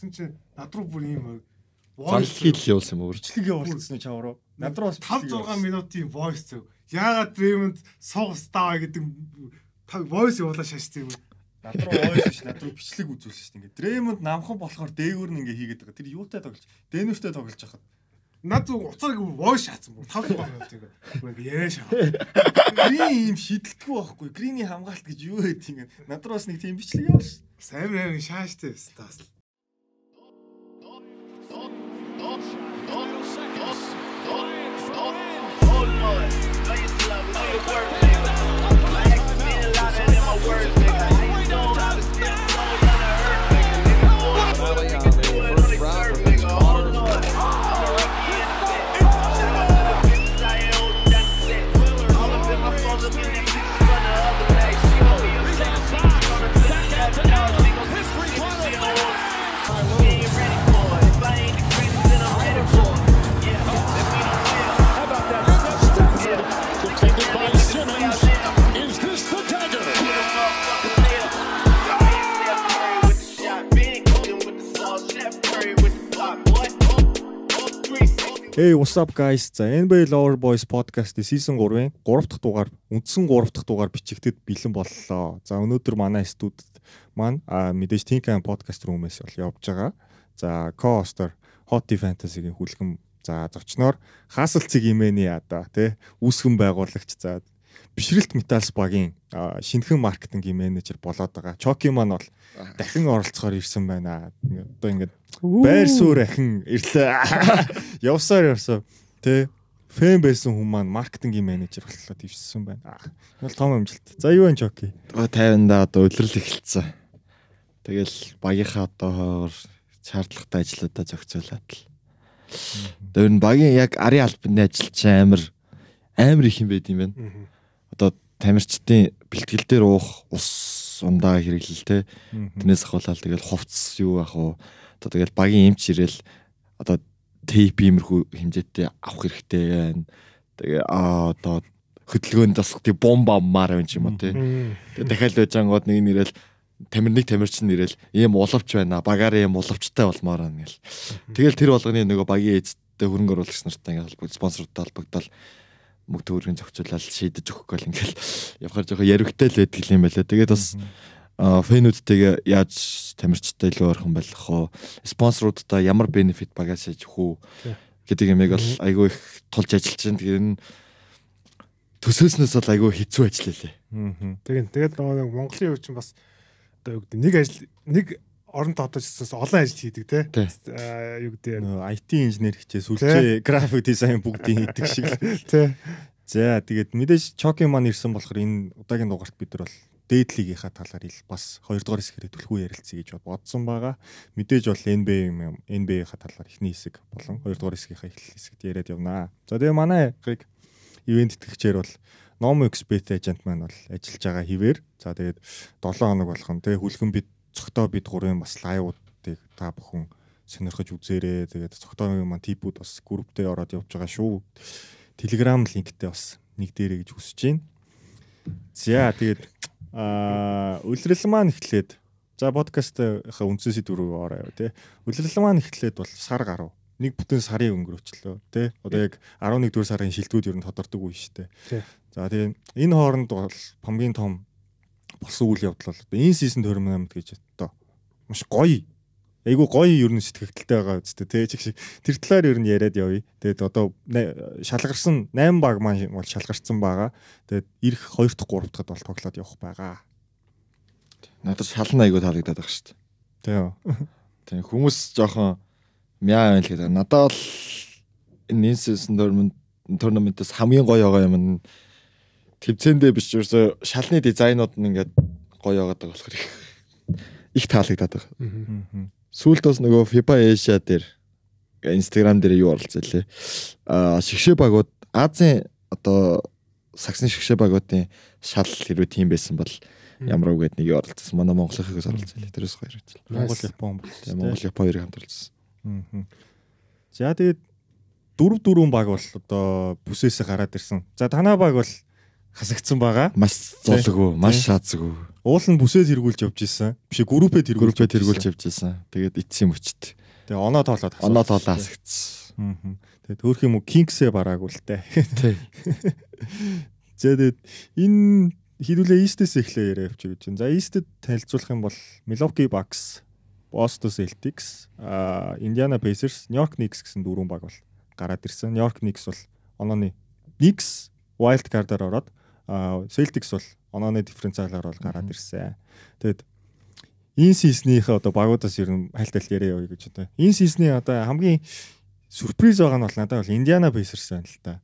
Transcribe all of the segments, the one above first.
Тэгсэн чинь над руу бүр ийм Занлхий л явуулсан юм уу? бичлэг явуулсан чам руу. Над руу бас 5 6 минутын voice зөв. Яагаад Дреймонд суух стаа гэдэг voice явуулаа шаашсан юм. Над руу ойс ш над руу бичлэг үзүүлсэн шүү дээ. Ингээ Дремонд намхан болохоор дээгүүр нь ингээ хийгээд байгаа. Тэр юутай тоглож, Дэнүртэй тоглож хахад Над зүг уцаар ингээ voice шаацсан бүр 5 6 минут ингээ. Бүр ингээ яриа шаа. Грин юм шидэлтгүй байхгүй. Гриний хамгаалт гэж юу гэдэг юм. Над руу бас нэг тийм бичлэг явуулсан. Сайн сайн шааштай стаас. work. Hey what's up guys? За NBA Lover Boys podcast-ийн season 3-ын 3 дахь дугаар үндсэн 3 дахь дугаар бичигдэд бэлэн боллоо. За өнөөдөр манай студид маань мэдээж Tinkan podcast room-ээс бол явж байгаа. За co-hoster Hot Fantasy-гийн хүлхэм за зочноор хаасалцэг имэний одоо тий үүсгэн байгуулагч за бишрэлт металс багийн шинэхэн маркетингийн менежер болоод байгаа. Чоки маань бол дахин оролцохоор ирсэн байна. Одоо ингээд байр суурь ахин ирлээ. Явсаар явсан. Тэ фэн байсан хүн маань маркетингийн менежер боллоо ивсэн байна. Энэ бол том амжилт. За юу вэ Чоки? 50-анда одоо өдрөл эхэлсэн. Тэгэл багийнхаа одоо шаардлагатай ажлуудаа зохицуулаад л. Тэр нь багийн яг арын албаны ажил чинь амар амар их юм байд юм байна. Одоо тамирчдын бэлтгэл дээр уух ус ундаа хэрэглэл те. Тэрнээс ахуулаад тэгэл хувцс юу ах уу. Одоо тэгэл багийн эмч ирэл одоо тейп иймэрхүү хэмжээтэй авах хэрэгтэй байна. Тэгээ аа одоо хөдөлгөөнд бас тий бомба маар байна ч юм уу тий. Тэгээ дахиад байж ангууд нэг нэрэл тамир нэг тамирч нэрэл ийм уловч байна. Багаар ийм уловчтай болмоор байна гэл. Тэгэл тэр болгоны нөгөө багийн эзэдтэй хөрөнгө оруулагч нартай ингээл спонсортой холбогдол мөнгө төгрөгийн зохицуулаад шийдэж өгөх гол ингээл явахаар жоохон яригтай л байдаг юм байлаа. Тэгээд бас фэнүүдтэйгээ яаж тамирчтай илүү ойрхон байх вэ? Спонсоруудтай ямар бенефит багаж хийж өгөх үү гэдэг юмыг бол айгүй их тулж ажиллаж байна. Тэгээд энэ төсөөснөөс бол айгүй хэцүү ажиллалаа. Аа. Тэгээд тэгээд нөгөө Монголын хувьд чинь бас одоо юу гэдэг нэг ажил нэг орон тоотож гэсэн олон ажил хийдэг те. Аа юу гэдэг Нөгөө IT инженер хичээс үлчээ график дизайн бүгдийн хийдэг шиг. те. За тэгээд мэдээж Чоки маань ирсэн болохоор энэ удаагийн дугаарт бид нар бол дээдлигийнхаа талаар ил бас 2 дугаар хэсгэрээ түлхүү ярилцъя гэж бодсон байгаа. Мэдээж бол NBA NBA-ийнхаа талаар эхний хэсэг болон 2 дугаар хэсгийнхаа эхлэл хэсэгт яриад явнаа. За тэгээ манай гыг ивент тэтгэгчээр бол Nomo Expert agent маань бол ажиллаж байгаа хിവэр. За тэгээд 7 хоног болгон тэгээ хүлхэн бид цогтоо бид гурван бас лайвуудыг та бүхэн сонирхож үзээрэй. Тэгээд цогтоогийн маань типүүд бас групптэй ороод явж байгаа шүү. Telegram линктэй бас нэг дээрэ гэж хүсэж байна. За тэгээд аа үлрэл маань эхлээд за подкастынхаа үндсэн сэдв рүү ороо тий. Үлрэл маань эхлээд бол сар гаруй. Нэг бүтэн сарын өнгөрөөчлөө тий. Одоо яг 11 дугаар сарын шилдэгүүд ер нь тодордог үе шүү дээ. За тэгээд энэ хооронд бол хамгийн том болсон үйл явдал бол энэ сизон торминамент гэж одоо маш гоё айгу гоё ер нь сэтгэгдэлтэй байгаа үстэй тий чиг шиг тэр талаар ер нь яриад явъя. Тэгээд одоо шалгарсан 8 баг маань бол шалгарсан байгаа. Тэгээд ирэх 2 дахь 3 дахьд бол тоглоод явах байгаа. Надад шалан айгүй таалагдаад байгаа шүү дээ. Тийм. Тийм хүмүүс жоохон мяа байл гэдэг. Надад бол энэ season tournament tournament-аас хамгийн гоё байгаа юм нь төвцөндөө биш ерөөсө шалны дизайнууд нь ингээд гоё байгаад байгаа болохоор их таалагдаад байгаа. Сүүлд бас нөгөө FIBA Asia дээр Instagram дээр юу оролцсон лээ. Аа шигшээ багууд Азийн одоо саксны шигшээ багуудын шал хэрвээ тийм байсан бол ямар үг гэдэг нэг оролцсон. Манай Монголынхээс оролцсон лээ. Тэрээс гоё ярьж. Монгол Япон бол. Монгол Япон хоёрыг хамт оролцсон. Мгм. За тэгээд дөрв дөрвөн баг бол одоо бүсээсээ гараад ирсэн. За танаа баг бол хасагдсан байгаа. Маш золгүй, маш шаазгүй. Уул нь бүсээд тэргүүлж явж исэн. Биш группээ тэргүүлж Группээ тэргүүлж явж байсан. Тэгээд эцсийн мөчт. Тэгээ оноо тоолоод Оноо тоолоо хасагдсан. Аа. Тэгээ төөрх юм уу Kings-ээ бараагүй л те. Тий. За тэгээд энэ хідүүлээ East-с эхлэе яриа явчих гэж байна. За East-д танилцуулах юм бол Milwaukee Bucks, Boston Celtics, а Indiana Pacers, New York Knicks гэсэн дөрвөн баг бол гараад ирсэн. New York Knicks бол онооны Knicks wild card-аар ороод Celtics бол онооны дифференциалаар бол гараад ирсэн. Тэгээд энэ сизнийхээ одоо багуудаас ер нь хайлтал яриа яваа гэж одоо. Энэ сизний одоо хамгийн сюрприз байгаа нь бол надад бол Indiana Pacers байна л та.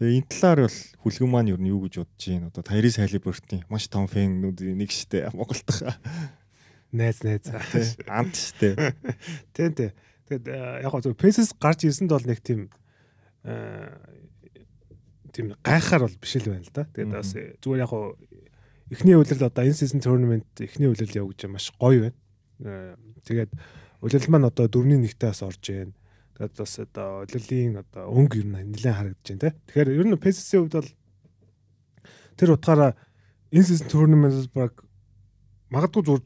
Тэгээ энэ талаар бол хүлгэн маань ер нь юу гэж бодож байна? Одоо Tyrese Halliburton маш том фэнүүд нэг штэ Монголд хаа. Найз найз. Амт штэ. Тийм тийм. Тэгээд э, яг гоо Pacers гарч ирсэнд бол нэг тийм э, тийм гайхаар бол биш л байна л да. Тэгээд бас э, зүгээр яг гоо эхний үлрэл одоо энэ season tournament эхний үлрэл байгаа маш гоё байна. Э, Тэгээд үлрэл маань одоо дөрөвний нэгтээ бас орж байна. Тэгээд бас одоо үлрэлийн одоо өнгө ер нь нэлээд харагдаж байна те. Тэгэхээр ер нь Pacers-ийн хувьд бол тэр утгаараа энэ season tournament баг магадгүй зүгээр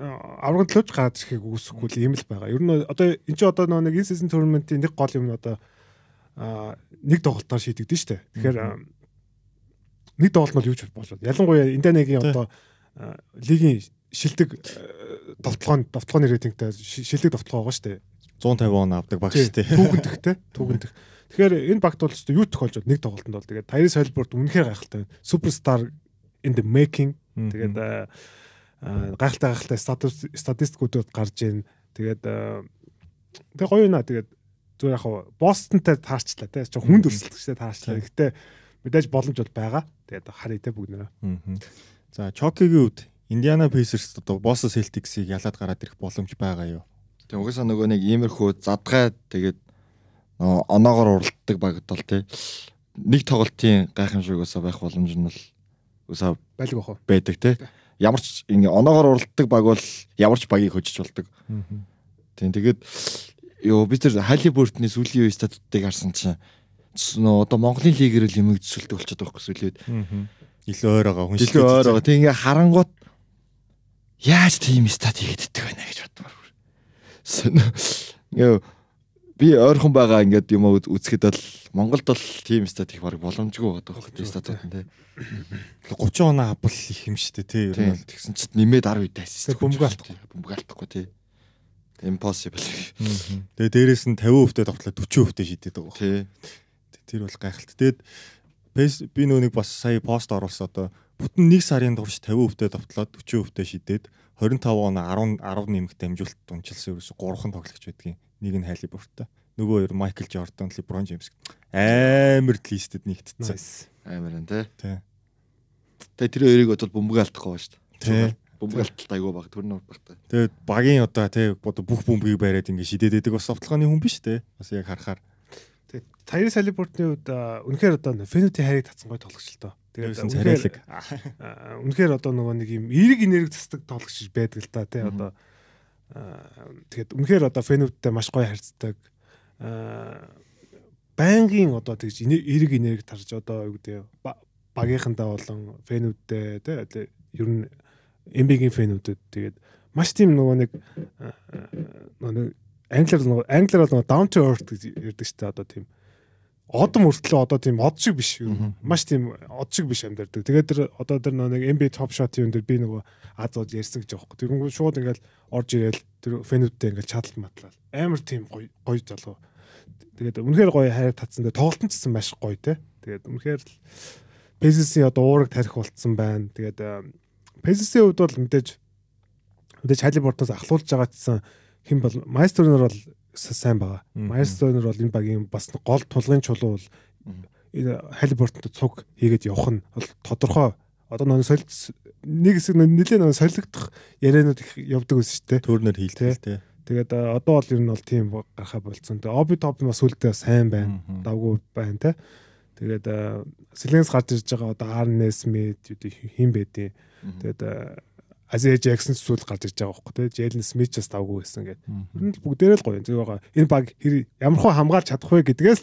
аврагт л гараад ирэхийг үгүйсэхгүй л юм л байгаа. Ер нь одоо энэ ч одоо нэг энэ season tournament-ийн нэг гол юм нь одоо нэг тоглолтоор шийдэгдэн штэ. Тэгэхээр нэг тоглолт нь юу ч болоод. Ялангуяа Индонегийн одоо лигийн шилдэг довтлогоо довтлогооны рейтингтэй ши- шилдэг довтлогоо байгаа штэ. 150 он авдаг баг штэ. Түүгэнтэх те. Түүгэнтэх. Тэгэхээр энэ багт бол юу тохиолж байна нэг тоглолтод бол тэгээд Tyrese Halliburton үнэхээр гайхалтай байна. Superstar in the making. Тэгээд гайхалтай гайхалтай статистикуудад гарч ийн. Тэгээд тэг гоё наа. Тэгээд зүгээр яг хуу Бостонтой таарчлаа те. Чинь хүнд өрсөлдөгчтэй таарчлаа. Гэхдээ мэдээж боломж бол байгаа. Тэгээд харъя те бүгд нэрээ. За Чокигийн үед Индиана Пейсерс одоо Бостон Селтиксийг ялаад гараад ирэх боломж байгаа юу? Тэг угаасаа нөгөө нэг иймэрхүү задгай тэгээд оноогоор уралддаг багт бол те. Нэг тоглолтын гайхамшигөөсөө байх боломж нь бол өсөө байлг бах уу байдаг те. Ямар ч ингээ оноогоор уралддаг баг бол ямар ч багийг хожиж болдог. Тийм тэгээд ёо би тэр Халибуртны сүүлийн үе статуудыг харсан чинь нөө одоо Монголын лигээр л юм төсөлдөг болчиход хөсөл үед. Илүү ойр байгаа хүн Жилийн ойр байгаа. Тэг ингээ харангуут яаж тийм стат хийгддэг вэ гэж бодмоор. Ингээ би ойрхон байгаа ингээд юм уу үзэхэд бол Монголд бол тийм стат их баг боломжгүй байгаа байхгүй статууд нь тий. 30 оноо авбал их юм штэ тий. Ер нь Тийм бол. тэгсэн чинь нэмээд 10 үедээ ассист. Тэг бөмбөг алдахгүй. Бөмбөг алдахгүй тий. Impossible. Тэгээ дээрэс нь 50% тоглоо 40% шидэд байгаа. Тий. Тэр бол гайхалтай. Тэгээд би нөө нэг бас сая пост оруулсан одоо бүтэн 1 сарын турш 50% довтлоод 40% шидээд 25 он 10 10 нэмэгт амжилт унчилсан ерөөсө 3хан тоглогч байдгийн. Нэг нь Халибуртаа. Нөгөө хоёр Майкл Жордан, Леброн Джеймс. Амар листэд нэгтцсэн. Nice. Амар энэ тий. Тий. Тэгээ тэр хоёрыг бодвол бөмбөг алдахгүй байна шүү дээ. Тий. Бөмбөг алдалт айгүй баг төрнө багтай. Тэгээд багийн одоо тий одоо бүх бөмбөгийг бариад ингэ шидэд байдаг бас тоглооны хүн биш те. Бас яг харахаар. Тэгээд Halliburton-ы хувьд а, үнэхээр одоо Fenute харийг татсан гой тоглогч л тоо. Тэгээд үнэхээр үнэхээр одоо нөгөө нэг юм эерэг энерги засдаг тоглогч байдаг л та тий одоо тэгээд үнэхээр одоо Fenute-тэй маш гоё харьцдаг. байнгын одоо тэгж эерэг энерги тарж одоо юу гэдэг ба- багийнхандаа болон Fenute-тэй тий ер нь MB-гийн Fenute-д тэгээд маш тийм нөгөө нэг нөгөө нэг англиар нөгөө англиар бол нөгөө down to earth гэж ярьдаг шүү дээ одоо тийм. Одом өртлөө одоо тийм од шиг биш маш тийм од шиг биш амьдардаг. Тэгээд тэр одоо тэр нэг NBA top shot юм дээр би нөгөө аз од ярьсан гэж аахгүй. Тэр нөгөө шууд ингээл орж ирээл тэр фэнүүдтэй ингээл чадалт матлал. Амар тийм гоё гоё залуу. Тэгээд үнэхээр гоё хайр татсан дээр тоглолтон ч гэсэн маш гоё те. Тэгээд үнэхээр л Pacers-ийн одоо уураг тарих болцсон байна. Тэгээд Pacers-ийн хувьд бол мэдээж мэдээж Halliburton-оос ахлуулж байгаа гэсэн хэн бол Maestro-нор бол сайн байгаа. Maestro-нор бол энэ багийн бас гол тулгын чулуу бол энэ Halliburton-д цуг хийгээд явах нь бол тодорхой. Одоо нэг солид нэг хэсэг нэлээд нэг солигдох ярианууд их явдаг байсан шүү дээ. Төрнөр хийлтэй те. Тэгээд а, одоо бол ер нь бол тийм гарахаа болцсон. Тэгээд Obi Top бас сүлдээ сайн байна. Давгүй байна те. Тэгээд Силенс гарч ирж байгаа одоо Arnes Smith хин байдیں۔ Тэгээд Азия Джексон зүйл гарч ирж байгаа байхгүй те. Jalen Smith ч бас давгүй байсан гэдэг. Ер нь бүгдээрээ л гоё. Зөв байгаа. Энэ баг хэр ямар хөө хамгаалж чадах вэ гэдгээс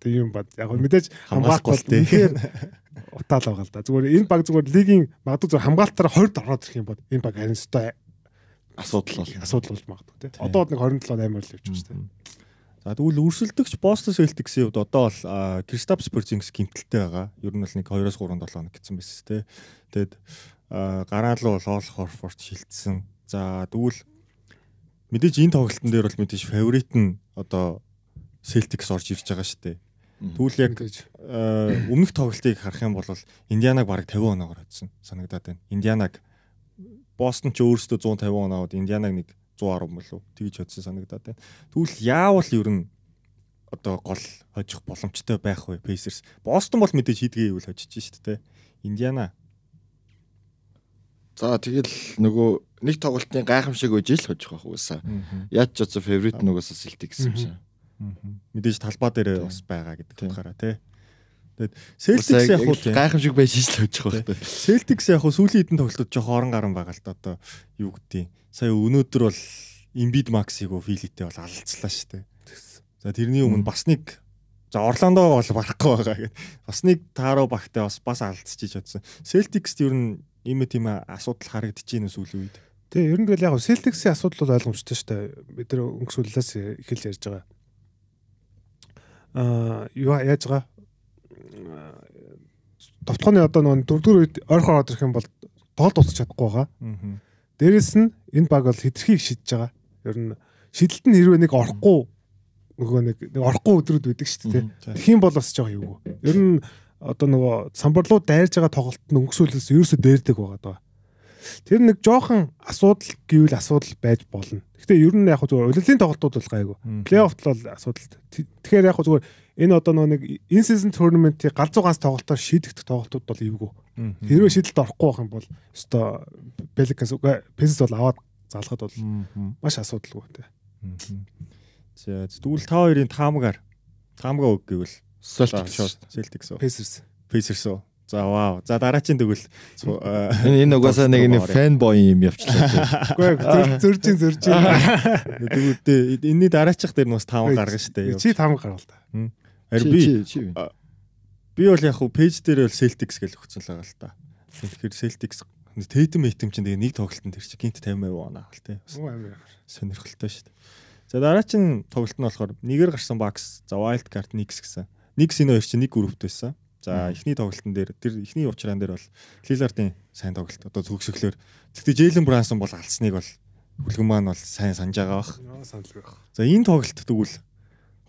тэг юм бод. Яг мэдээж Хамгаалахгүй л тий. үнэхээр утаал байгаа л да. Зүгээр энэ баг зүгээр лигийн магадгүй зүгээр хамгаалтаараа 20-д ороод ирэх юм бол энэ баг харин өстой асуудал бол. асуудал болж магадгүй тий. Одоо бол нэг 27 8 л явж байгаа шүү дээ. За тэгвэл өрсөлдөгч Boston Celtics-ийн хувьд одоо бол Kristaps Porzingis гимтэлтэй байгаа. Ер нь бол нэг 2-3 7 хоног гэсэн байсан те. Тэгэд а, гараал руу Лол Хорфорд шилжсэн. За тэгвэл мэдээж энэ тоглолтын дээр бол мэдээж фаворит нь одоо Celtics орж ирж байгаа шүү дээ. Тэгвэл яг өмнөх тоглолтыг харах юм бол Индианаг бараг 50 оноогоор хоцсон санагдаад байна. Индианаг Бостон ч өөрөөсөө 150 оноод Индианаг нэг 110 мөлөө тэгж хоцсон санагдаад байна. Тэгвэл яавал ер нь одоо гол хожих боломжтой байх вэ Pacers. Бостон бол мэдээж хийдгээ ивэл хожиж шүү дээ. Индиана За тэгэл нөгөө нэг тоглолтын гайхамшиг үеж л хожих байх уусаа. Яаж ч одоо фаворит нөгөөсөө сэлтик гэсэн юм шиг. мэдээж талбай дээр бас байгаа гэдэг утгаараа тий. Тэгээд Celtics яг хуу гайхамшиг байж л хожих байх. Celtics яг хуу сүүлийн хэдэн тоглолтод жоох орон гарan байгаа л да одоо юу гэдгийг. Сая өнөөдөр бол Embiid Max-ийг Philly-тэй бол алалцлаа шүү дээ. За тэрний өмнө бас нэг за Орландо бол барахгүй байгаа гэдэг. Бас нэг Таро багтай бас бас алдчихж чадсан. Celtics-т ер нь ийм тийм асуудал харагдаж байна сүүлийн үед. Тэгээ ер нь тэгэл яг Celtics-ийн асуудал бол ойлгомжтой шүү дээ. Бид нэр өнгөсүүлээс эхэлж ярьж байгаа. Аа юу яаж байгаа? Аа, Товтгооны одоо нөгөө дөрөвдүгээр үед ойрхон ороод ирэх юм бол тоол дуусах чадахгүй байгаа. Аа. Дээрэс нь энэ баг бол хэтэрхийг шидэж байгаа. Ер нь шидэлт нь хэрвээ нэг орохгүй нөгөө нэг орохгүй өдрүүд байдаг шүү дээ. Тэгэх юм бол бас жоох юу. Ер нь одоо нөгөө самбарлуу дайрж байгаа тоглолт нь өнгөсүүлээс ерөөсөө дээрдэг байгаа даа. Тэр нэг жоохон асуудал гэвэл асуудал байж болно. Гэхдээ ер нь яг зүгээр улирлын тоглолтууд бол гайгүй. Плей-оффт бол асуудал. Тэгэхээр яг зүгээр энэ одоо нөгөө нэг in season tournament-ийн галзуу ганц тоглолтоор шийдэгдэх тоглолтууд бол эвгүй. Хэрвээ шийдэлд орохгүй байх юм бол өстой Pelicans үгүй Pacers бол аваад залхад бол маш асуудалгүй те. За тэгвэл та хоёрын таамгаар таамгаа үг гэвэл Celtics. Celtics уу? Pacers. Pacers уу? За вау. За дараагийн тэгвэл цу- аа, Энэ энэ угаасаа нэг нэг фэн бой юм явчлаа. Үгүй зөржин зөржин. тэгвэл энэний дараачих дээр нь бас таамаг гаргана шүү дээ. Чи там гарвал та. Харин би би бол яг хуу пэйж дээр бол Celtics гэж өгсөн л байгаа л та. Тэгэхээр Celtics Tatum Tatum чинь тэгээ нэг тоглолтод тэр чинь гинт 50% оноо гал. Бас сонирхолтой шүү дээ. За дараагийн тоглолт нь болохоор нэгээр гарсан Bucks, за Wild Card Knicks гэсэн. Knicks энэ хоёр чинь нэг группт байсан. За эхний тоглолтын дээр тэр эхний уучраан дээр бол Lillard-ын сайн тоглолт одоо төгсөглөөр. Гэхдээ Jalen Brunson бол алсныг бол хүлгэн маань бол сайн санаж байгаа бах. За энэ тоглолт тэгвэл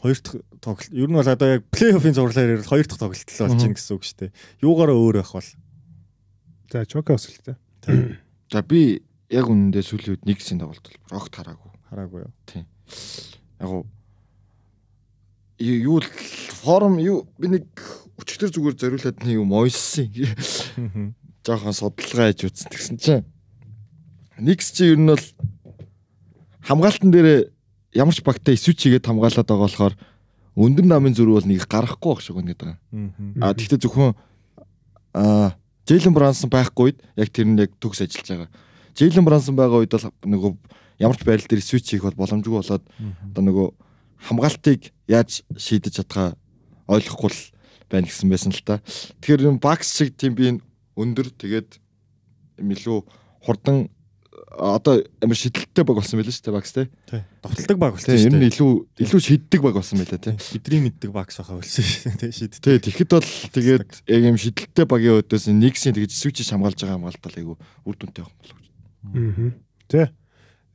хоёр дахь тоглолт ер нь бол одоо яг плей-оффын зурлаар ярил хоёр дахь тоглолт л болж ин гэсэн үг шүү дээ. Юугаараа өөр байх бол За Чока өсөлтөө. За би яг үнэндээ сүүлийн үед нэгсийн тоглолт бол огт хараагүй. хараагүй юу. Яг уу юу л форум юу би нэг өчтөр зүгээр зориулаад нэг юм ойссон. Жохон судалгаа хийж үзсэн тэгсэн чинь Никс чи ер нь бол хамгаалтан дээр ямар ч багтаа эсвч хийгээд хамгаалаад байгаа болохоор өндөр намын зүрх бол нэг гарахгүй байх шиг үнэгээд байгаа. А тэгвэл зөвхөн а Джейлен Брансон байхгүй үед яг тэр нь яг төгс ажиллаж байгаа. Джейлен Брансон байгаа үед бол нөгөө ямар ч байрал дээр свич хийх бол боломжгүй болоод одоо нөгөө хамгаалтыг яаж шийдэж чадхаа ойлгохгүй л байна гэсэн байсан л та. Тэгэхээр юм бакс шиг тийм би өндөр тэгээд илүү хурдан одоо амар шидэлттэй баг болсон байлаа шүү дээ бакс те. Тий. Довтолдог баг болсон Тийм ер шүү нь дээ. илүү илүү шиддэг баг болсон байлаа те. Бидний мэддэг багс байхаа болсон шүү дээ. Шид. Тий тэгэхэд бол тэгээд яг юм шидэлттэй багийн өдөөс нэгсийн тэгж свич хамгаалж байгаа хамгаалт бол айгу үр дүнтэй байх болов. Аа. Тэ.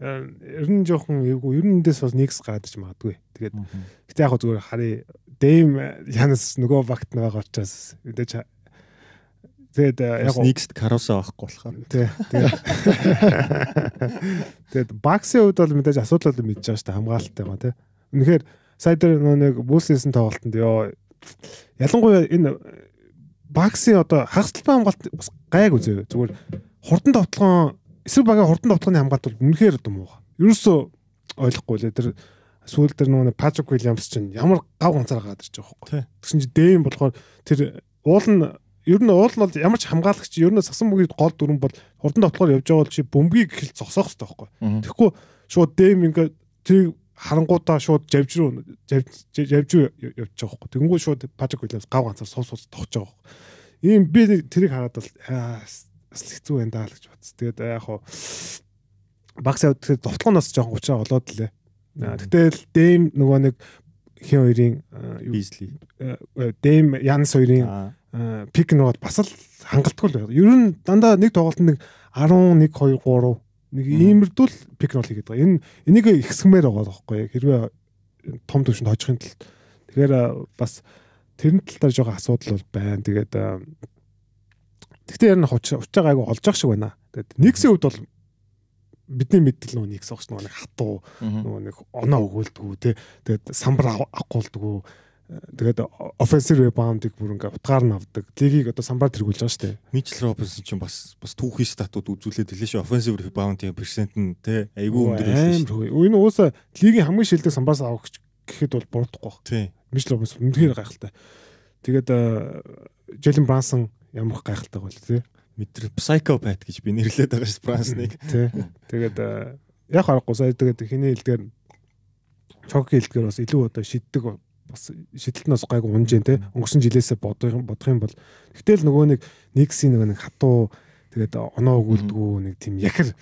Ер нь жоохон эвгүй ер нь эндээс бас нэгс гадаж магадгүй. Тэгээд гэтээ яг зүгээр харъя. Дэм Янас нөгөө багт нь байгаа учраас мэдээж тэгээд яг Яг next Carousel авахгүй болохоор. Тэ. Тэгээд баксын хувьд бол мэдээж асуудал бол мэдж байгаа шүү дээ хамгаалалттай байгаа тий. Үнэхээр сая дээр нөгөө нэг бүүслсэн тоглолтод ёо ялангуяа энэ баксын одоо хагастай хамгаалт бас гайг үзээ. Зүгээр хурдан товтлогон эсрэг багийн хурдан товтлооны хамгаалт бол үнэхээр одоо муу. Ерөөсөө ойлгохгүй лээ тэр сүүл дээр нэг Патрик Уильямс чинь ямар гав ганцаар гадарч байгаа хөөхгүй. Тий. Тэгсэн чинь дэм болохоор тэр уул нь ер нь уул нь бол ямар ч хамгаалагч ер нь сасан бүгийн гол дүрэн бол хурдан тоглохоор явж байгаа бол чи бөмбөгийг их л зогсоох хэрэгтэй байхгүй. Тэгэхгүй шууд дэм ингээ тэр харангуудаа шууд живж живж рүү явж байгаа байхгүй. Тэнгүү шууд Патрик Уильямс гав ганцаар суус суус тогтож байгаа байхгүй. ийм би тэрийг хараад бол хэцүү байна даа л гэж бодсон. Тэгээд яг хуу багс явд тэгэхээр довтлооноос жоохон уучраа болоод лээ. Тэгтэл дэм нөгөө нэг хин хоёрын Бизли. дэм Янс хоёрын пик нууд бас л хангалтгүй л байна. Ер нь дандаа нэг тоглолтод нэг 11 2 3 нэг иймэрдүүл пик рол хийгээд байгаа. Энэ энийг ихсгмээр байгаа байхгүй хэрвээ том төвшөнд хожихын тулд. Тэгэхээр бас тэрэн тал дээр жоохон асуудал бол байна. Тэгээд тэгтээ ер нь хуч учаа гайгүй олж явах шиг байна. Тэгээд нэгсийн хувьд бол бидний мэддэг нөгөө нэгс багш нөгөө нэг хатуу нөгөө нэг оноо өгөөлдгүү те тэгээд самбар авахгүйдгүү тэгээд offensive rebound-ыг бүр ингээ утгаар нь авдаг. Лигийг одоо самбар тэргүүлж байгаа шүү дээ. Мичл Робинсон ч бас бас түүхий статууд үзүүлээд хэлээ шүү. Offensive rebound-ийн персент нь те айгүй өндөр байсан шүү. Энэ уусаа лигийн хамгийн шилдэг самбараас авах гэхэд бол буруудахгүй баг. Тийм. Мичл Робинсон үнэхээр гайхалтай. Тэгээд Джелен Брансон ямар гайхалтай бол тий. Мэдэр psychopath гэж би нэрлээд байгаа шүү Брансныг. Тий. Тэгээд яг харахгүй сая тэгээд хиний хэлдгээр чоки хэлдгээр бас илүү одоо шиддэг бас шидэлтнээс гайгүй унжээ те өнгөрсөн жилээсээ бодох бодох юм бол. Гэтэл нөгөө нэг нэгсийн нөгөө нэг хатуу тэгээд оноо өгүүлдэггүй нэг тийм яхэр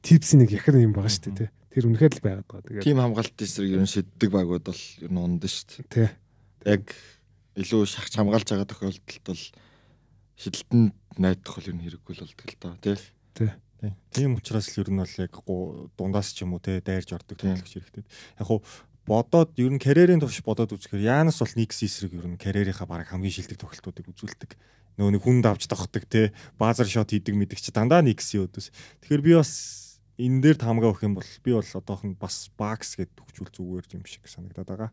типсийн нэг яхэр юм байгаа шүү дээ те тэр үнэхээр л байгаад байгаа. Тэгээд Тим хамгаалт эсрэг ер нь шиддэг багууд бол ер нь унд шүү дээ. те Яг илүү шахаж хамгаалж байгаа тохиолдолд бол шидэлтэнд найдах бол ер нь хэрэггүй л болдог л доо тий. Тийм учраас л ер нь бол яг дундаас ч юм уу те дайрж ордог тоглогч хэрэгтэй. Яг хуу бодоод ер нь карьерийн төвш бодоод үзэхээр Янас бол Никс эсрэг ер нь карьерийнхаа баг хамгийн шилдэг тоглолтуудыг үзүүлдэг. Нөгөө нэг хүнд авч тогтдог те базар шот хийдэг мэддэг чи дандаа Никсийн өдөөс. Тэгэхээр би бас энэ дээр таамгаа өгөх юм бол би бол одоохон бас Бакс гэд төгчүүл зүгээр юм шиг санагдаад байгаа.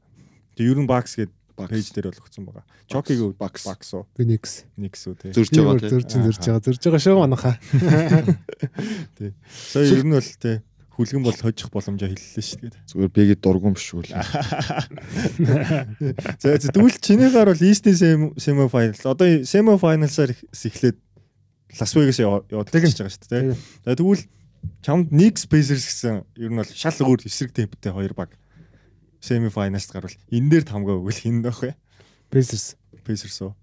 Тэгээ ер нь Бакс гэд пэйж дээр бол өгсөн байгаа. Чокиг Бакс. Бакс уу нэгс Никс үү те. Зөрж байгаа тий. зөрж зөрж байгаа зөрж байгаа шүү манайхаа Тий. Сая ер нь бол те хүлгэн бол хожих боломжоо хэллээ шүү дээ. Зүгээр бигээ дургуун биш үү. За тэгвэл чинийгаар бол Eastern semi final одоо semi finals-аар эхлээд Лас Вегас яваад гэж байгаа шүү дээ. За тэгвэл чамд Knicks Pacers гэсэн ер нь бол шал өөр эсрэг темптэй хоёр баг semi finals-д гарвал энэ дээр тамгаа өгвөл хин байх вэ? Pacers Pacers уу?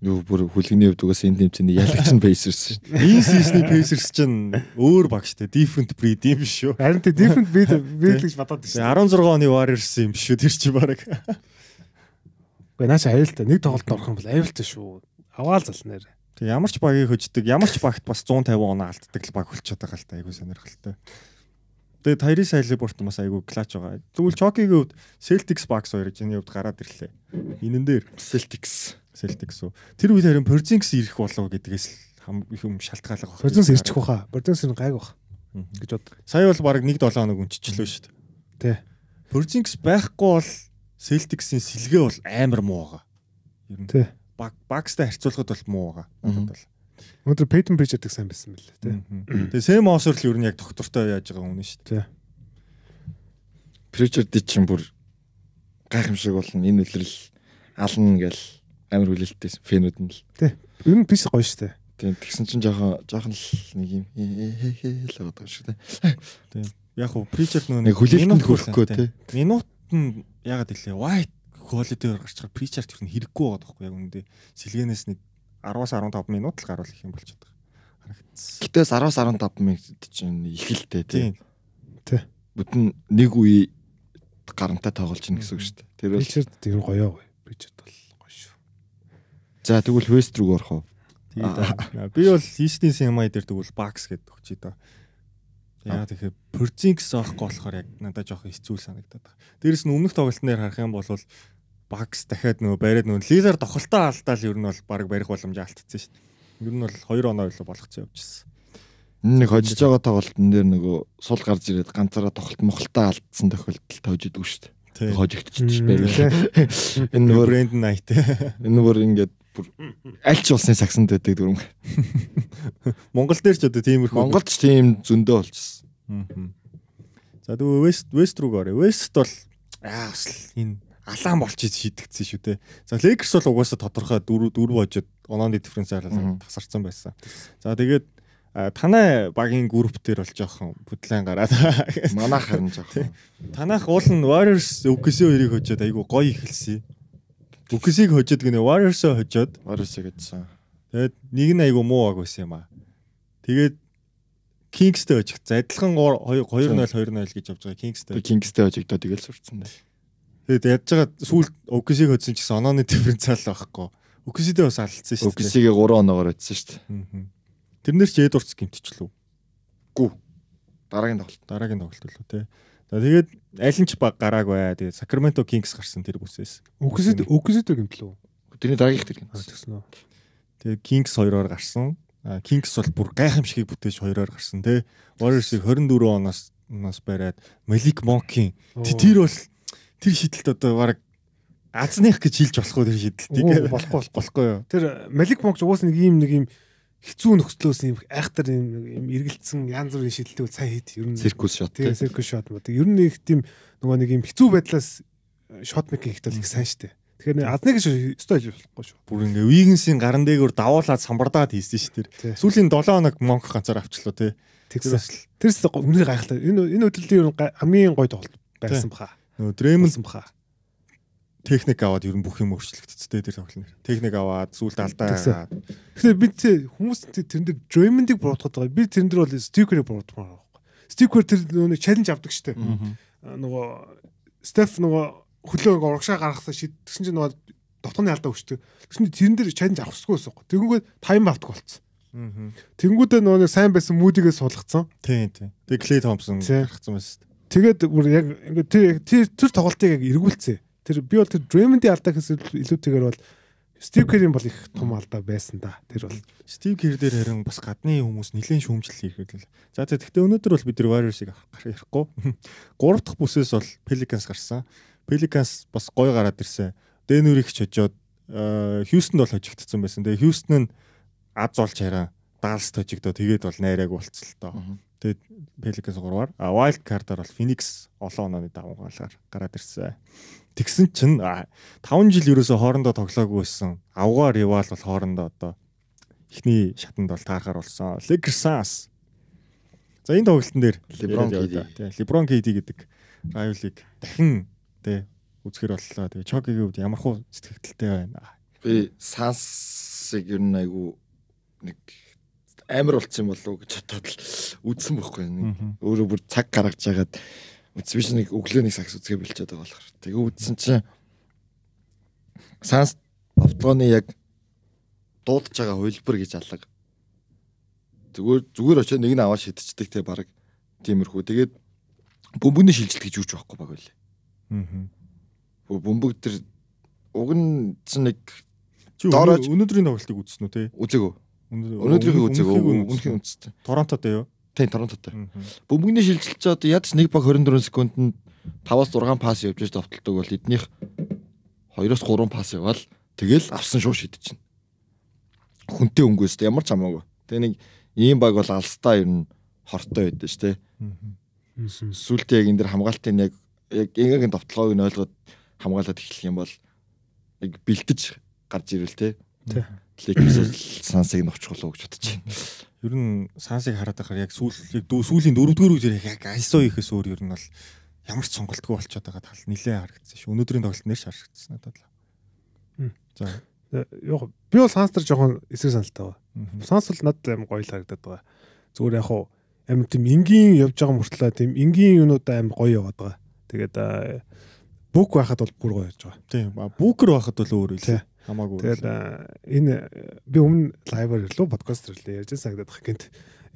Юу бүр хүлгэний хувьд угаас энэ тэмцээний ялагч нь Pacers шүү. Энэ season-ы Pacers чинь өөр баг шүү дээ. Different breed юм шүү. харин тэ different beat beat гэж бодоод байна 16 оны Warriors юм шүү. Тэр чинь баг. Гэхдээ нааша аюултай нэг тоглолт орох юм бол аюултай шүү аваал залнаар Тэг ямар ч багийг хөждөг, ямар ч багт бас 150 оноо алддаг л баг болчиход байгаа л та айгуу сонирхолтой. Тэгээд Тайри Салиборт бас айгүй клач байгаа. Тэгвэл Чокигийн хувьд Celtics Bucks хоёр чиний хувьд гараад ирлээ. Энэн дээр Celtics Celtics үү. Тэр үед харин Porzingis ирэх болов гэдгээс хам их юм шалтгаалга байна. Porzingis ирчих واخа. Porzingis нь гайг واخ гэж бод. Сая бол баг 1-7 хоног өнччихлөө шүү дээ. Тэ. Porzingis байхгүй бол Celtics-ийн сэлгээ бол амар муу байгаа. Ер нь. Тэ. Bucks-тай харьцуулахад бол муу байгаа. Надад бол өнөөдөр Peyton Pritchard-ыг сайн байсан мэлээ тий Тэгээ Сэм Осер л ер нь яг доктортой яаж байгаа хүн шүү дээ. Pritchard чинь бүр гайхамшиг болно. Энэ үлрэл ална гэл амар хүлээлттэй фэнүүд нь л. ер нь биш гоё штэ Тийм тэгсэн чинь жоохон жоохон л нэг юм л байгаа шиг тийм. Яг уу Причард нөгөө Нэг хүлээлтэнд хүрэхгүй тий. Минут нь ягаад илээ White quality-ээр гарч байгаа Причард ер нь хэрэггүй байгаа байхгүй яг үүндээ сэлгэнээс нэг 10-аас 15 минут л гарвал их юм болж байгаа. Харагдсан. Гэтээс 10-аас 15 минут чинь их л дээ тийм. Тийм. Бүтэн нэг үе гарантай тоглож ийн гэсэн үг шүү дээ. Тэр бол ер нь гоё гоё Pritchard бол гоё шүү за тэгвэл West руу орох уу? Тийм да. Би бол Eastern Semi дээр тэгвэл Bucks гэдэг өгчий доо. Яа тэгэхээр Porzingis авахгүй болохоор яг надад жоох хэцүү санагдаад байна. Дээрэс нь өмнөх тоглолтноор харах юм бол Bucks дахиад нөгөө бариад нөгөө Lillard тохолтоо алдаал ер нь бол баг барих боломж алдчихсан шүү дээ. Ер нь бол 2 оноо илүү болгоцсон явжсэн. Энэ нэг хожиж байгаа тоглолтын дээр нөгөө сул гарч ирээд ганцаараа тоглолт мохолтоо алдсан тохиолдолд хожидгүй шүү дээ. Тийм. Хожигдчих байгаад. Энэ бүр брэнд найт. энэ бүр ингээд бүр аль ч улсын сагсанд байдаг дүрм. Монгол дээр ч одоо тиймэрхүү. Монголд ч тийм зөндөө болчихсон. За тэгвэл West West руу орё. West бол аа бас л энэ алаан болчих шийдэгдсэн шүү дээ. За Lakers бол угаасаа тодорхой 4 4 божод онооны дифференц хаалаа тасарсан байсан. За тэгээд танай багийн групп дээр бол жоохон бүтлэн гараад Манайх харин жоохон. танах уул нь Warriors OKC хоёрыг хожоод айгу гоё эхэлсэн. Бүксийг хожоод гинэ Warriors-оо хожоод Оросоо гэдсэн. тэгээд нэг нь айгу муу баг байсан юм аа. Тэгээд Kings-тэй хожигд. За адилхан 2-0 2-0 гэж явж байгаа Kings-тэй. Би Кингстэй хожигдоо тэгэл сурцсан дээ. Тэгээд яаж байгаа сүүл Оксиг хөдсөн ч гэсэн онооны дифференциал байхгүй. Оксидээ бас алдсан шүү дээ. Оксигээ 3 оноогоор өдсөн шүү дээ. Тэрнэр ч Эдвардс гимтчлээ. Гүү. Дараагийн тоглолт. Дараагийн тоглолт үлээ те. За тэгээд аль нь ч баг гараагүй. Тэгээд Sacramento Kings гарсан тэр бүсээс. Өгсөд өгсөд гэмтлээ. Тэрний дараагийнх тэр Кингс. тэгсэн үү. Тэгээд Kings 2-оор гарсан. А Kings бол бүр гайхамшигыг бүтээж 2-оор гарсан те. Warriors-ыг 24 оноос оноос бариад Malik Monk-ийн Тэ- тэр бол тэр шийдэлт одоо баг азных гэж хэлж болох уу тэр шийдэлтийг болохгүй, болохгүй юу. Тэр Малик Монк уус нэг ийм нэг ийм хэцүү нөхцлөөс ийм айхтар ийм эргэлцсэн янз бүрийн шийдэлтүүд сайн хийд. Ер нь Циркус шот. Тэгээ циркус шот мод. Ер нь их тийм нөгөө нэг ийм хэцүү байдлаас шот мейкинг ихтэл их сайн штэ. Тэгэхээр азныг шүү өстой хийж болохгүй шүү. Бүр ингээ Вигенсийн гаран дээгүүр давуулаад самбардаад хийсэн Тий. тэр. Сүүлийн 7 хоног Монк ганцаар авчлаа те. Тэр Тэгсэн. бас Тэрс үнээр гайхалтай. Энэ энэ хөдөлтийн ер нь гай- хамгийн гоё тоглолт байсан баха. Нөгөө Болсон баха. техник аваад ер нь бүх юм өөрчлөгдсөн те тэр тоглолт. Техник аваад сүулт алдаа гаргаад. Тэгэхээр би хүмүүс тэ- тэрэн дээр Draymond-ыг буруутгаад байгаа. Би тэрэн дээр бол Sticker-ыг буруутгах байхгүй. Sticker тэр нөгөө challenge авдаг штэ. А, нөгөө Стеф нөгөө хөлөө ингээ урагшаа гаргахсан шид тэгсэн чинь нөгөө дотгоны алдаа өчтөг. Тэгсэн чинь тэрэн дээр challenge авахгүй байсан байхгүй. Тэгэнгүүт тайм авдаг болцсон. Мгм. Тэнгүүдээ нөгөө сайн байсан мүүдийгээ суулгацсан. Тийм тийм. Тэгээ Клей Томпсон Тий. гаргацсан байсан. шүү дээ. Тэгээд бүр яг ингээ тэр тэр тэр тоглолтыг яг эргүүлцээ. Тэр би бол тэр Draymond-ийн алдаа гэсэл илүүтэйгээр бол Steve Kerr-ийн бол их том алдаа байсан да. Тэр бол Стив Кэр дээр харин бас гадны хүмүүс нэлээд шүүмжлэл хийхэд л. За тэгэхдээ өнөөдөр бол бид нар Warriors-ыг авах ярихгүй. Гурав дахь бүсээс бол Pelicans гарсан. Pelicans бас гой гараад ирсэн. Denver-ийг ч хожоод Хьюстонд бол хожигдсон байсан. Тэгээ Хьюстон нь аз олж хараа Dallas хожигдоо тэгээд бол найраг тоо. Тэгээд Pelicans 3-аар а Wild Card-аар бол Phoenix олон онооны давангаалаар гараад ирсэн. Тэгсэн чинь 5 жил ерөөсө хоорондоо тоглоогүй байсан. Авгаар Rival бол хоорондоо одоо эхний шатанд бол таархаар болсон. Lakers Suns. За энэ тоглолтын дээр LeBron KD. LeBron KD гэдэг rival-ыг дахин тий үзэхэр боллоо. Тэгээ Чокигийн хувьд ямар хуу сэтгэлдэлтэй байна. Би Сансыг ер нь айгу нэг амар болцсон болов уу гэж бодоод л үзсэн байхгүй нэг өөрөө бүр цаг гаргаж жагаад үзсэн биш нэг өглөөний сакс үзгээ бэлчээд байгаа болохоор. Тэгээ үзсэн чинь Санс автогооны яг дуудаж байгаа хувилбар гэж алга. Зүгээр зүгээр очиод нэг нь аваад шидчихдэг те баг тиймэрхүү. Тэгээд бөмбөгний шилжилт гэж юуч байхгүй баг үлээ Мгм. бөмбөг төр уг нь нэг Чи өнөөдрийн тоглолтыг үзсэн үү те? үзээгөө Өнөө- өнөөдрийнхөө үзээгөө өмнөхийг өмнөхийн үзсэн. үзсэн Торонтотой юу? тийм торонтотой Мгм. бөмбөгний шилжилт ч одоо ядч 1 баг 24 секундэд 5-аас 6 пасс явж иж товтолдог бол эднийх 2-оос 3 пасс явал тэгэл авсан шууд шидэж чинь. Хүнтэй өнгөөс ямар ч хамаагүй. Тэгээ нэг ийм баг бол алстаа ер нь хортой байдаг шүү дээ. Сүултээ яг энэ дэр хамгаалтын яг яг ингээгийн товтлогоог нь ойлгоод хамгаалаад эхлэх юм бол яг бэлтэж гарч ирвэл те. Тий. Лекс сансыг уу гэж бодож байна. Ер нь Сансыг хараад байхаар яг сүүл яг дүү сүүлийн дөрөвдүгээр үеэр яг ISO ихээс өөр ер нь бол ямар ч сонголтгүй болчиход байгаа тал нилээ харагдсан шүү. Өнөөдрийн тоглолт нэр харагдсан надад л. За. яг би бол Санстер жоохон эсрэг саналтай. Мгм. Санс бол надад амар гоё л харагдаад байгаа. Зүгээр яг хуу амар тийм энгийн явж байгаа мөртлөө тийм энгийн юмудаа амар гоё яваад байгаа. Тэгээд бүк байхад бол бүр гоё явж байгаа. Тийм. Бүүкер байхад бол өөр Тий. Хамаагүй. Тэгээд аа, энэ э, би өмнө лайваар ирлээ подкаст ирлээ ярьж санагдаад байгаа гэнт.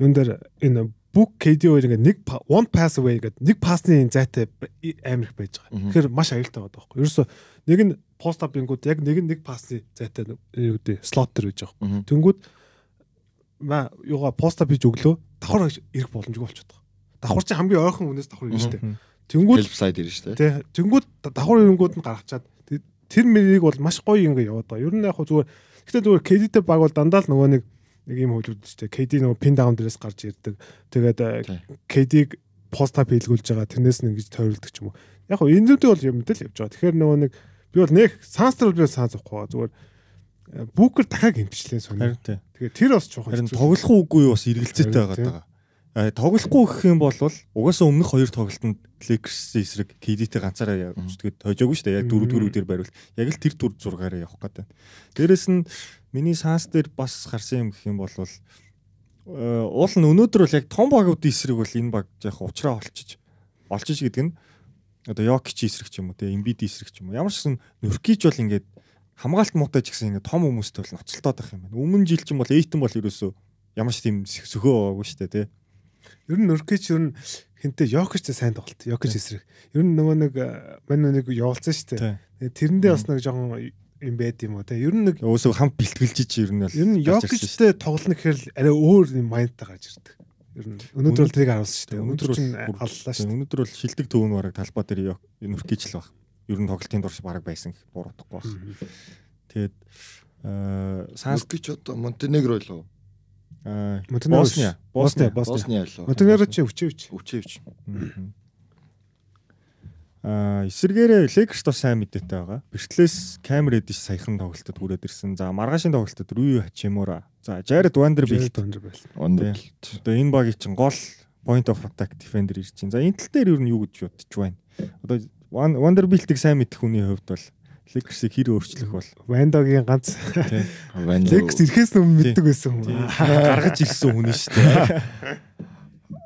Юун дээр энэ бүк KD хоёр ингээд нэг one pass away гэдэг нэг пасны зайтай амар их байж байгаа. Тэгэхээр маш аюултай байгаа байхгүй. Ерөөсө нэг нь пост апингууд яг нэг нь нэг пасны зайтай юу гэдэг слот төр байж байгаа. Тэнгүүд ма юугаа пост ап хийж өглөө давхар ирэх боломжгүй болчиход байгаа. Давхар чинь хамгийн ойрхон үнээс давхар ирнэ штэ. Мгм. Тэнгүүд Help side ирнэ шүү дээ. Тэнгүүд давхар ирэнгүүд нь гаргачаад тэр мэрийг бол маш гоё ингэ яваад байгаа. Ер нь яг зүгээр гэхдээ зүгээр KD-тэй баг бол дандаа л нөгөө нэг нэг юм дээ. KD нөгөө пин даун дээрээс гарч ирдэг. Тэгээд Тий. KD-г пост ап хийлгүүлж байгаа. Тэрнээс нь ингэж тойролдог ч юм уу. Яг хөө энэ үүдээ бол юм мэдэл явж байгаа. Тэгэхээр нөгөө нэг би бол нэг санстер бол би санаа зовхгүй байгаа. Зүгээр э, бүкер дахиад. Харин тий. Тэгээд тэр бас жоохон Харин тоглох уугүй бас эргэлзээтэй байгаа. э, тоглохгүй гэх юм бол угаасаа өмнөх хоёр тоглолтод Lakers эсрэг KD-тэй ганцаараа үздэгэд хожоогүй шүү дээ. Яг дөрөвдүгээр үдээр байвал яг л тэр дүр зургаараа явах гэдэг. Дээрэс нь миний санс дээр бас харсан юм гэх юм бол э, уул нь өнөөдөр бол яг том багуудын эсрэг бол энэ баг яг уучраа олчиж олчиж гэдэг нь одоо Йокич эсрэг ч юм уу те Embiid эсрэг ч юм уу ямар ч гэсэн Нөркич бол ингээд хамгаалт муутай ч гэсэн ингээд том хүмүүстэй бол ноцолтоод байх юм байна. Өмнө жил ч юм бол Эйтэн бол ерөөсөө ямар ч тийм сөхөө байгаагүй шүү дээ те. Ер нь Нөркич ер нь хинтээ Йокичтэй сайн тоглолт. Йокич эсрэг. Ер нь нөгөө нэг мань нэг явуулсан шүү дээ. Тэрэндээ бас нэг жоохон юм байд юм уу те. Ер нь нэг Өөсөө хамт бэлтгэлжиж ер нь бол ер нь Йокичтэй тоглоно гэхээр л арай өөр юм майндтай гарч ирдэг. Ер нь өнөөдөр бол тэрийг харуулсан шүү дээ. Өнөөдөр чинь аллаа шүү дээ. Өнөөдөр бол шилдэг төвн бараг талбай дээр Нөркич л баг. Ер нь тоглолтын дурш бараг байсан гэх буруудахгүй баг. Тэгээд э санс Санскич одоо Монтенегро лөө. Монтенегро Босния. Босния, Босния. Монтенегро чи өвчөөч. өвчөөч. Аа эсэргээрээ Лекерс то сайн мэдээтэй байгаа. Бертлээс Камер Эдиш саяхан тоглолтод хүрээд ирсэн. За маргаашийн тоглолтод Рүү Хачимура. За Jared Vanderbilt. Wonderful. Одоо энэ багийн чинь гол point of attack defender ирж чинь. За энэ тал дээр юу гэж бодож байна? Одоо Vanderbilt-ийг сайн мэдэх хүний хувьд бол Lakers-ийг хэр өөрчлөх бол Вандогийн ганц. Лекс ирэхээс өмнө мэддэг байсан хүн. гаргаж ирсэн хүн шүү дээ.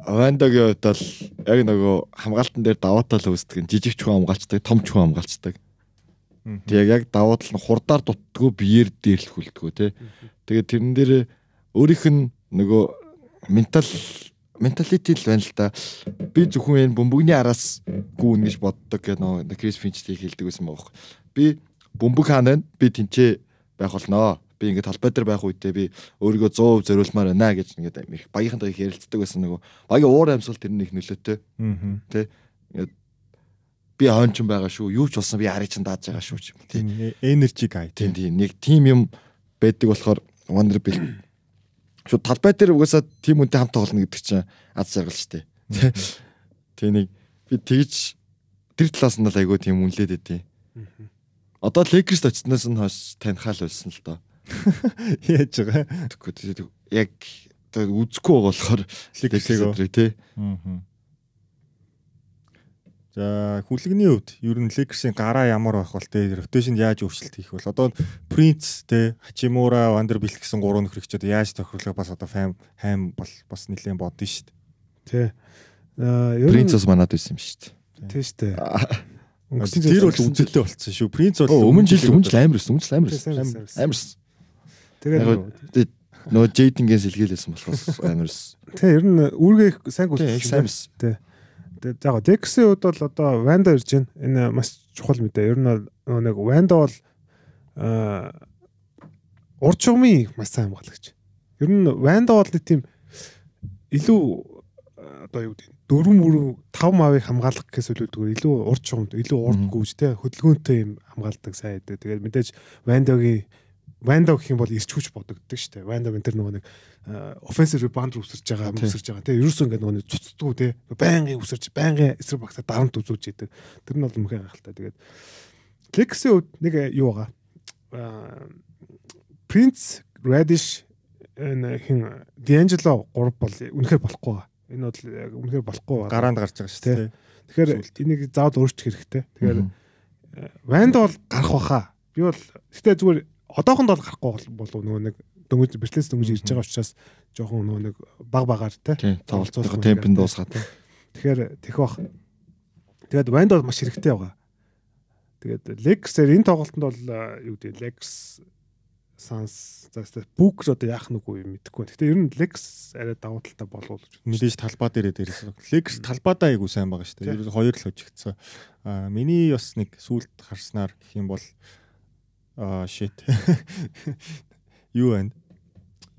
Вандагийн хувьд бол яг нөгөө хамгаалтан дээр даваа тал үүсдэг жижиг ч хүн хамгаалцдаг, том ч хүн хамгаалцдаг. Тэг яг даваа тал нь хурдаар дутдггүй биеэр дээрлэх үлдгүү те. Тэгээд тэрэн дээр өөрийнх нь нөгөө ментал менталити л байна л да. Би зөвхөн энэ бөмбөгний араас гүн гэж боддог гэх нөө Крис Финчтэй хэлдэг байсан баах. Би бөмбөг хаана байна? Би тэнцээ байх болноо. Би ингээд талбай дээр байх үедээ би өөрийгөө 100% зориулмаар байна гэж ингээд их багийнхантай их ярилцдаг байсан нөгөө багийн уур амьсгал тэрний их нөлөөтэй Аа. тий. Ингээд би хончин байгаа шүү. Юу ч болсон би харыг чинь дааж байгаа шүү юм. Тий. Тийм energy guy. Тийм тийм нэг тим юм байдаг болохоор Wonderbill шууд талбай дээр угаасаа тим үнтэй хамт тоглоно гэдэг чинь аз жаргал шүү дээ. Тий нэг би тэгж тэр талаас нь л айгүй тийм үнлээд өгдөө. Одоо Lakers очсноос нь хойш танихаал байсан л доо. Яаж байгаа? Тэгэхгүй яг одоо үзэхгүй байгаа болохоор Lakers-ийг тий. Аа. За хүлэгний хувьд ер нь Lakers-ийн гараа ямар байх бол те ротейшнд яаж өөрчлөлт хийх бол одоо Prince те Hachimura, Vanderbilt гэсэн гурван нөхрөгчөд яаж тохируулах бас одоо файм хайм бол бас нэлээд бодно шүү дээ. Тий. Аа ер нь Принцесс манад байсан юм шүү дээ. тий штэ. Өнгөрсөн тэр бол үзэлтэй болцсон шүү. Prince бол өмнө жил өмнө жил амар байсан. Өмнө жил амар байсан. сайн байсан. Амар байсан. Тэгээд нөгөө Jade-ийн сэлгээлсэн болохоос амар байсан. тий ер нь үүргээ сайн сайн байсан. Тэгээд яг Дексийн хувьд бол одоо Ванда ирж байна. Энэ маш чухал мэдээ. Ер нь бол нэг Ванда бол аа урд чугмын маш сайн хамгаалагч. Ер нь Ванда бол нэг тийм илүү одоо юу гэдэг дөрвөн мөрөв тав мавыг хамгаалах гэхээс өлөөдгөр илүү урд чугамд илүү урд гүйж те хөдөлгөөнтэй юм хамгаалдаг сайн байдаг. Тэгээд мэдээж Вандагийн Ванда гэх юм бол ирч хүч бодогддог шүү дээ. Вандагийн тэр нөгөө нэг offensive rebound үсэрч байгаа, үсэрч байгаа. Тэгээ ерөөсөө ингээд нөгөө нэг цуцдгүй те байнгын үсэрч, байнгын эсрэг багтаа дарамт үзүүлж идэг. Тэр нь бол мөхөө гахалтай. Тэгээд Lexi хувьд нэг э, юу байгаа. Аа, Prince, Radish энэ хин D'Angelo 3 бол үнэхээр болохгүй байгаа. Энэ бол яг үнэхээр болохгүй байгаа. гараанд гарч байгаа шүү дээ. Тэгэхээр энийг заавал өөрчлөх хэрэгтэй. Тэгэхээр Ванд бол гарах баха. Би бол гэтээ зүгээр одоохонд бол гарахгүй бол- болов нөгөө нэг дөнгөж бэртлээс дөнгөж ирж байгаа учраас жоохон нөгөө нэг баг багаар те. Тийм Тоглолцоолох тоглолцоо маягаар, темпэн тий. дуусгаад. Тэгэхээр тэх бах. Тэгээд Ванд бол маш хэрэгтэй байгаа. Тэгээд Lex-ээр энэ тоглолтод бол а, юу гэдэг Lex Sans заастаа Book одоо яах нүггүй мэдэхгүй. Гэтэ ер нь Lex арай давуу талтай болов гэж бодсон. Мэдээж талбай дээрээ дээрээс. Lakers талбайдаа айгу сайн байгаа шүү дээ. Ерөөс хоёр л хожигдсан. Аа миний бас нэг сүулт харснаар гэх юм бол аа shit. Юу вэ?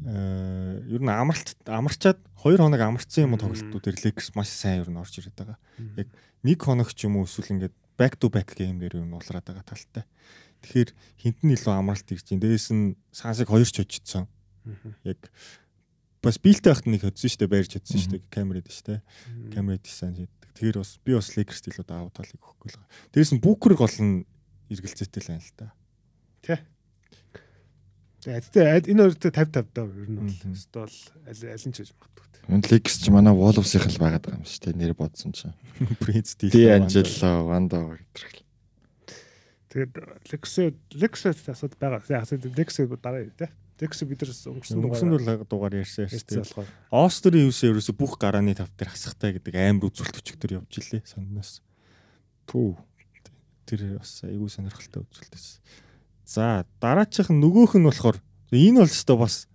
Аа ер нь амралт амарчаад 2 хоног амарцсан юм уу тоглолтууд дээр Lakers маш сайн ер нь орж ирээд байгаа. Яг нэг хоног ч юм уу эсвэл ингээд back to back ер нь уулраад байгаа талтай. Тэгэхээр хинт нь илүү амралт ирж байна. Дээрээс нь сансыг хоёр ч хожигдсан. Яг бас биэлтэй байхад нэг хөдсөн шүү дээ байрж хөдсөн шүү дээ камерад шүү дээ камерад сайн хийдэг. Тэгэхээр бас би бас Lakers илүү давуу талыг өгөхгүй л байгаа. Дээрээс нь Booker гол нь эргэлзээтэй л байна л да. Гэтэ энэ хоёртой 50 50 даа ер нь бол өстө бол аль аль нь ч гэж магадгүй. Лекс ч манай Wolves-ийнх л байгаад байгаа юм шүү дээ. Нэр бодсон чинь. Принц Ди Анжело, Ванда гэх Тэгээд Lex Lex асууд байгаа. Тэгээ асууд Lex дараа юу те. Lex бид нар өнгөрсөн өнгөрсөн дугаар дугаар ярьсан ярьсан. болохоор. Острын юусээ ерөөсө бүх гарааны тав дээр хасахтай гэдэг амар үзүүлэлт өчигдөр явж илээ сондноос. Пүү. Тэр бас айгүй сонирхолтой үзүүлэлтээс. За дараачих нөгөөх нь болохоор энэ бол өстой бас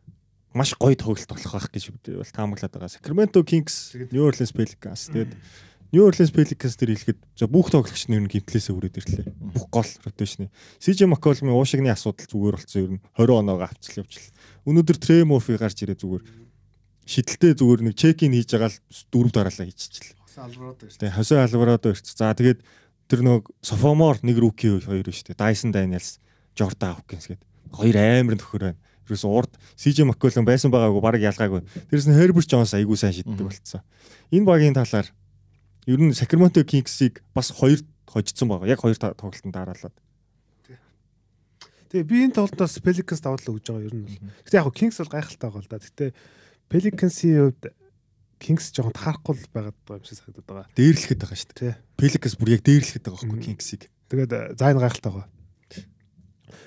маш гоё тоглолт болох байх гэж бид бол таамаглаад байгаа. Sacramento Kings, New Orleans Pelicans тэгээд New Orleans Pelicans дээр хэлэхэд за бүх тоглогч нь ер нь гимтлээсээ үрээд ирлээ. Бүх гол ротейшны. CJ McCollum-ийн уушигны асуудал зүгээр болсон ер нь 20 оноогоо авцал явчихлаа. Өнөөдөр Trey Murphy гарч ирээ зүгээр шидэлтэй зүгээр нэг чек ин хийж байгаа л дөрөв дараалал хийчихлээ. Тэгээ хосоо албараадо ирч. За тэгээд тэр нэг софомор нэг руки хоёр байна шүү дээ. Dyson Daniels, Jordan Hawkins гээд хоёр амар нөхөр байна. Ерөөс урд CJ McCollum байсан байгаагүй баг ялгаагүй. Тэрс нь Herbert Jones айгүй сайн шиддэг болцсон. Энэ багийн талаар ер нь Sacramento Kings-ийг бас хоёр хожицсон байгаа. Яг хоёр тоглолтод дараалаад. Тэгээ би энэ тоглолтоос Pelicans давуулаа өгж байгаа ер нь бол. Гэтэ яг Kings бол гайхалтай байгаа л да. Гэтэ Pelicans-ийн хувьд Kings жоохон таарахгүй байгаад байгаа юм шиг санагдаад байгаа. Дээрлэхэд байгаа шүү дээ. Pelicans бүр яг дээрлэхэд байгаа байхгүй. Kings-ийг. Тэгээд э, за энэ гайхалтай байгаа.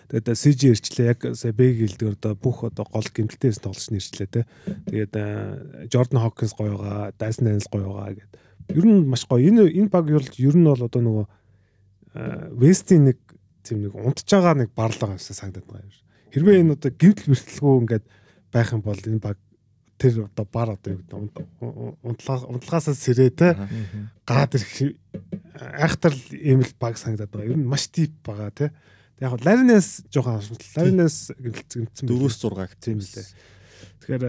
Тэгээд э, CG ирчлээ яг сая Бэг хэлдэг одоо бүх одоо гол гимтэлтээс тоглож нэрчлээ те. Тэгээд э, Jordan Hawkins гоё байгаа, Dyson Daniels гоё байгаа гэд. Ер нь маш гоё. Энэ энэ баг бол ер нь бол одоо нөгөө West-ийн нэг тийм нэг унтж байгаа нэг барлага юмсаа санагдаад байгаа юм. Хэрвээ энэ одоо гимтэл мэртлгүй ингээд байх юм бол энэ баг тэр одоо бар одоо юу гэдэг унтлага унтлагаасаа сэрээ те гараад ирэх айхтар ийм л баг санагдаад байгаа. Ер нь маш тип байгаа. Тэг яг Ларинес жоохон асуудал. Ларинес гэмтэлцэн 4-с 6 гэх тийм лээ. Тэгэхээр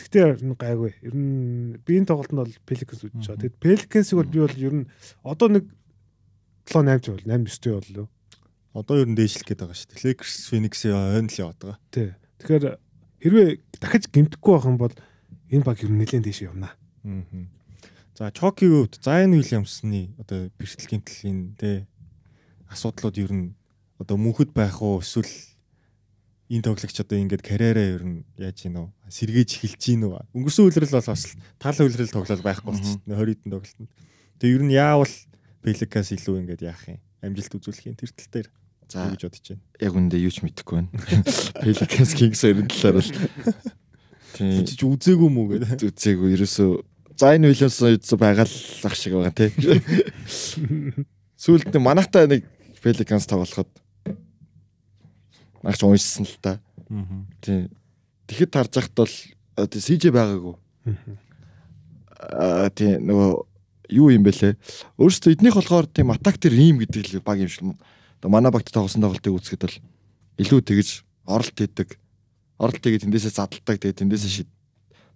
тэгтээ гайгүй. Ер нь би энэ тоглолтод бол Pelicans үдчихэж байгаа. Тэгэд Pelicans-ыг бол би бол ер нь одоо нэг 7 8 бол 8 9 бол юу. Одоо ер нь дээшлэх гээд байгаа шүү дээ. Lakers Phoenix-ийн ойн л яваад байгаа. Тий. Тэгэхээр хэрвээ дахиж гэмтэхгүй байх юм бол энэ баг ер нь нэлээд дэше явна. Аа. За Чокигийн хувьд Zion Williams-ны одоо бэрхтэл гэмтлийн тэ асуудлууд ер нь одоо мөнхөд байх уу эсвэл энэ тоглогч одоо ингээд карьераа ер нь яаж гинөө сэргээж эхэлж гин үү? Өнгөрсөн үйлрэл бол бас тал үйлрэл тоглол байхгүй болчихсон 20 хэдэн тоглолтод. Тэгээ ер нь яавал Pelicans илүү ингээд яах юм? Амжилт үзүүлэх юм тэр тал дээр За гэж бодож байна? яг үндэ юу ч мэдэхгүй байна. Pelicans Kings хоёрын талаар бол. Тийм ч үзээгүй мүү гэдэг? Үзээгүй ерөөсөө. Zion Williamson үзсэн байгаа л ах шиг байгаа тий. Сүүлд нь манайхтай нэг Pelicans тоглоход наач уншсан л та. Аа. Тий. Тэгэхэд харж байхад бол э, тий CJ байгаагүй. Аа тий нөгөө юу юм бэлээ. Өөрөөсөө эднийх болохоор тийм атак төр ийм гэдэг л баг юм шиг. Одоо манай багт тоглосон тоглолтыг үзэхэд бол илүү тэгж оролт хийдэг. Оролт хийгээд тэндээсээ задалдаг. Тэгээд тэндээсээ шид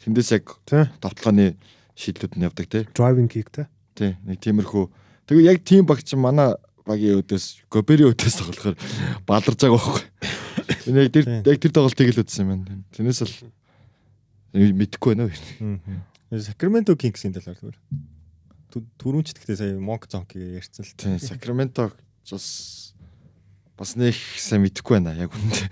тэндээс яг Тий. товтлооны шийдлүүд нь явдаг тий. Driving kick те. Тий. Нэг тиймэрхүү. Тэгээ яг тийм баг чинь манай багийн өдөөс Гобери өдөөс тоглохоор баларж байгаа байхгүй. Энэ яг тэр яг тэр тоглолтыг л үзсэн юм байна. Тэрнээс л мэдэхгүй байна уу? Sacramento Kings-ийн талаар зүгээр. Түрүүн ч гэхдээ сая Monk Zonk-ийг ярьсан л. Сакраменто бас бас нэг сайн мэдэхгүй байна яг үндэ.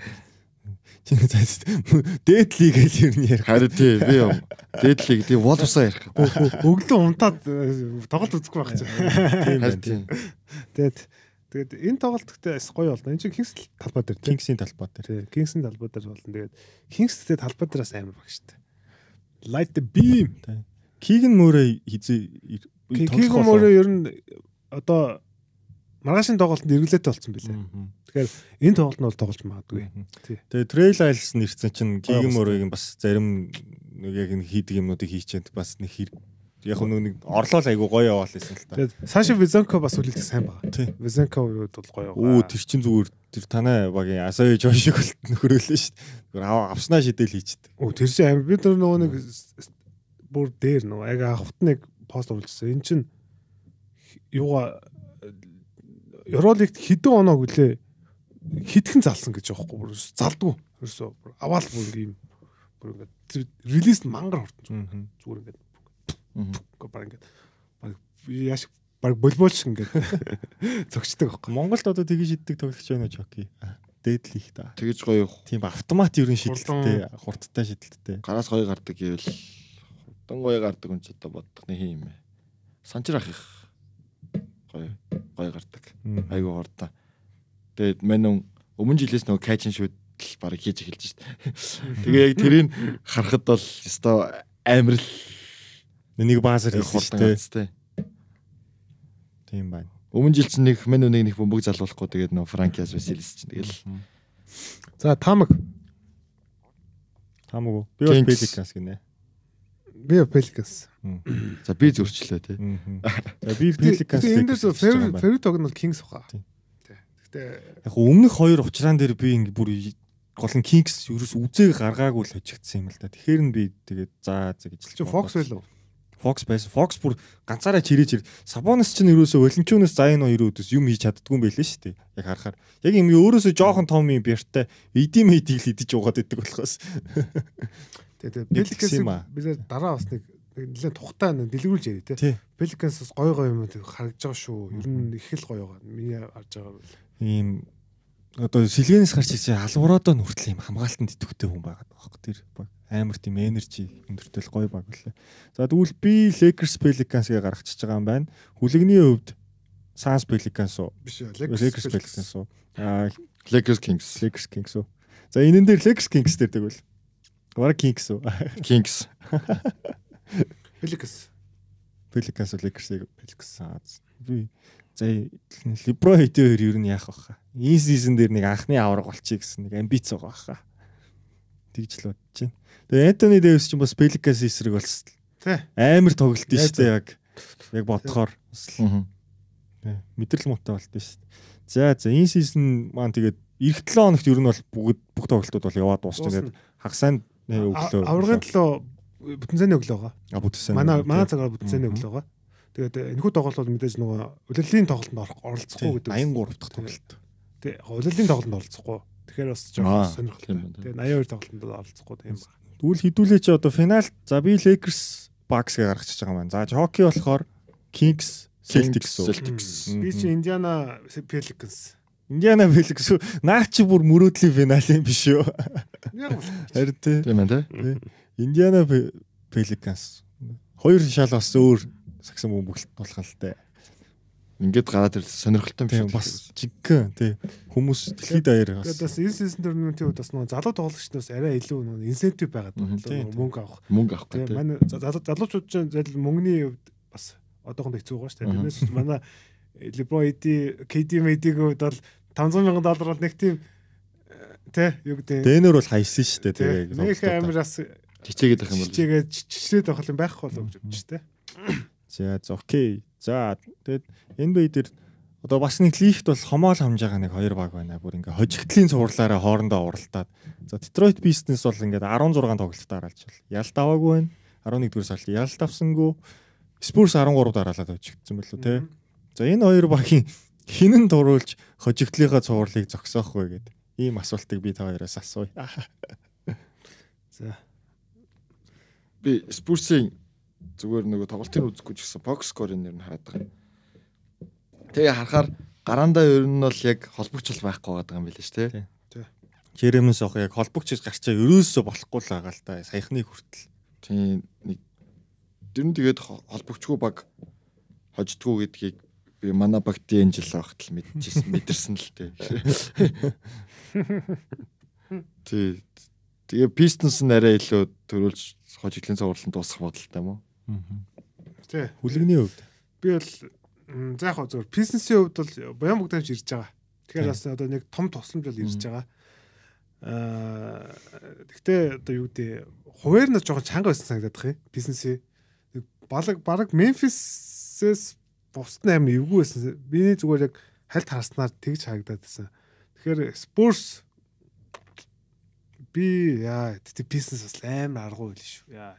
Чи дээд лиг л ер нь ярих. Харин тий би юм. Дээдлийг тий Wolves-аа ярих. Өглөө унтаад э, тоглолт үзэхгүй байх чинь. Тийм тий. Тэгээд тэгээд энэ тоглолт гэхдээ бас гоё болно. Энэ чинь Kings талбай дээр тий. Kings-ийн талбай дээр. Тий, Kings-ийн талбай дээр болно. Тэгээд Kings-тэй талбай дээр бас амар баг штэ. Light the beam. Кигэн мөрөө хизээ Кигэн мөрөө ер нь одоо маргаашийн тоглолтод эргэлээтэй болсон билээ. Тэгэхээр энэ тоглолт нь бол тоглож магадгүй. Тэгээ Trail Isles нэрсэн чинь Кигэн Гоё мөрөөг бас зарим нэг яг нэг хийдэг юмнуудыг хийчихэд бас нэг хэрэг яг нэг орлол айгу гоё яваал байсан л та. Тэгээд Саша Визенко бас үлээлт сайн байгаа. Визенко үед бол гоё байгаа. Оо тэр чин зүгээр тэр танай багийн Асаи Жон шиг бол нөхрөөлөө шүү дээ. Зүгээр авснаа шидэл хийчихдээ. Оо тэр чинь амар бид нар нөгөө нэг бүр дээр нөгөө ага хавт нэг пост оруулсан. Эн чин юугаа Евролигт хэдэн оноо гэлээ хитгэн залсан гэж байхгүй бүр залдгүй. Ерөөсөө бүр аваал бүр ийм бүр ингээд релиз мангар хортсон зүгээр ингээд баг ингээд баг яаш баг болбол шиг ингээд зөгчдөг байхгүй. Монголд одоо тэгж шиддэг тоглогч байна уу Чоки? дээдлих та. Тэгэж гоё Тийм автомат ер нь Хурдан. шидэлттэй, хурдтай шидэлттэй. гараас гоё гардаг гэвэл хурдан гоё гардаг хүн ч одоо бодох нэг юм ээ. Санчир ах их гоё гоё гардаг. Айгуу хурдан. Тэгээд нөө өмнө жилээс нөгөө кайчин шүдэл бараг хийж эхэлж шít. Тэгээ яг тэрийг харахад бол өстой амар л Нэг баазар хийсэн гацтай. Тийм байна. Өмнө жил чинь нэг мань нүг нэг бөмбөг залуулахгүй тэгээд нөгөө Франкиас Василис чинь тэгэл За Тамаг Таамаг. Би бол Kings. Пеликанс гинэ. Би Pelicans. за би зөрчлөө тий. За би Пеликанс. Энд дэс фэврит тог нь бол Kings. Тий. Гэтэ Яг өмнөх хоёр уучраан дээр би ингээ бүр гол нь Kings ерөөс үзээг гаргаагүй л хожигдсан юм л да. Тэгэхээр нь би тэгээд за за гэж чи Fox байлуу. Fox байсан. Fox бүр ганцаараа чирээж ир. Сабонос ч нэрөөсөө Валентинос Зайно хоёр өдөөс юм хийж чаддгүй юм байлээ шүү дээ. Яг харахаар. Яг юм өөрөөсөө жоохон том юм бэртэй эдим эдийг л идэж угаад байдаг болохоос. Тэгээ Нэг гэсэн юм аа. Pelicans бид дараа бас нэг нэлээд тухтай нэг дэлгэрүүлж яри те. Pelicans бас гой гой юм харагдаж байгаа шүү. Ер нь их л гоё байгаа. Миний харж байгаа бол. Ийм одоо сэлгэнээс гарч ирсэн албараадаа нүртэл юм хамгаалтанд идэвхтэй хүн байгаад байгаа хөөх тэр амар тийм энержи өндөртэй л гоё баг үлээ. За тэгвэл би Lakers Pelicans-ыг гаргачихж байгаа юм байна. Хүлэгний хувьд Suns Pelicans уу? Биш? Lakers Pelicans уу? Аа Lakers Kings. Lakers Kings уу? За энэ дээр Lakers Kings дээр тэгвэл. Гара Kings уу? Kings. Pelicans. Pelicans уу Lakers-ыг Pelicans. Аа, Би за LeBron хэдийн хоёр ер нь яах вэ? Энэ сизон дээр нэг анхны авраг болчих гэсэн нэг амбиц байгаа баха. Тэгж л бодож байна. Тэгээ Anthony Davis ч бас Pelicans эсрэг болсон. Тий. Амар тоглолт нь шүү дээ яг. Яг бодохоор мэдрэл муутай болт нь шүү дээ. За за энэ сизон маань тэгээд эх 7 хоногт ер нь бол бүгд бүх тоглолтууд бол яваад дуусч Дуусна. Аврагын төлөө бүтэн зэний өглөө байгаа. а бүтсэн. Манай манай цагаар бүтэн зэний Мгм. өглөө байгаа. Тэгээд э, энэхүү тоглолт бол мэдээж нөгөө улирлын тоглолтод оролцохгүй гэдэг. 83 дахь тоглолт. Тэг улирлын тоглолтод оролцохгүй. Тэгэхээр бас жоохон сонирхолтой. Тэгээд 82 тоглолтод оролцохгүй тийм байна. Тэгвэл хідүүлээ чи одоо финалт за би Lakers Bucks гээ гаргачихж байгаа юм байна. За hockey болохоор Kings Celtics. Би чи Индиана Pelicans. Индиана үү? наа чи бүр мөрөөдлийн финал юм биш үү? Харин тий. Тийм тий. Индиана Pelicans. Хоёр шал бас өөр сагсан бөмбөлт болох л тээ. Ингээд гараад ир сонирхолтой юм шиг. бас жиггэн тий. Хүмүүс дэлхийд даяар бас. Тэгээд бас энэ season tournament-ийн хувьд бас нөгөө залуу тоглогчдоос арай илүү нөгөө инсентив байгаад байна. Мөнгө авах. мөнгө Тэгээ тий. манай за- залуу залуучууд ч зайл мөнгөний хувьд бас одоохондоо хэцүү байгаа шүү дээ. Тэрнээс манай LeBron AD, KD хувьд бол 500 сая доллар бол нэг тийм тэ юу гэдэг Дэнер бол хайсан шүү дээ тий тий. нэг амир бас Чичээгээд ах юм бол. чичээгээ чичрээд авах юм байхгүй болов гэж бодчих тэ. За окей. За тэгэд NBA дээр одоо бас нэг лигт бол хомоол хамж байгаа нэг хоёр баг байна. Бүр ингээ хожигдлын цувралаараа хоорондоо уралдаад. За Detroit Pistons бол ингээд 16 тоглолтод дараалж байна. Ялт аваагүй байна. 11 дугаар сард ялт авсангүй. Spurs 13 дараалаад хожигдсан байлоо те. За энэ хоёр багийн хинэн дуруулж хожигдлынхаа цувралыг зогсоох вэ гэд ийм асуултыг би та хоёроос асууя. За би Спурсийн зүгээр нөгөө тоглолтын үзэхгүй ч гэсэн box score-ын нэр нь хараад байгаа. Тэгээ харахаар гараандаа ер нь бол яг холбогчл байхгүй байгаа юм билээ шүү Тий. дээ. Черемс ах яг холбогч гарчаа ерөөсөө болохгүй л байгаа л та. Саяхны хүртэл. Тийм нэг ер нь тэгээд хо- холбогчгүй баг хождгоо гэдгийг би манай багт энэ жил багт л мэдчихсэн мэдэрсэн л тээ. Тий. Тэгээ Pistons нь арай илүү төрүүлж хожигдлын цувраланд дуусах бодолтой юм уу? тий Хүлэгний хувьд би бол за яг зөв бизнесийн хувьд бол баян бүгдэмж ирж байгаа. Тэгэхээр бас одоо нэг том тусламж бол ирж байгаа. Аа гэхдээ одоо юу гэдэг хуваар нь жоохон чанга байсан санагдаад байна. Бизнесийн нэг балаг бараг Memphis-с бусд нь амар эвгүй байсан. Биний зүгээр яг хальт харснаар тэгж харагдаад байсан. Тэгэхээр Spurs би яа тэгтээ бизнес бас амар аргуу байл шүү. Яа.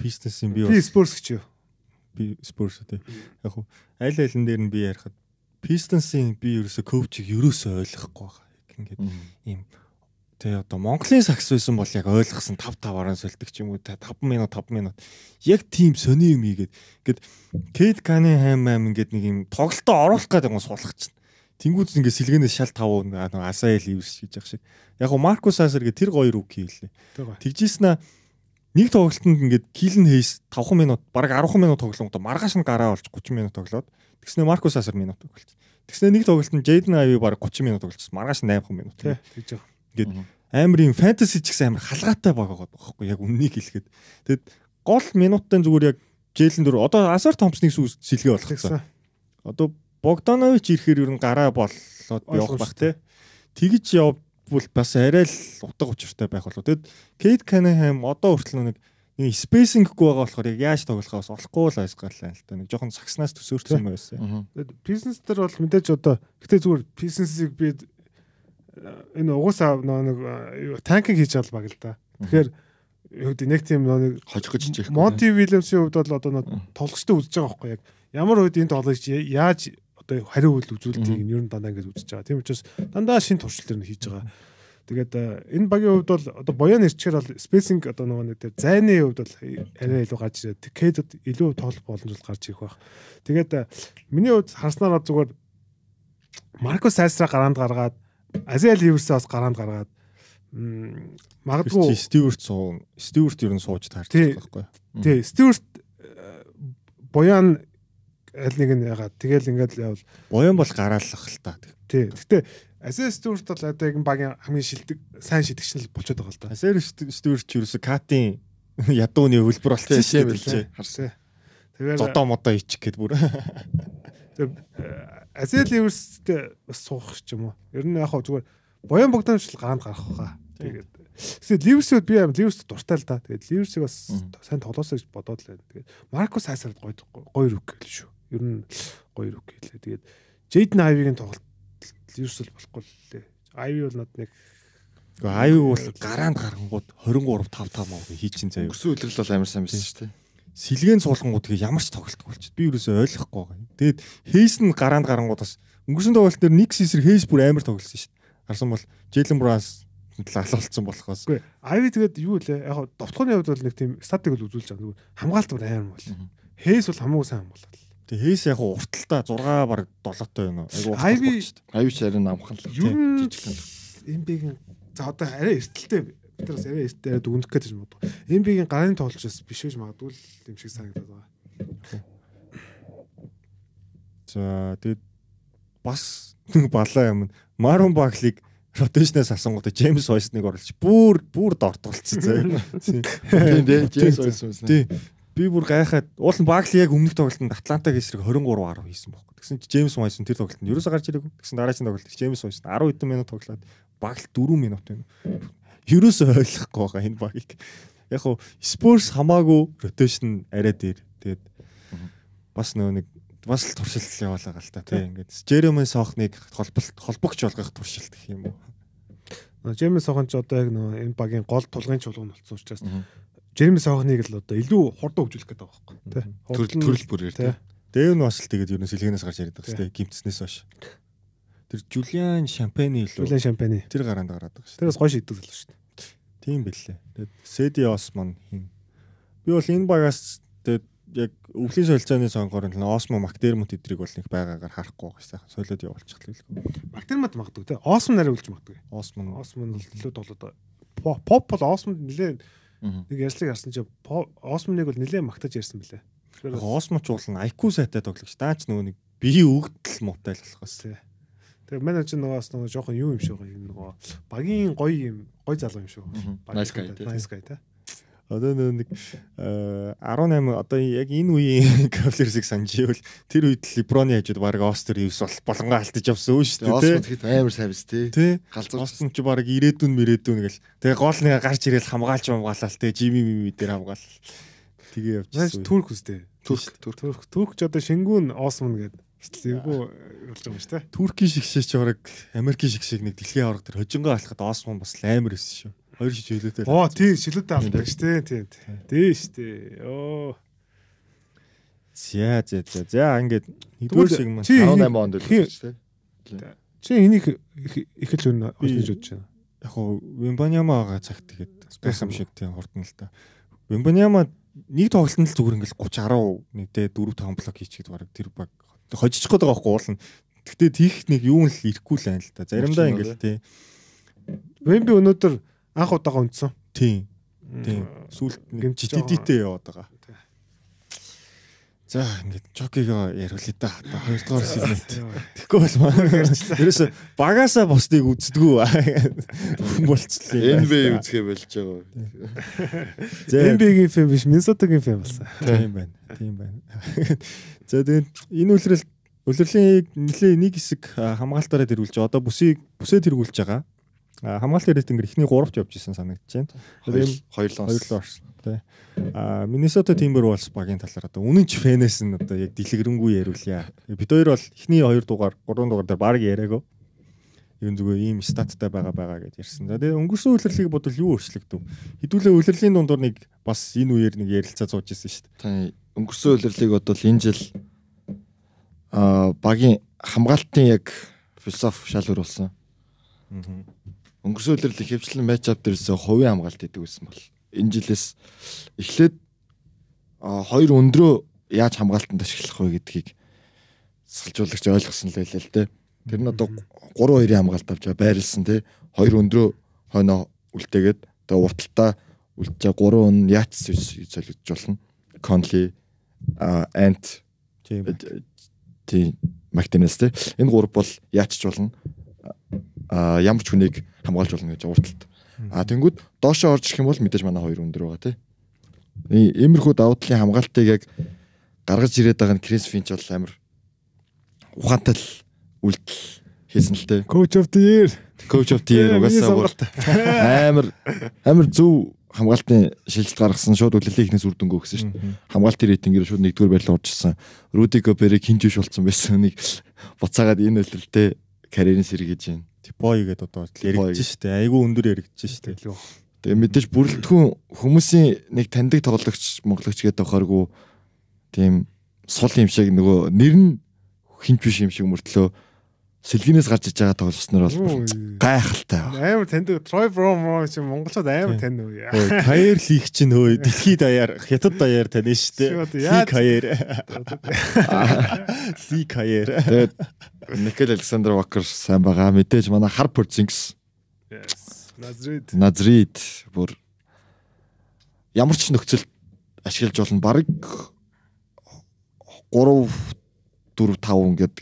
бизнесийн би Би бас Spurs гэж юу. би Spurs үү. Яг хуу аль алин дээр нь би ярихад Pistons-ийн би ерөөсө коучийг ерөөсө ойлгохгүй байгаа. Яг Ингээд ийм тэгээ одоо Монголын сакс байсан бол яг ойлгосон 5 5-аараа сольдог ч юм уу 5 минут 5 минут яг тийм сони юм ийгээд ингээд Кейт Кани хайм аим ингээд нэг юм тоглолтоо оруулах гэдэг юм суулгах чинь Тэнгүүд ингээ сэлгэнээс шал тав асайл ивэрс гэж яах шиг. Яг го Маркус Асер гэ тэр гоё хэлээ. Тэгээ. Тэгжсэн нэг тоглолтод ингээд Килен Хейс 5 минут бараг 10 минут тоглонгод маргааш нь гараа болж 30 минут тоглоод тэгснэ Маркус Асер минут тоглолцсон. Тэгснэ нэг тоглолтод Джейден Айви бараг 30 минут тоглолцсон. Маргааш нь 8 минут. Тэгж байгаа. Ингээд амар юм фэнтези ч гэсэн амар халгаатай байгаа байхгүй яг үннийг хэлэхэд. Тэгэд гол минутын зүгээр яг Джейлен дөр одоо Асар Томпсны сүс сэлгээ болгоцсон. Тэгсэн. Одоо Богданович ирэхээр ер нь гараа болоод явах бах те. Тэгж явбал бас арай л утга учиртай байх болов. Тэгэд Кейт Канахам одоо хүртэл нэг нэг спейсинггүй байгаа болохоор яг яаж тоглохоос олохгүй л айсгаалаа л та. Нэг жоохон сагснаас төсөөрсөн юм байсан. Тэгээд бизнес дээр бол мэдээж одоо гэтээ зүгээр бизнесийг би энэ угаасаа нөө нэг танкинг хийж байгаа баг л да. Тэгэхээр юу гэдэг нэг тийм нэг хожих гэж чих. Монти Вильямсын хувьд бол одоо нөө тоглогчтой үзэж байгаа байхгүй яг ямар үед энэ тоглогч яаж одоо хариу үйл үзүүлэлтийг нь ер нь дандаа ингэж үзэж байгаа. Тийм учраас дандаа шин туршил төр нь хийж байгаа. Тэгээд энэ багийн хувьд бол одоо боёо нэрчээр бол спейсинг одоо нөгөө нэг тэр зайны хувьд бол арай илүү гарч ирээд кэдэд илүү тоглох боломжтой гарч ирэх байх. Тэгээд миний хувьд харснараа зүгээр Маркус Сайсра гараанд гаргаад Азиал Ливерсээ бас гараанд гаргаад м, магадгүй Стюарт суу Стюарт ер нь сууж таарч байгаа байхгүй. тий Стюарт э, Боян аль нэг нь ягаад тэгэл ингээд явал Боён бол гараалах л та. тий. Гэтэ Азиал Стюарт бол одоо яг багийн хамгийн шилдэг сайн шидэгч нь л болчиход байгаа л да. Асер Стюарт ч ерөөсө катын ядууны хөлбөр шүү л дээ. Харсан. Тэгээд Зодоо модоо ичих гээд бүр. Азиал Ливерстэй бас суух ч юм уу. Ер нь яг хаа зүгээр Боян Богданович л гараанд гарах хаа. Тэгээд Тэгсэн Ливерсүүд би амар Ливерс дуртай л да. Тэгээд Ливерсийг бас сайн тоглоосоо гэж бодоод л байна. Тэгээд Маркус Хайсард гоё гоё рүк гэл шүү. Ер нь гоё рүк гэлээ. Тэгээд Джейден Айвигийн тоглолт Ливерс л болохгүй лээ. Айви бол над нэг Айви бол гараанд гарангууд 23 5 5 мав хийчин заяа. Өнгөрсөн үеэр л амар сайн байсан шүү дээ. Сэлгэн суулгангууд тэгээ ямар ч тоглолт болчих. Би ерөөсөй ойлгохгүй байгаа. Тэгээд Хейс нь гараанд гарангууд бас өнгөрсөн тоглолт дээр Никс эсрэг Хейс бүр амар тоглосон шүү дээ. Харсан бол Джейлен Бранс талалцсан болохоос. үгүй Айви тэгээд юу лээ. Яг довтгооны хувьд бол нэг тийм статик л үзүүлж байгаа. Зүгээр хамгаалт бүр амар бол. Хейс бол хамаагүй сайн хамгаалал. Тэгээ Хейс яг урталтаа 6 баг 7-той байна. Айгу Айви Аюуч арай намхан л. Ер нь жижигхэн. Эмбигийн за одоо арай эртэлтэй бид нар бас арай эртэлтэй дүгнэх гэж боддог. Эмбигийн гарын тоглолчоос биш гэж магадгүй л юм шиг санагдаад байгаа. За тэгээд бас нэг балаа юм. Марун Баглиг ротейшнээс асангуудаа Джеймс Вайсныг оруулж бүр бүр дортголцсон заяа. Тийм дээ. Джеймс байсан байсан. Тий. Би бүр гайхаад уул нь Багли яг өмнөх тоглолтод Атлантаг эсрэг 23 10 хийсэн байхгүй. Тэгсэн чи Джеймс Вайсон тэр тоглолтод ерөөсө гарч ирээгүй. Тэгсэн дараагийн тоглолтод Джеймс Вайсон 10 хэдэн минут тоглоод Багли 4 минут байна. Ерөөсө ойлгохгүй байгаа энэ багийг. Яг хуу Спорс хамаагүй ротейшн арай дээр. Тэгээд бас нөө нэг бас л туршилт яваалаа гал та тий ингээд Джеремэн Сохныг холболт холбогч болгох туршилт гэх юм уу. Джеймс Сохон ч одоо яг нөө энэ багийн гол тулгын чуулган болсон учраас Джеймс Сохныг л одоо илүү хурдан хөгжүүлэх гэдэг байгаа байхгүй тий. Төрөл бүрээр тий. тий. Дэв нь бас л тэгээд ер нь сэлгэнээс гарч яриад байгаа шүү дээ гимтснээс хойш. Тэр Жулиан Шампани илүү Хүлэн шампаны. тэр гараанд гараад байгаа шүү. Тэр бас гоё шийддэг л шүү дээ. Тийм бэлээ. Тэгээд Сэди Осман хин. Би бол энэ багаас тэгээд яг өвлийн солилцооны сонгоор нь Осмо Макдермут эдрийг бол нэг байгаагаар харахгүй байгаа сайхан солиод явуулчих хэлгүй. Бактеримат магадгүй тий. Осмон нарай үлж магадгүй. Осман Осмон бол илүү тоглоод По- поп бол Осмонд нилээ Мгм. нэг ярьслыг харсан чи Осмоныг бол нилээ магтаж ярьсан бэлээ. Осмо ч бол IQ сайтай тоглогч. Даач нөгөө нэг бие өгдөл муутай л болохоос. Тий. Тэгээ манай чинь нөгөө бас нөгөө жоохон юу юм шиг байгаа юм нөгөө багийн гоё юм гоё залуу юм шиг. Nice guy, тий. Nice guy тий. Одоо нэг э, 18 одоо яг энэ үеийн Cavaliers-ыг сандживэл тэр үед Леброны хажууд баг Остер Ривс бол болонгоо алтаж явсан үү шүү дээ. Осмонд хэд амар сайн биз тий. Тэ. Галзуу. Остон ч баг ирээдүйн мэрээдүйн гэл. Тэгээ гол нэг гарч ирээл хамгаалж хамгаалал тэ Жими мими дээр хамгаал. Тэгээ явчихсан. Турк үстэй. Турк турк. Турк Турк ч одоо шингүүн Осмон гэдэг. Эвгүй болж байгаа юм шүү дээ. Туркийн шигшээч баг Америкийн шигшээг нэг дэлхийн авраг тэр хожингоо алхахад Осмон бас амар өссөн шүү. Хоёр шиж хөлөөтэй. Оо тий шилүүдтэй алдаг шүү дээ. Тий. Тий шүү дээ. Йоо. За за за. За ингээд нэгдүгээр сегмент. чи 18 онд хи- шүү дээ. Чи энийг их л өн олж бодож байна. Яг хуу Вимбаняма цагт тэгээд спайсам шиг тийм хурдан л та. Вимбаняма нэг тоглолтод л зүгээр ингээл 30 10 нэгдээ 4 5 блок хийчихээд баг тэр баг хожиж гээд байгаа байхгүй уул нь Гэхдээ тийх нэг юу л ирэхгүй л байна л да. Заримдаа ингээл тий. Вемби өнөөдөр анх удаага унтсан. Тийм. Тийм. Сүүлд нэг жидидтэй яваад байгаа. За ингээд чокиго яриулъя да. Одоо хоёрдугаар сегмент. Тэгэхгүй бол маань ерөөсө багасаа бусдыг үздэггүй хүн болцлоо. NBA үзгээ болж байгаа. За NBA-гийн фэм биш, Minnesota-гийн фэм болсон. тийм байна. Тийм байна. За тэгээд энэ үлрэл үлрэлийн нэг хэсэг хамгаалтаараа тэргүүлж одоо бүсийг бүсээ тэргүүлж байгаа. А, Хамгаалтын рейтингээр эхний 3-т явж исэн санагдаж байна. Тэгээд Хоёрлоо. Хоёрлоо орсон тий. А Миннесота Timberwolves багийн талаар одоо үнэн ч фэнээс нь одоо яг дэлгэрэнгүй яриулъя. Бид хоёр бол эхний 2 дугаар, 3 дугаар дээр баг яриагаа. Юу зүгээр ийм статтай байгаа байгаа гэж ярьсан. За тэгээ өнгөрсөн үйлрлийг бодвол юу өөрчлөгдөв? Хэдүүлээ үйлрлийн дундуур нэг бас энэ үеэр нэг ярилцаа зууж исэн шүү дээ. Таны өнгөрсөн үйлрлийг бодвол энэ жил а багийн хамгаалтын яг философи шалгуур болсон. Өнгөрсөн үйлрлийн хөвчлэн матчап дээрээс хувийн хамгаалт хийдэг байсан бол энэ жилээс эхлээд хоёр өндрөө яаж хамгаалтанд ашиглах вэ гэдгийг салжуулагч ойлгосон л байлаа л те. Тэр нь одоо 3-2-ын хамгаалт авч байрлсан те. Хоёр өндрөө хойноо үлдээгээд тэгээ урталтаа үлдэж 3 өн яач солигдож болно. Conley а Ant Тийм. тий Мактинес те. Энэ гурав бол яачч болно. Ямар ч хүнийг хамгаалж болно гэж урталт. А тэнгууд доошоо орж ирэх юм бол мэдээж манай хоёр өндөр байгаа тий. Иймэрхүү давуу талын хамгаалтыг яг гаргаж ирээд байгаа нь Крис Финч бол амар ухаантай л үйлдэл хийсэн л те. Coach of the year. Coach of the year угаасаа амар амар зөв хамгаалтын шилжилт гаргасан шууд үлрэлийн ихнээс үр дүнгээ өгсөн шүү дээ. Хамгаалтын рейтингээр шууд нэгдүгээр байрлал орж ирсэн. Руди Гоберыг хинж биш болсон байсан нэг буцаагаад энэ үлрэлтэй карьерийн сэргийж байна. Типой гэдэг одоо яригдж штэ. Айгүй өндөр яригдж штэ. Тэгээ мэдээж бүрэлдэхүүн хүмүүсийн нэг таньдаг тоглогч монгологч гэдэг тохиоргүй тийм сул юм шиг нөгөө нэр нь хинч биш юм шиг мөртлөө сэлгинээс гарч иж байгаа тоглогчнор бол гайхалтай байна. Амар таньдаг Troy Brown чи монголчууд амар тань. Хөөе, Каер лиг чинь хөөе, дэлхийд даяар, хятад даяар тань штэ. Шууд Ли яаж- Каер. Ли Каер. Никел Александр Вакер сайн байгаа. Мэдээж манай Харпер Зинкс, Yes. Назрид. Назрид бүр ямар ч нөхцөл ашиглаж болно. Бараг 3 4 5 ингээд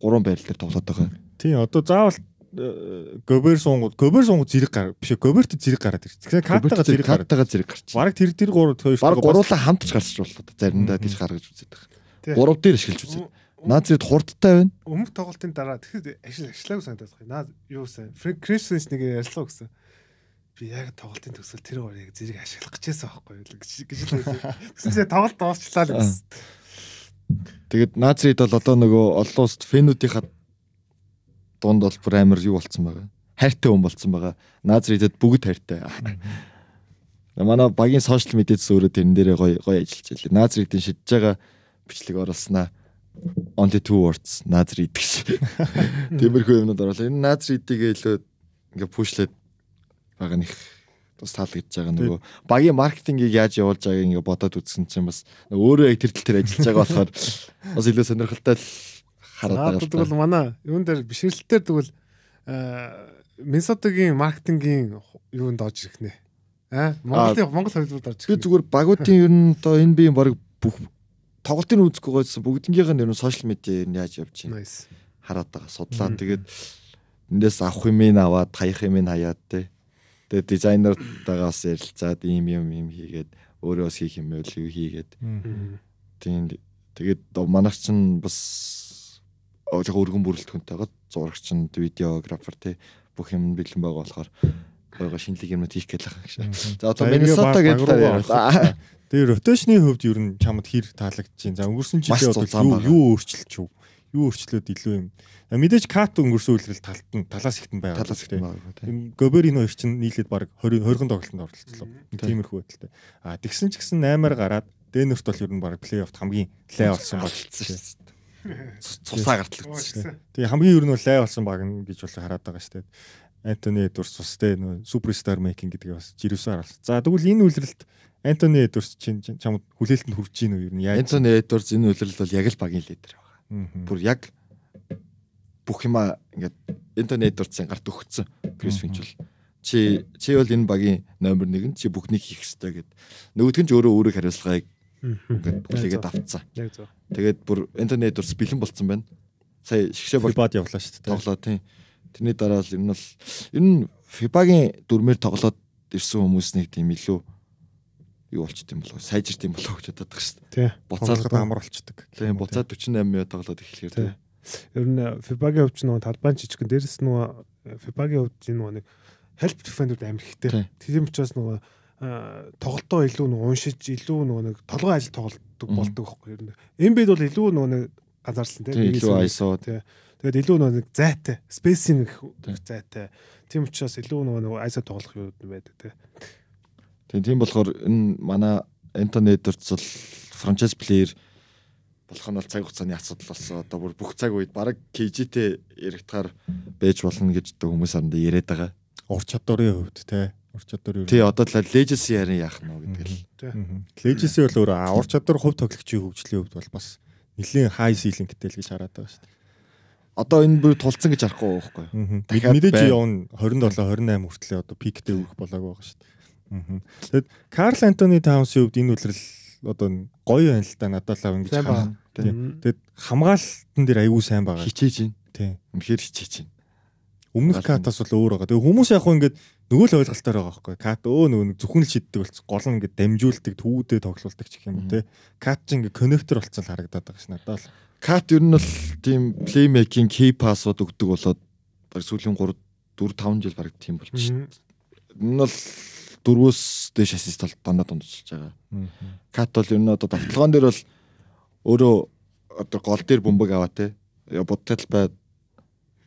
гурван байрал дээр тоглоод байгаа. Тийм, одоо заавал э, Гобер суунгууд, Гобер суунгууд зэрэг гар. Биш Гоберт зэрэг гараад ирж. Тэгэхээр картагаа зэрэг гараад. картагаа зэрэг гарч. Бараг тэр тэр гурав хоёр Бараг гуруулаа хамтж гарч болно. Заримдаа тийш гаргаж үзээд байгаа. Тий. Гурав дээр ашиглаж үзээд. Назрид хурдтай байна. Өмнөх тоглолтын дараа тэгэхээр ажил ажиллаагүй санагдаад байна. Наа юу гэсэн. Фрэнк Крисенс нэг ярьслаа гэсэн. Би яг тоглолтын төгсгөл тэр гурыг зэрэг ашиглах гэжсэн байхгүй юу гэж гэж л. Гэсэн чинь тоглолт дуусчлаа л гэсэн. Тэгээд Назрид бол одоо нөгөө олон улсад фэнүүдийнхаа дунд бол бүр амар юу болцсон байгаа. Хайртай хүн болцсон байгаа. Назридэд бүгд хайртай. Манай багийн сошиал медиас өөрөө тэрэн дээрээ гоё гоё ажиллаж байлаа. Назридийн шидэж байгаа бичлэг оруулснаа only two words Назрид гэж. Тиймэрхүү юмнууд оруулаа. Энэ Назридийг илүү ингээ пушлээд байгаа нөх бас таалагдж байгаа нөгөө багийн маркетингийг яаж явуулж байгааг ингээ бодоод үзсэн чинь бас өөрөө яг тэр тал дээр ажиллаж байгаа болохоор бас илүү сонирхолтой л хараад Аа байгаа тэгвэл манай юун дээр бишрэлтээр тэгвэл Минсотагийн маркетингийн юунд орж ирэх нэ. Аа Монголын Монгол холбоонд орж Би ирэх. зүгээр багуудын ер нь одоо энэ биеийн баг бүх тоглолтын үзэхгүй гойсон бүгднгийнх нь ер нь сошиал медиа ер нь яаж явж байна хараад байгаа судлаа. Тэгээд эндээс авах юм ин аваад хаях юм ин хаяад те. Тэгээд дизайнертаагаас ярилцаад ийм юм юм хийгээд өөрөө бас хийх юм байл юу хийгээд тийм тэгээд манайх чинь бас жоо өргөн бүрэлдэхүүнтэй байгаа зурагч нь видеографер те бүх юм бэлэн байгаа болохоор гойго шинэлэг юмнууд хийх гээл байгаа гэж. За одоо Миннесота гэдэг орлоо. Тэгээ ротейшны хөвд ер нь чамд хэр таалагдчихээн. За өнгөрсөн жилийн одоо юу байгаа. юу өөрчлөлч юу? Юу өөрчлөөд илүү юм. Мэдээж кат өнгөрсөн үйлрэл талт нь талаас ихтэн байгаа. талаас их байгаа те. Гоберин хоёр чинь нийлээд баг 20 20 тоглолтод оролцлоо. Тиймэрхүү байдалтай. А тэгсэн ч гэсэн 8-аар гараад Дэнерт бол ер нь баг плей-оффт хамгийн лай болсон баг. болцсон шүү дээ. Цусаа гартлагдсан шүү дээ. Тэгээ хамгийн ер нь бол лай болсон баг нь гэж бол хараад байгаа шүү дээ. Антони Эдварс бас тэ нөө суперстар мейкинг гэдгийг бас жирэмсээр харсан. За тэгвэл энэ үйлрэлт Антони Эдварс чинь чамд хүлээлтэнд хүрч ийн үү ер нь яаж? Антони Эдвардс энэ үйлрэл бол яг л багийн лидер. Бүр яг бүх юма ингээд интернет дурдсан гарт өгцөн Крис Финч бол чи чи бол энэ багийн номер 1 чи бүхнийг хийх ёстой гэд нөгөөдг нь ч өөрөө өөрийг хариуцлагыг ингээд бүлээгээд авцсан. Тэгээд бүр интернет дурс бэлэн болцсон байна. Сая шгшээ Фибад явлаа шүү дээ. тоглоо тийм. Тэрний дараа л ер нь бол ер нь FIBA-гийн дүрмээр тоглоод ирсэн хүмүүсний тийм илүү юу болчт юм болов сайжирт юм болов гэж бодоод байгаа шүү дээ. Тий. Буцаад амар болчдөг. тийм буцаад 48 минут тоглоод эхлэхээр Тий. Ер нь FIBA-гийн хувьд ч нөгөө талбайн жижигэн дээрэс нөгөө FIBA-гийн хувьд нөгөө нэг help defender амар Тий. ихтэй. Тийм учраас нөгөө а, тоглолтоо илүү нөгөө уншиж илүү нөгөө нэг толгой ажил тоглолтдог болдог байхгүй ер нь. Эмбед бол илүү нөгөө нэг ганцаарсан тийм илүү ISO тий. Тэгээд илүү нэг зайтай, spacing их Тий. зайтай. Тийм учраас илүү нөгөө нэг ISO тоглох юм байдаг тий. Тийм тийм болохоор энэ манай интернет дурцал франчайз плеер болох нь бол цаг хугацааны асуудал болсон. Одоо бүр бүх цаг үед баг KG-тэй яригдахаар байж болно гэж одоо хүмүүс анд яриад байгаа. Ур чадварын хувьд те. Ур чадвар юу? Тий одоо л Legacy харин яах нь вэ гэдэг л. Лежиси бол өөрөө а, ур чадвар хувь тоглогчийн хөгжлийн хувьд бол бас нэлийн хай силингтэй л гэж хараад байгаа шүү дээ. Одоо энэ бүр тулцсан гэж харахгүй байхгүй. Дахиад Мэдээж явна 27 28 хүртлээ одоо пиктэй өрөх болоог байгаа шүү дээ. Тэгэд Карл Антони Таунсын хувьд энэ үлрэл одоо гоё байна л да надад л ингэж. Тийм. Тэгэд хамгаалтан дээр аягүй сайн байгаа. Хичээж байна. Тийм. Үнэхээр хичээж байна. Өмнөх катаас бол өөр байгаа. Тэгээ хүмүүс яг хөө ингээд нөгөө л ойлголтоор байгаа байхгүй. Кат өө нөгөө зөвхөн л шиддэг болц. Гол нь ингээд дамжуулдаг, төвүүдэд тоглуулдаг ч гэх юм уу те. Кат ч ингээд коннектор болцсон л харагдаад байгаа ш надад л. Кат ер нь бол тийм плеймейкинг кей пассууд өгдөг болоод баг сүүлийн 3 4 5 жил баг тийм болж шин. Энэ бол дөрвөөс дэш ассист бол дандаа дундчилж байгаа. Кат бол ер нь одоо давталгаан дээр бол өөрөө одоо гол дээр бөмбөг аваа те. Бодтал бай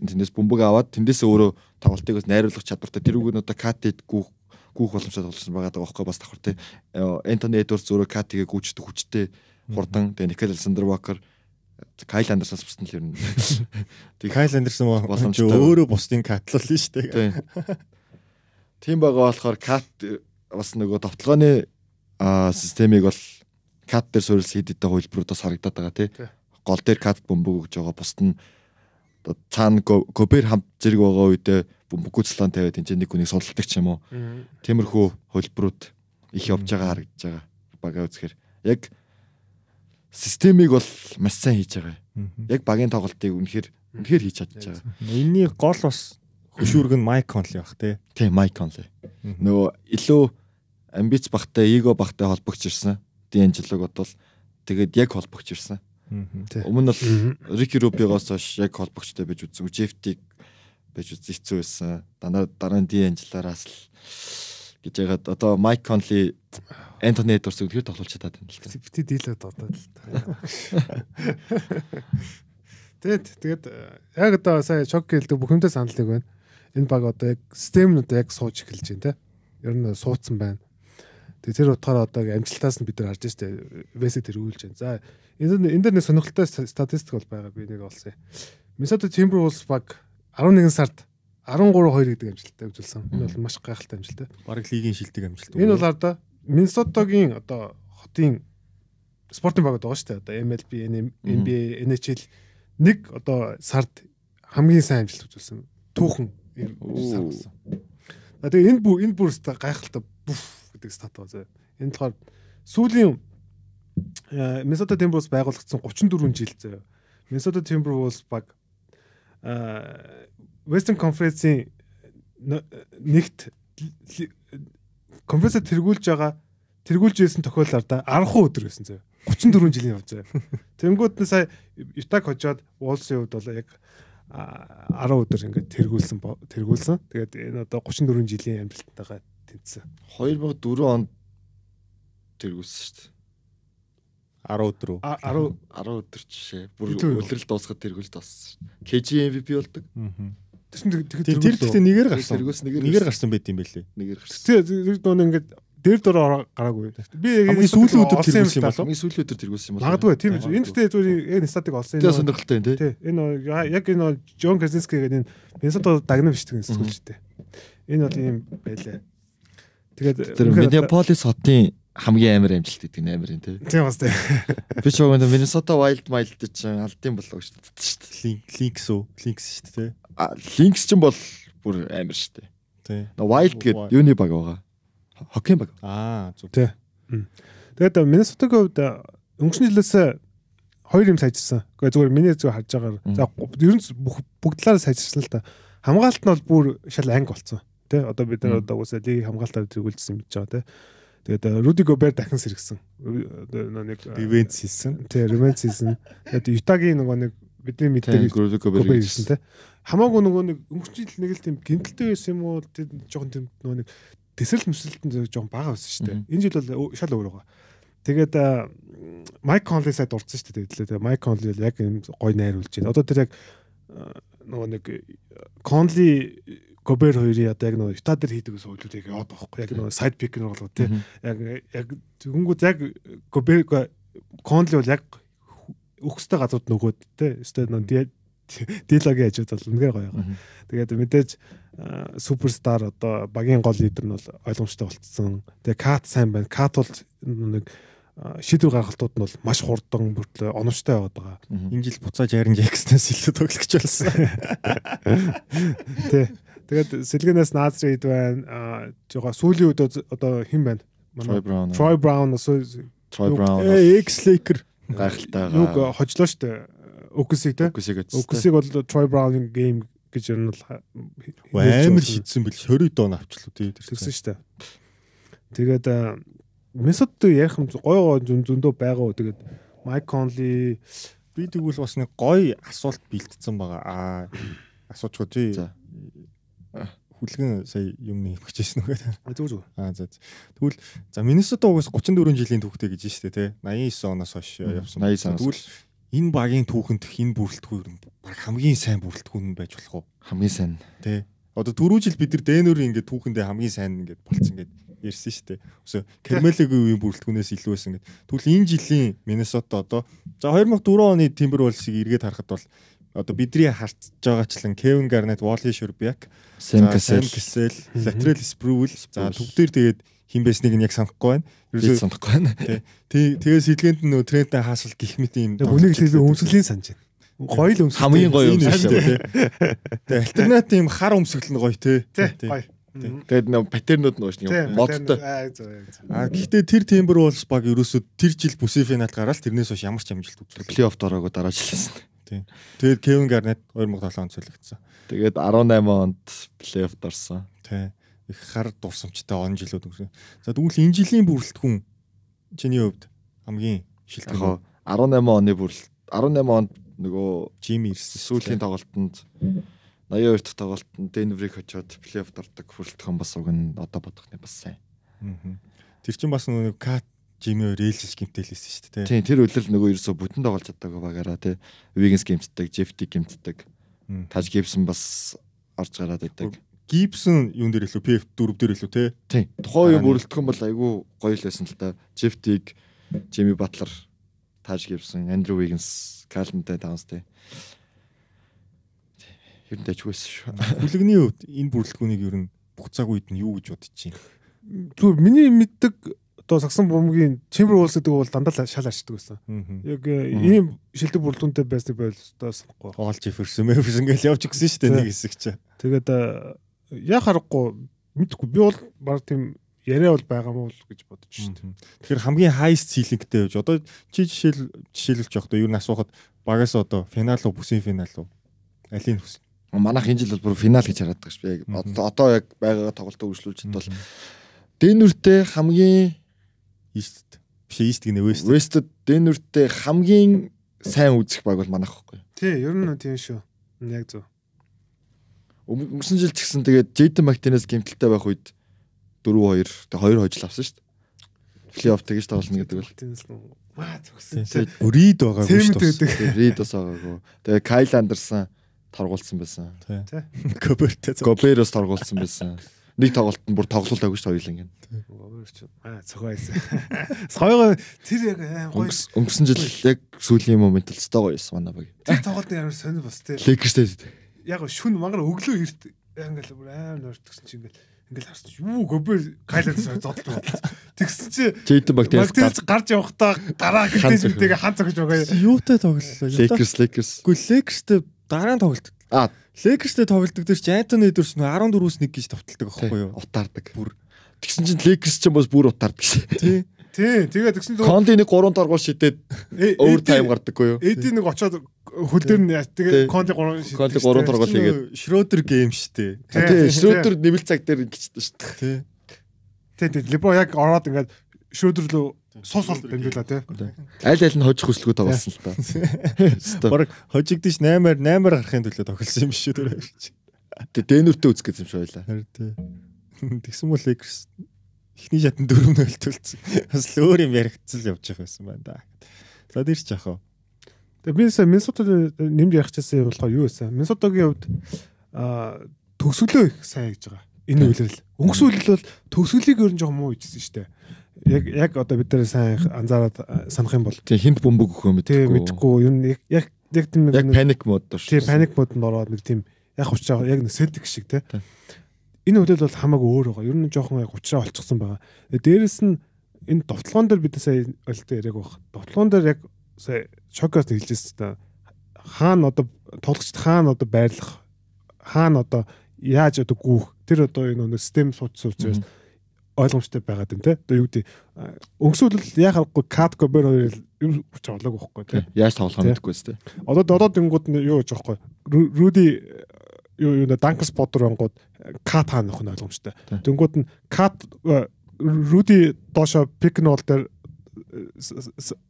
тэндээс бөмбөг аваад тэндээс өөрөө тоглолтыг бас найруулах чадвартай тэрүүг нь одоо катид гүүх гүүх боломжтой тоглосон байгаа даа байхгүй бас давхар те. Энтони Эдвардс өөрөө катигээ гүйчдэг хүчтэй хурдан тэгээ Никол Александр Вакер Кайл Андерсонс бусна л ер нь. Тэг Кайл Андерсон бол Боломжтой. өөрөө бусдын катлал нь шүү дээ. Тийм. Байгаа болохоор кат э, бас нөгөө аа системийг бол кат дээр суурилс хийдэдэ хувилбаруудаас харагдаад байгаа тий. Гол дээр кат бөмбөг өгж байгаа бусд нь цаана го- гобер хамт зэрэг байгаа үедээ бөмбөггүй цалан тавиад энэ нэг хүнийг судалдаг ч юм уу. Тиймэрхүү хувилбарууд их явж байгаа харагдаж байгаа. Бага үзэхэр яг системийг бол маш сайн хийж байгаа. Яг багийн тоглолтыг үнэхээр үнэхээр хийж чадж байгаа. Энийний гол бас хөшүүрг нь Майк Конли баг те. Тийм Майк Конли. нөгөө илүү амбиц багтай эго багтай холбогч ирсэн. Дэнжлог бодвол тэгээд яг холбогч ирсэн. Өмнө нь бол Рики Рубигоос хойш яг холбогчтой байж үзсэн. Жефтиг байж үзсэн хэцүү байсан. Дараа дараа нь Дэнжлараас л гэж яагаад одоо Майк Конли Антони Эдвардс үнэхээр тоглуулж чадаад байна л та. бити дийлээд дуудаад л та. Тэгээд тэгээд э, яг одоо сая шок гэлдэг бүх юмтай санал нэг байна. Энэ баг одоо яг систем нь одоо яг сууж эхэлж байна те. Ер нь суудсан байна. Тэгээд тэр утгаараа одоо амжилтаас нь бид нар харж штэ вэсэ тэргүүлж байна. За энэ энэ дээр нэг сонирхолтой ста- статистик бол байгаа би нэг олсон. Minnesota Timberwolves баг 11 сард 13-2 гэдэг амжилттай үзүүлсэн. Энэ бол маш гайхалтай амжилттай. Бараг лигийн шилдэг амжилт. Энэ бол одоо Миннесотагийн одоо хотын спортын баг байгаа шүү дээ. Одоо MLB, NBA, NHL нэг одоо сард хамгийн сайн амжилт үзүүлсэн. Түүхэн ийм сар Оо. болсон. А тэгээ энэ бүр энэ бүр өстой гайхалтай бүф гэдэг стат байгаа зөө. Энэ болохоор сүүлийн э, Minnesota Timberwolves байгуулагдсан 34 жил зөө. Minnesota Timberwolves баг э, Western Conference-ийн нэгт конференц тэргүүлж байгаа тэргүүлж ирсэн тохиолдолд 10 өдөр байсан зөө. 34 жилийн явц зөө. Тэнгүүд нь сая Ютаг хожоод Wolves-ийн хувьд бол яг 10 өдөр ингээд тэргүүлсэн тэргүүлсэн. Тэгээд энэ одоо 34 жилийн амжилттайгаа тэнцсэн. 2004 онд тэргүүлсэн шүү дээ. 10 өдөр үү? А 10 10 өдөр жишээ. Бүр үлрэл дуусгаад тэргүүлж дууссан. KG MVP болдог. тэр чинь тэр Тэр тэр гэхдээ нэгээр гарсан. Тэргүүлсэн нэгээр Нэгээр гарсан байт юм бэлээ. нэгээр гарсан. тэр нөө ингээд дээр дөрөөр гараагүй. Би яг сүүлийн өдөр юм тэргүүлсэн л болов? Хамгийн сүүлийн өдөр тэргүүлсэн юм байна. Магадгүй тийм үү. Энэ гэхдээ зүгээр энэ статик олсон Тэгээ сонирхолтой юм тий. Тий. Энэ яг энэ Джон Краснски гэдэг энэ Миннесота дагнам бичдэг сэтгүүлчтэй. Энэ бол ийм байлаа. Тэгээд Minneapolis хотын хамгийн амар амжилт гэдэг нь амар юм тий. Тийм бас тийм. Би ч байгаа Minnesota Wild Wild чинь алдсан болов шүү дээ. Линк линкс үү? Линкс шүү дээ. А, Lynx ч бол бүр амар шүү дээ. Тий. Но Wild гэдэг юуны баг байгаа. Хоккей баг. Аа зүг. Тий. Тэгээд Миннесотагийн хувьд өнгөрсөн жилээс хоёр юм сайжирсан. Гэхдээ зүгээр миний зүгээр харж байгаа. За ер нь бүх бүгд талаараа сайжирсан л та. Хамгаалалт нь бол бүр шал анги болцсон. Тэ одоо бид нар одоо уусаа лиг хамгаалтаар зэрэгүүлсэн гэж байгаа тэ. Тэгээд Руди Гобер дахин сэргсэн. Одоо нэг Ревенс хийсэн. Тэ ревенс хийсэн. Тэгээд Ютагийн нөгөө нэг бидний мэддэг Гродо Гобер хийсэн тэ. Хамаагүй нөгөө нэг өнгөрсөн жил нэг л тийм гинтэлтэй байсан юм уу? Тэр жоохон тийм нөгөө нэг тэсрэл мэсрэлтэн жоохон бага байсан шүү дээ. Энэ жил бол шал өөр байгаа. Тэгээд Майк Конли сайд урдсан шүү дээ. Тэгээд Майк Конли яг юм гой найруулж байна. Одоо тэр яг нөгөө нэг Конли Гобер хоёрын одоо яг нөгөө Юта дээр хийдэг суулууд яг яваад байхгүй. Яг нөгөө сайд пик нь болгоо тий. Яг яг тэгэнгүүт яг Гобер Конли бол яг өгстэй газрууд нөгөөд тий. Өстой нөгөө диалогийн ажууд бол үнэхээр гоё байгаа. Тэгээд мэдээж суперстар одоо багийн гол лидер нь бол ойлгомжтой болцсон. Тэгээ Кат сайн байна. Кат бол нэг шийдвэр гаргалтууд нь бол маш хурдан бүртлээ оновчтой яваад байгаа. Энэ жил буцааж Aaron Jackson-аас илүү тоглох гэж болсон. Тэ. Тэгээд сэлгэнээс Назрид байна. А жоо сүүлийн үед одоо- хэн байна? Troy Brown. Troy Brown Troy Brown. Э X-Laker гайхалтайгаа. юг хожлоо штэ. Оксиг те. Оксиг бол Troy Brown-ийн гейм гэж ер нь ха- амар шидсэн бил 20 дон авчлаа тий. тэгсэн штэ. Тэгээд Месод ярих юм гой гой зүн зөндөө байгаа. Тэгээд Майк Конли Би тэгвэл бас нэг гоё асуулт бэлдсэн байгаа. Аа асуучгүй тий. За. Хүлгэн сая юм нэг хичээсэн үгээ. зүг зүг. Аа за. Тэгвэл за Миннесота угаас 34 жилийн түүхтэй гэж байна шүү дээ тий. 89 оноос хойш явсан. 89 оноос Тэгвэл энэ багийн түүхэнд энэ бүрэлдэхүүн баг хамгийн сайн бүрэлдэхүүн байж болох уу? хамгийн сайн. Тэ. Одоо түрүү жил бид нар Дэнүр ингээд түүхэндээ хамгийн сайн ингээд болцсон гэд ярьсан шүү дээ. Өсө Кермелегийн үеийн бүрэлдэхүүнээс илүү байсан гэд. Тэгвэл энэ жилийн Миннесота одоо за 2004 оны Timberwolves-ыг эргээд харахад бол одоо бидний харж байгаачлан Кевин Гарнет, Wally Shurbiak, Сэм. Cassell, Latrell Sprewell, за төвдөр тэгээд хин байсныг нь яг санахгүй байна. Ерөөсөө санахгүй байна. тий тэгээс хэлгээнд нь нөө Тренттэй хаасал гих мэт юм. Үнийг хэлбэл өмсгөлийн санаж байна. Гоё л өмсгөл. Хамгийн гоё өмсгөл шүү дээ. Тэгээ альтернат юм хар өмсгөл нь гоё тий. Тий. Гоё. Тэгээд нөө патернууд Тий. шүү модтой. А гэхдээ тэр Timberwolves баг ерөөсөө тэр жил бүсийн финалд гараад тэрнээс хойш ямар ч амжилт үзүүлсэн. Плей-офф дороогүй дараа жилсэн. Тэгээд Kevin Garnett 2007 онд солигдсон. Тэгээд 18 онд плей-офф дорсон. Тий. Их хар дурсамжтай он жилүүд өнгөрсөн. За тэгвэл энэ жилийн бүрэлдэхүүн чиний хувьд хамгийн шилдэг. Яг 18 оны бүр 18 онд нөгөө Jimmy ирсэн. сүүлийн тоглолтод 82 дахь тоглолтод Денверийг очоод плей-офф дордог хүрэлтхэн бас уг нь одоо бодохны бас сайн. Тэр чинь бас нөгөө Кат Jimmy өөр ээлжиж гимтэлсэн шүү дээ. Тийм тэр үлрэл нөгөө ерөөсө бүтэн тоглож чадаагүй багаараа тий. Вигенс гимтдэг, Жефти гимтдэг. Таж Гибсон бас орж гараад идэг. Гибсон юун дээр илүү PF 4 дээр илүү те. Тийм. Тухайн нь- бүрэлдэхүүн бол айгүй гоё л байсан л та. Жефтиг, Жими Батлер, Таж Гибсон, Андрю Вигенс, Калмтай Таунс тий. Ер нь дайгүйсэн шүү. Хүлэгний хувьд энэ бүрэлдэхүүнийг ер нь бүх цаг үед нь юу гэж бодож чинь. Зүгээр миний мэддэг одоо сагсан бомгийн Timberwolves гэдэг бол дандаа шал арчдаг байсан. Яг э, ийм шилдэг бүрэлдэхүүнтэй байсныг байл одоо санахгүй. Оол Jefferson, Jefferson гэж явж өгсөн шүү дээ нэг хэсэг чи. Тэгээд э, яа харахгүй мэдхгүй би бол баг тийм яриа бол байгаа мó л гэж бодож шүү дээ. Тэгэхээр хамгийн highest ceiling-тэй байж одоо чи жишээл жишээлүүлж явах одоо ер нь асуухад багаас одоо финал уу бүсийн финал уу алийг хүс. Манайх энэ жил бол бүр финал гэж хараад байгаа ш. Би яг одоо яг байгаа тоглолтоо үргэлжлүүлчихэд бол Денүртэй хамгийн East биш East гинэ West. Вестэд Денүртэй хамгийн сайн үзэх баг бол манайх байхгүй. Тий, ер нь тийм шүү. Яг зөв. Өнгө- Өнгөрсөн жил ч гэсэн тэгээд Джейден Мактинес гимтэлтэй байх үед 4-2 тэгээ 2 хожил авсан шүү дээ. Плей-офф тэгж тоглоно гэдэг бол. Нь маа. Тэгээд Reed байгаагүй шүү дээ. Тэгээд Рид бас байгаагүй. Тэгээ Кайл Андерсон торгуулсан байсан. Коберт. Гоберос торгуулсан байсан. Нэг тоглолтод бүр тоглолтоогүй шүү хоёулаа ингэ. Аа цохойсон. Сойгоо тэр яг аим гоё. Өнгөрс- Өнгөрсөн жил яг сүүлийн момент л цогоо байсан манай баг. Тэр тоглолт ямар сонир бас тий. Лекерстэй Яг шүн мангар өглөө эрт ингээл бүр аим нөртгсөн чи ингээл ингээл харч юу гобер кайлаад зодтол байна. Тэгсэн чи Жейден Бактиас Мактич гарч явахдаа гараа зохио. үтэйгээ хан зогж байгаа. Юутай тоглолоо. Lakers Lakers. Гэхдээ Lakers-тэй дараа нь тоглолт. Аа, Lakers-тэй тоглолдог чи Антони Эдвардс нөө 14-өөс 1 гэж товтолдог байхгүй юу? утаардаг. Бүр Тэгсэн чинь Lakers ч юм бас бүр утаардаг шээ. Тий. Тий, тэгээд тэгсэн чинь Конди нэг 3 доргуул шидэд овер тайм гардаггүй юу? Эди нэг очоод хөл дээр нь тэгээд конди 3 шийдэж. Конди 3 доргуул хийгээд. Шрёдер гейм штэ. Тий. шрөөдөр нэмэлт цаг дээр шүү дээ. Тий. Тий, тий. Лебо яг ороод ингээд шөөдөр лөө сус бол дамжуулаа тий. Аль аль нь хожих хүслгүй тоглосон л та. Бараг хожигдиш 8-аар 8-аар гарахын төлөө тоглосон юм шүү дээ. Тэгээ дэнүртээ үзэх гэсэн юм шиг байлаа. Харин тий. Тэгсэн бол Lakers эхний шатнд дөрөв нөлтөлцсөн. Бас л өөр юм яригдсан л явж байгаа байсан байна да. За дэрч яах вэ? Тэгээд би сая Минсотод нэмж ярих гэсэн юм болохоор юу байсан? Минсотогийн хувьд аа төгсгөлөө их сайн гэж байгаа. Энэ үйлрэл. Өнгөрсөн үйлрэл бол төгсгөлийг ер нь жоохон муу хийжсэн шүү дээ. Яг яг одоо бид нэр сайн анзаараад санах юм бол Тэгээ хинт бөмбөг өгөх юм тий мэдхгүй ер нь яг яг тийм Яг паник мод доо тий паник модод ороод нэг тийм яг учраа яг нэг селтик шиг тий. Тий. Энэ үйлрэл бол хамаагүй өөр байгаа. Ер нь жоохон яг учраа олцсон байгаа. Дээрэс нь энэ довтлогоон дээр бид сая олтой яриаг баг. Довтлогоон дээр яг сая шокоос хэлжсэн та хаана одоо тоглогчд хаана одоо байрлах хаана одоо яаж одоо гүүх тэр одоо энэ нэг систем суудсан учраас ойлгомжтой байгаад байна те. Одоо юу гэдэг өнгөсөл яг харахгүй кат гобер хоёр юм хүч авлаагүй байхгүй те. Яаж тоглох мэдгүй шүү дээ. Одоо одоо тэнгууд нь юу гэж байхгүй. Ру- Руди юу юу данк спотер ангууд кат хаанах нь ойлгомжтой. Тэнгууд нь кат Руди доошо пик н бол дээр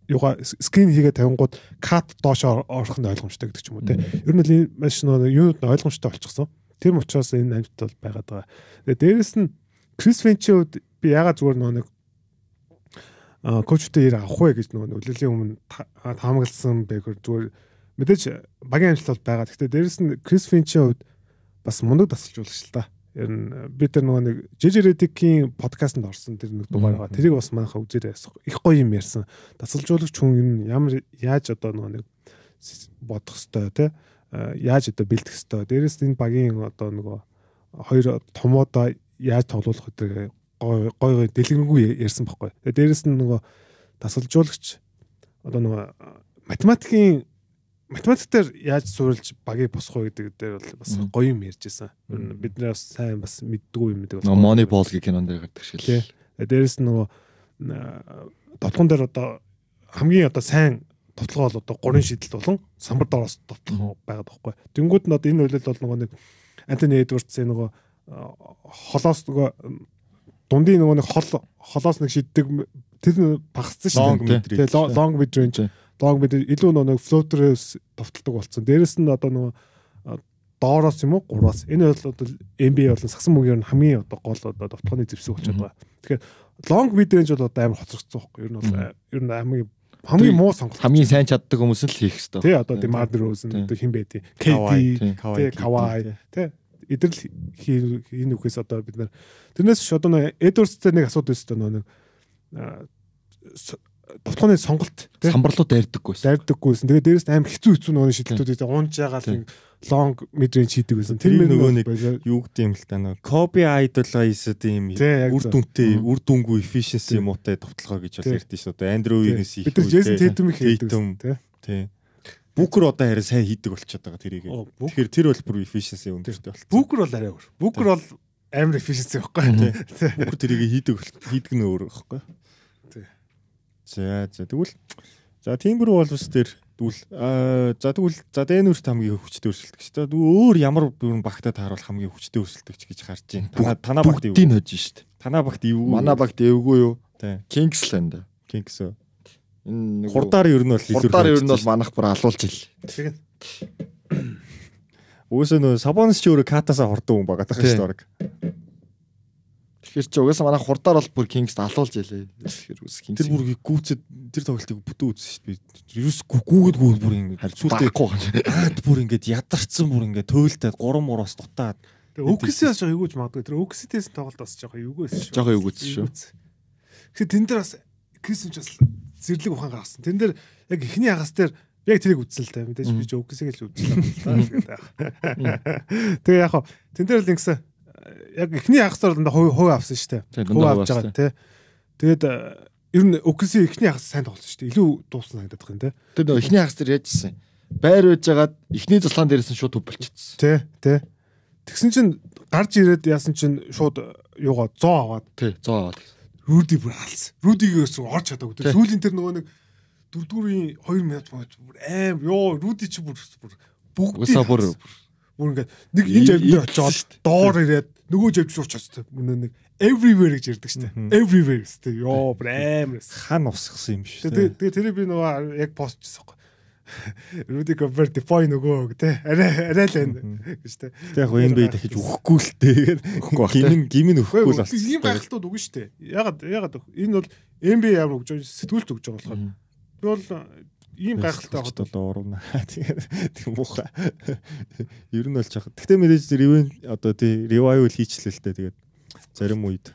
юугаа скрин хийгээ тавингууд кат доошо орох нь ойлгомжтой гэдэг ч юм уу те. Ер нь л энэ маш нөө юунууд нь ойлгомжтой болчихсон. Тэр учраас энэ амьд бол байгаад байгаа. Тэгээ дээрэс нь Крис Фенчийн хувьд би ягаад зүгээр нэг а коучтой ирээ авах вэ гэж нөгөө нөлөөлийн өмнө та- таамагласан байхэр зүгээр мэдээж багийн амжилт бол байгаа. Гэхдээ дээрэс нь Крис Финчийн хувьд бас мундаг дасалжуулагч л та. Ер нь би тэр нөгөө нэг Redick-ийн подкастэнд орсон тэр нэг дугаар байгаа. Тэрийг бас манайхаа үзээрэй. Их гоё юм ярьсан. Дасалжуулагч хүн ямар яаж одоо нөгөө нэг бодох хэвээр те а, яаж одоо бэлдэх хэвээр. Дээрэс нь энэ багийн одоо нөгөө хоёр томоодоо яаж тоглуулах гэдэг гой гой дэлгэрэнгүй ярьсан байхгүй. Тэгээ дээрэс нь нөгөө дасалжуулагч одоо нөгөө а, математикийн математик дээр яаж суурилж багийг босох вэ гэдэг дээр бол бас гоё юм ярьж байсан. Ер нь бид нэр бас сайн бас мэддэггүй юм гэдэг. Money Ball гэх кинонд дээр гардаг шиг л. Дээрэс нь нөгөө дотлон дээр одоо хамгийн одоо сайн тоглоо бол одоо гурван шийдэлт болон самбар доороос тоглох байгаад байхгүй. Тэнгүүд нь одоо энэ үйлдэл бол нөгөө нэг Антони Эдвардсын нөгөө а, холоос нөгөө дундын нөгөө нэг хол холоос нэг шиддэг тэр нь багассан шүү дээ. Тэгээ long mid range Long mid илүү нэг floater-ээс товтолдог болсон. Дээрэс нь одоо нөгөө доороос юм уу гураас энэ бол одоо NBA болон сагсан мөнгөөр нь хамгийн одоо гол одоо довтлооны зэвсэг болчиход байгаа. Тэгэхээр long mid range бол одоо амар хоцрогдсон байхгүй. Ер нь бол ер нь хамгийн хамгийн муу сонголт. Хамгийн сайн чаддаг хүмүүс л хийх хэрэгтэй. Тий одоо Demar Derozan одоо хин бэ тий. KD тий Kawhi тий эдэрл энэ үхээс одоо бид нар тэрнээс ч одоо Edwards-тэй нэг асуудал өстэй нэг довтлооны сонголт тий Самбарлуу дайрдаггүй. дайрдаггүйсэн. Тэгээ дээрээс амар хэцүү хэцүү нөгөө шийдэлтүүдийг унж байгаа л Тий. нэг long mid range хийдэг байсан. Тэр нөгөө нэг юу гэдэг юм л та нөгөө Kobe тийм Тий, яг үр дүнтэй үр дүнгүй efficiency муутай товтлогоо гэж бол Тий. ярьдэн шүү дээ. Andrew. Wiggins их бид нар Jason хийдэг Tatum. тий. тий. Бүкэр одоо харин сайн хийдэг болчиход байгаа тэрийг. Тэгэхээр тэр бол бүр efficiency өндөртэй болсон. Booker бол арай өөр. Booker бол амар efficiency байхгүй. Бүкэр тэрийг хийдэг хийдэг нь өөр байхгүй. За за тэгвэл за Timberwolves дээр тэгвэл аа, за тэгвэл за Denver-т хамгийн хүчтэй өрсөлдөгч. Тэгвэл өөр ямар бүрэн багтаа тааруул хамгийн хүчтэй өрсөлдөгч гэж харж байна. Танаа танаа багт юу? бүгдийг хожиж штт. Танаа багт юу? Манай багт эвгүй юу? тий. Kingsland. Kings. Энэ нэг Хурдаар ер нь бол илүү хурдаар ер нь бол манах бүр алуулж ил. Уусаа нөө Сабонс ч өөрөө катасаа хордон хүн байгаа даа шүү дээ. Тэгэхээр чи угаасаа манах хурдаар бол бүр Kings алуулж илээ. Тэгэхээр үс Kings. Тэр бүр гүцэд тэр тоглолтыг бүтэн үзсэн шүү дээ. Ерөөс гүгээд гүгээд бүр ингэ байхгүй. аад бүр ингэ ядарсан бүр ингэ төөлтөд гурван мураас дутаад Тэг Оксиас жоо эвгүүж магадгүй. Тэр Окситэйс тоглолт бас жоо эвгүйсэн шүү. Жохоо эвгүйсэн шүү. Тэгэхээр тэн дээр бас Крисэмч бас зэрлэг ухаан гаргасан. Тэн дээр яг ихний хагас дээр яг тэрийг үзсэн л та. Мэдээж би ч Оксиг л үзсэн л та. Тэгээд яг хаа тэн дээр л ингэсэн яг эхний хагасаар дандаа хувь хувь авсан шүү дээ. Хувь авч байгаа тий. Тэгээд э, ер нь OKC эхний хагас сайн тоглосон шүү дээ. Илүү дуусна санагдаад байна тий. Тэр нөө эхний хагас дээр яжсэн. Байр байж байгаад эхний заслаан дээрээс нь шууд төв болчихсон. Тий, тий. Тэгсэн чинь гарч ирээд яасан чинь шууд э, юугаа 100 аваад Тий, 100 аваад. Руди бүр алс. Рудигээс орч чадаагүй. Тэр сүүлийн тэр нөгөө нэг дөрөвдүрийн 2 минут мод бүр аим ёо Руди чи бүр бүгд бүр бүр ингээд нэг энэ жавд дээ. доор ирээд нөгөө жавд шууч очсон. Мөн нэг everywhere гэж Мгм. дээ. Everywhere дээ. Ёо бүр аим. хан усгсан юм шүү Тэгээ дээ. тэгээ тэрийг би нөгөө яг пост хийсэн байхгүй. Руди Гобер дефой нөгөө тэ арай арай л байна гэж тэ. Гэтэ яг NBA дахиж өгөхгүй л бах, Гимэн гимэн өгөхгүй л Ийм болсон. гайхалтууд үгүй шүү дээ. Ягаад ягаад энэ бол NBA ямар өгж байгаа сэтгүүлт өгж байгаа болохоор би бол ийм гайхалтай хот хот бол уурна. Тэгээд тийм муухай. Ер нь бол жах. Гэтэ мэдээж ревен одоо тий revival хийчлээ л дээ. Тэгээд зарим үед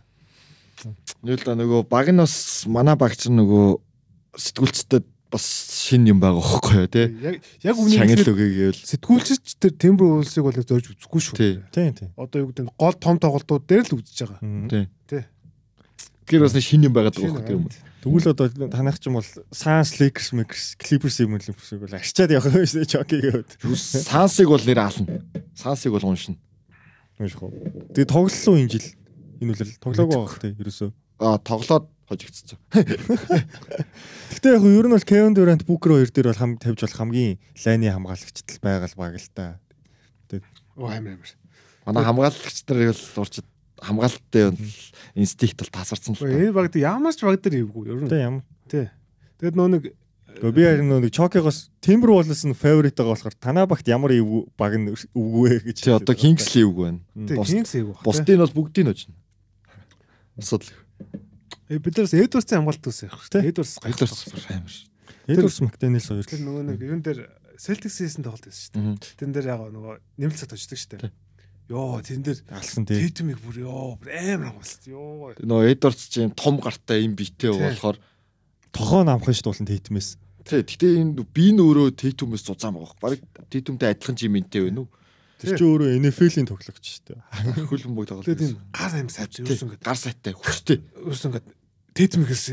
Нэг л да нөгөө баг нь бас манай багч нөгөө сэтгүүлчдэд бас шин юм байгаа хөөхгүй юу тий. яг яг үнийг хэлэхэд үгээ гэвэл сэтгүүлчч тэр тембр уулсыг бол зорж үзэхгүй шүү. тий. тийм. Одоо юу гэдэг нь гол том тоглолтууд дээр л үзэж байгаа. Тий. Тий. Тэр бас шин юм байгаа хөөхгүй юм. Тэгвэл одоо танах ч юм бол Suns, Lakers, Makers, Clippers юм л юмсыг бол арчаад явах юм дээ. Чокигээд. Сансыг бол нэр аална. Сансыг бол уншина. Унших уу. Тэгээд тоглолоо энэ жил. Энэ үл тоглоагүй байх тий ерөөсөө. Аа тоглоод хожигдсон. Гэтэ яг ер нь бол Kevin Durant, Booker хоёр дээр бол хам тавьж болох хамгийн лайны хамгаалагчдал байгаа л баг л та. Оо амар амар. Манай хамгаалагч нар бол урчид хамгаалттай бол инстинкт бол тасарсан л та. энэ баг дээр ямар ч баг дээр ивгүй ер нь. Тэ ямар. Тий. Тэгээд нөө нэг би харин нэг Chokigоос Timberwolves нь favorite байгаа болохоор танаа багт ямар баг нь өвгөө гэж. Чи одоо Kingsley үг байна. тий Бус- Kings ивгүй. Бусдын бол бүгдийг нь очно. Асуудал. Э бид нараас Эдвардсын хамгаалт үсэх шүү Тий. дээ. Эдвардс Хоёлоор гайхалтай. амар. Edwards McDaniels хоёр Тэр л. нөгөө нэг юун дээр Celtics хийсэн тоглолт байсан шүү дээ. Тэн дээр яг нөгөө нэмэлт цаг очдөг шүү дээ. Йоо тэн дээр алсан тий. Тэйтмиг бүр ёо амар хамгаалт. Йоо. Нөгөө Эдвардс чинь том гартай юм битэй болохоор Тохоо намхан ш дуулан тейтмээс. тий гэтээ энэ би нь өөрөө Тэйтүмээс зузаан байгаа. Бараг Тэйтүмтэй адилхан жимэнтэй байна уу? Тэр чи өөрөө NFL-ийн тоглогч шүү дээ. Хөлбөмбөг бөг тоглолт. Тэгээд энэ гар аим сайд юусэн гэдэг. гар сайтай хүчтэй. Юусэн гэдэг. Тэйтмигээс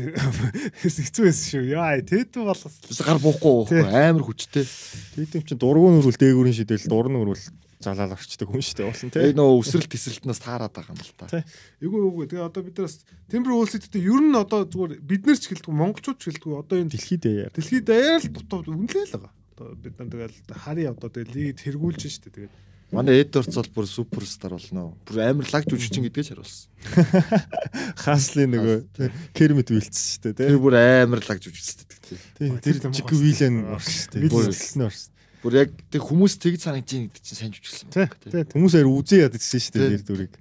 хэцүү байсан шүү. Яа тэйтм бол Бис гар буухгүй амар хүчтэй. Тейтм чинь дургуун өрвөл дээгүүрийн шидэл дурн өрвөл залаал орчдөг хүн шүү дээ уулын тий. Нөгөө өсрэлт тесрэлтнээс таарад байгаа юм л та. Эгүй эгүй. Тэгээ одоо бид нараас Timber Wolves-тэй ер нь одоо зүгээр бид нар ч гэлтгүй монголчууд ч гэлтгүй одоо энэ Дэлхийд яар. дэлхийд даяар л дутуу үнэлээ л байгаа. Одоо бид нар тэгэл хари одоо тэгээ лиг тэргүүлж штэ тэгээд Манай Эдвардс бол бүр суперстар болно. Бүр амар лаг жүжигчин гэдгээ ч харуулсан. Хаслын нөгөө Кермит вилцсэн шүү дээ. Тэр бүр амар лаг жүжигчтэй. Тий, Ой, тэр Вилен аа. орсон шүү дээ. Вилен орсон. Бүр яг тэг хүмүүс тэг санагдаж байна гэдэг чинь сайн жүжиглсэн. байна. тий Хүмүүс аяр үзээ ядчихсан шүү дээ тэр дүрийг.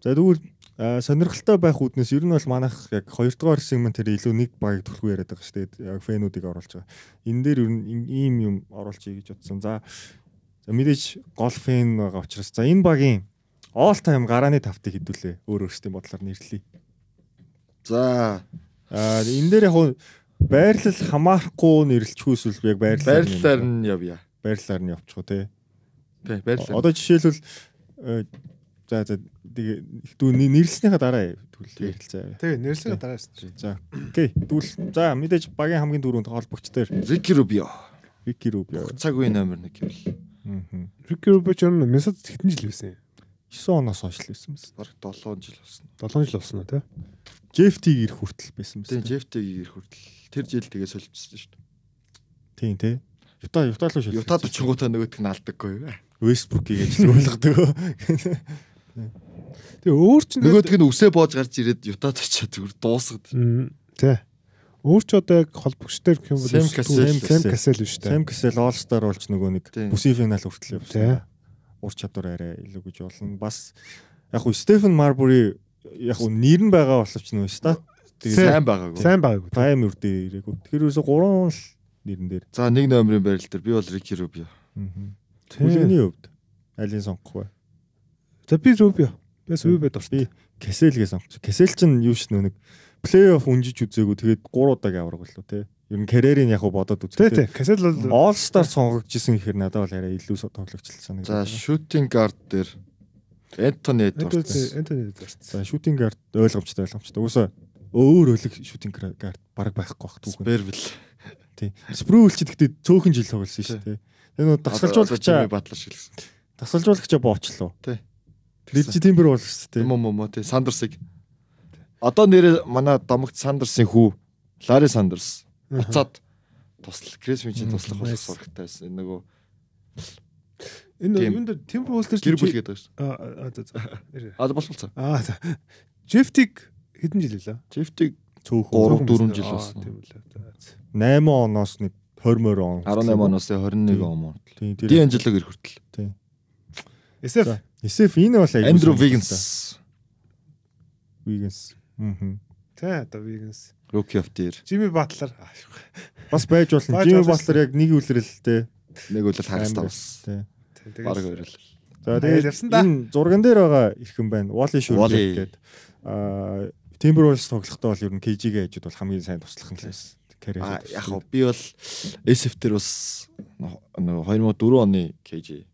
За тэгвэл сонирхолтой байх үүднээс ер нь бол манайх яг 2 дугаар сегмент тэр илүү нэг багийг төлхөө яриад байгаа шүү дээ. Яг фэнүүдийг оруулж байгаа. Энэ дээр ер нь ийм юм оруулчихъя гэж бодсон. За за мэдээж гол фэн байгаа учраас за энэ багийн all time гарааны тавтыг хэдүүлээ. Өөр өөрсдийн бодлоор нэрлэе. За Аа энэ дээр яг байрлал хамаарахгүй нэрлэлчихгүй эсвэл яг байрлалаар нь байрлалаар нь явъя. байрлалаар нь явчих уу те. Тий байрлал. Одоо жишээлбэл э, за за тэгээ дүү нэрлснийхаа дараа тэгвэл ярилцаа. тий нэрсээ дараас За окей. Тэгвэл за мэдээж багийн хамгийн дөрөнд холбогч дээр Рики Рубио. Вики Рубио. Цаг үе номер 1 гэвэл Мгм. Ricky Rubio ч юм Минсод хэдэн жил байсан юм? 9 оноос хойш л байсан биз. бараг 7 жил болсон. 7 жил болсон уу тий? Жефтиг ирэх хүртэл байсан биз. Тийм Жефтиг ирэх хүртэл тэр жил тэгээ солилцсон шүү дээ. Тийм тий. Юта Юта руу шилжсэн. Ютад очингуудаа нөгөөдг нь алдаггүй. Вестбрукийг ажил болгодог. Тэгээ өөр ч Нөгөөдг нь үсээ боож гарч ирээд Ютад очиад зүгээр дуусгад. Тий. Өөр ч одоо яг холбогч дээр гэх юм бол. Sam Cassell биш тий. Sam Cassell All Star болж нөгөө нэг бүсийн финал хүртэл явсан. Ур чадвар арай илүү гэж болно. Бас яг хуу Стефен Марбури яг хуу нэр нь байгаа боловч нөө ста. Тий. Сайн байгаагүй. Сайн байгаагүй. тий. Прайм үрдээ ирээгүй. Тэгэхээр ерөөсө 3 л нэрэн дээр. За нэг номерын байрал дээр би бол Рики Рубио. Тий. Хүлээний хувьд алийг сонгох вэ? За би Rubio. Бас Rubio дуртай. Кэсэлгээ сонгоч. Кэсэл чинь юу ш нэг плей-офф унжиж үзээгүй тэгээд 3 удаагийн авраг боллоо те. Ер нь карьерийн яг бодоод Тий, тий. үзэхдээ Cassell бол All Star сонгогдчихсэн гэхээр надад бол арай илүү тоглогчлсан За shooting guard дээр Энтони Энтони Эдвардс. Энтони Эдвардс. За шутинг гард ойлгомжтой ойлгомжтой. Угсаа өөр өлөг шутинг гард баг байхгүй бах түүхэн. Бервил. Тий. Спрүүл ч гэхдээ цөөхөн жил тоглосон шүү дээ. Энэ нөө дасгалжуулагчаа батлар шиг л. дасгалжуулагчаа боочлоо. Тий. Тэр чи тиймэр бол шүү дээ. Уу муу тий Сандерсыг. Одоо нэр манай домогт Сандерсын хүү Лари Сандерс. Уцаад туслах Крис Винчи туслах болох сурагтай байсан. Энэ нөгөө Энэ Тийм. юунд дээр Timberwolves дээр гэр бүл гэдэг шүү. Аа за за. Аа болчихсон. Аа за. Жефтиг хэдэн жил хэлээ? Чифтиг Цөөхөн 3 4 жил болсон. Тийм үлээ. За. 8 оноос нэг 20 морь он. 18 оноос 21 Тийм. он муу. Тий. Тэр Дианжелог ир хүртэл. SF За. SF энэ бол Эндрю сонирхолтой. Вигенс. Мм. Тэ одоо Wiggins. Rookie of the Year. Jimmy Butler. Бас байж болно. Jimmy. Butler яг нэг үлрэлтэй. Нэг үл хагас тавс. Тий. Тэ, Бараг тэгээд өрөл. За тэгээд явсан да. энэ зурган дээр байгаа ирхэн байна. Wally. Shurley гэдэг. Аа Timberwolves тоглохдоо бол ер нь KG-гээ хажууд бол хамгийн сайн туслах нь л байсан. Карьер. А яг хоо би бол SF дээр бас нөгөө 2004 оны KG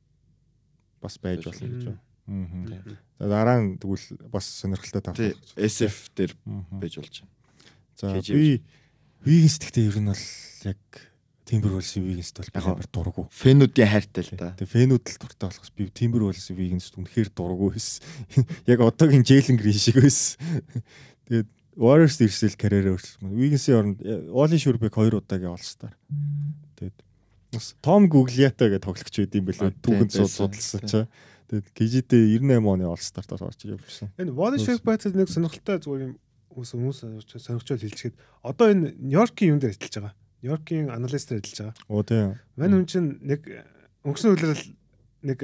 бас байж болно гэж байна. Аа. Дараа нь тэгвэл бас сонирхолтой тий тавтах. SF дээр байж болж байна. За би Wiggins гэхдээ ер нь бол яг Timberwolves-ийн Wiggins бол амар дургу. Фэнүүдийн хайртай л та. Тэгээ фэнүүд л дуртай болохос би Timberwolves Wiggins үнэхээр дургу байсан. Яг одоогийн Jalen Green шиг байсан. Тэгээд Warriors ирсэл карьераа өөрчлсөн. Wiggins-ийн оронд э, Wally Shurbeck хоёр удаагийн All-Star. Тэгээд бас Tom Guglielto гэдэг тоглогч байд юм бэлээ. Түүхэнд судалсан чаа. Тэгээд KG-тэй 98 оны All-Star-таар орж явсан. Энэ Wally Shake-Battle нэг сонирхолтой зүгээр юм хүмүүс хүмүүс сонирхчод хэлчихээд одоо энэ Нью-Йоркийн юм дээр ажиллаж байгаа. Нью-Йоркийн аналистээр ажиллаж байгаа. Оо тийм. Мань хүн чинь нэг өнгөрсөн үлрэл нэг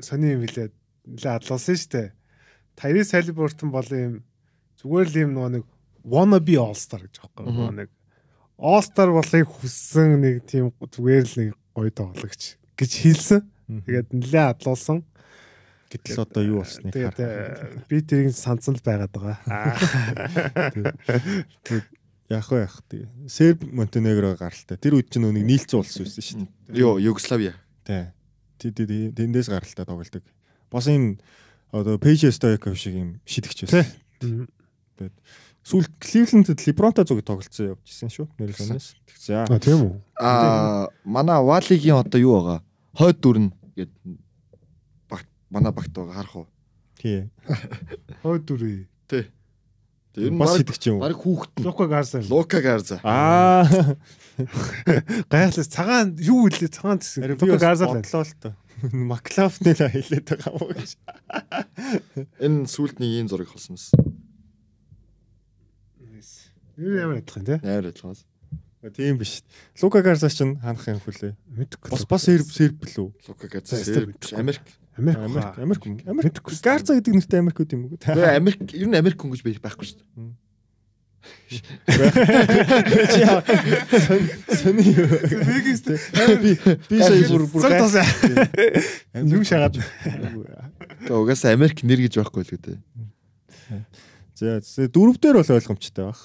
сони юм хэлээд нэлээ адлуулсан шүү дээ. Tyrese Halliburton бол юм зүгээр л юм нэг wannabe all-star гэж аахгүй Мгм. нөгөө нэг all-star болохыг хүссэн нэг тийм зүгээр л нэг гоё тоглогч гэж хэлсэн. Тэгээд нэлээ адлуулсан. Гэтэл одоо юу болсныг Тэгээд харах. э, би тэрийг сансан л байгаад байгаа. Аа. Яг уу яг тий. Серб Монтенегро гаралтай. Тэр үед чинь нэг нийлцэн улс байсан шүү дээ. Йоо, Югославия. Тий. Тий тий тэндээс гаралтай тоглолдог. Бас энэ одоо Пейж Стояков шиг юм шидэгч байсан. Мгм. Сүүл Кливленд Либронта зүг тоглолцсон явжсэн шүү. Нэр сонээс. За. А тийм үү? Аа, манай Валигийн одоо юу байгаа? Хойд дүрн гэд манай багт байгаа харах уу? Тий. Хой дүрээ. Тий. Тэр нь Бас шидэгч юм. баг хүүхэд нь Лука Гарсан. Лука Гарза. Аа. Гайхлаа цагаан юу үлээ цагаан гэсэн. Лука Гарсан л. бодлоо л тоо. Маклафны л хэлээд байгаа юм гэж. Энэ сүлд нэг ийм зураг холсон мэс. Юу ямар юм те? Найр ажиллагаас. Тийм биш. Лука Гарса ч ханах юм хүлээ. Мэдхгүй. Бас бас серб серб билүү? Лука Гарза. За, Серб. Америк. Америк. Америк Америк. Гарса гэдэг нэртэй Америк үт юм уу? Тэгээ Америк ер нь Америк хүн гэж байх- байхгүй шүү дээ. Сони? Вегас Би би сая бүр бүр. Юм шагаад. Угаасаа Америк нэр гэж байхгүй л гэдэг. За дөрөвдөр бол ойлгомжтой баг.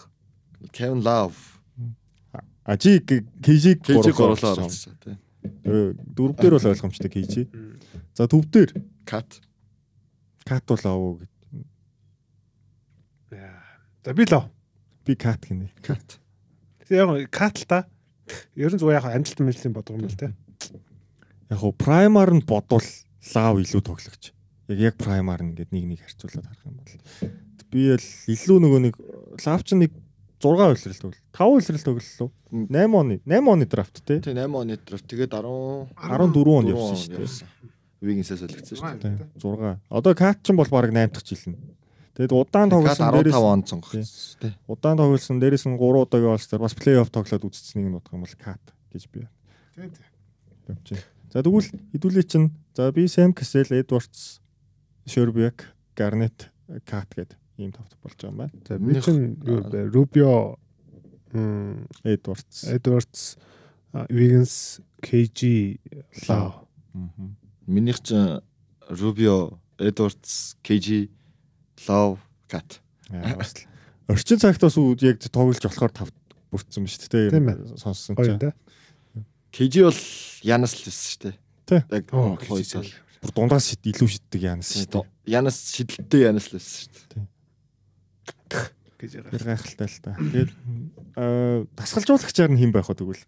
Kevin Love. А чи KG KG гурлаа гурлаа оруулсан тий. Дөрөвдөр бол ойлгомжтой KG. За төвдөр Cut. кат бол авуу гэд. За би лөө. Би кат гинэ. Cut. Яг катл та. Ер нь зүгээр яг амжилт мэллийн бодгоо юм л те. Яг хуу праймаар нь бодвол лав илүү тоглогч. Яг яг праймаар нь ингээд нэг нэг харьцуулаад харах юм бол би л илүү нөгөө нэг лав ч нэг 6 үлрэл тоглол. 5 үлрэл тоглолоо. 8 оны 8 оны драфт те. Тий 8 оны драфт тэгээд 10 14 онд явсан шүү дээ. Вигинсээс солигдсон шүү дээ. Тий, 6. Одоо кат ч бол баг 8 дахь жил нь. Тэгэд удаан тоглосон 15 дээрээс он сонгогдсон тий. удаан тоглосон дээрээс нь 3 удаагийн олстер бас плей-офф тоглоод үзсэн нэг нь утга юм бол кат гэж би явж байна. За тэгвэл хэдүүлээ чинь за би Сэм Касел, Эдвардс, Шербек, Гарнет, Кат гэдэг ийм тавт болж байгаа юм байна. За би чинь м Эдвардс. Эдвардс Вигенс KG Лав. Мгм. Минийх чинь Rubio, Edwards, KG, бас л Орчин цагт бас яг тоглож болохоор тавт бүрдсэн ба шүү дээ. Тийм сонссон чинь. те. KG бол Янас л байсан шүү дээ. Яг хоёр цал. Бүр дундаас илүү шиддэг яанаас шүү дээ. Янас шидэлттэй Янас л байсан шүү дээ. Гэж байгаа. Тэр гайхалтай л та. Тэгээд аа дасгалжуулагчаар нь хэн байх вэ тэгвэл?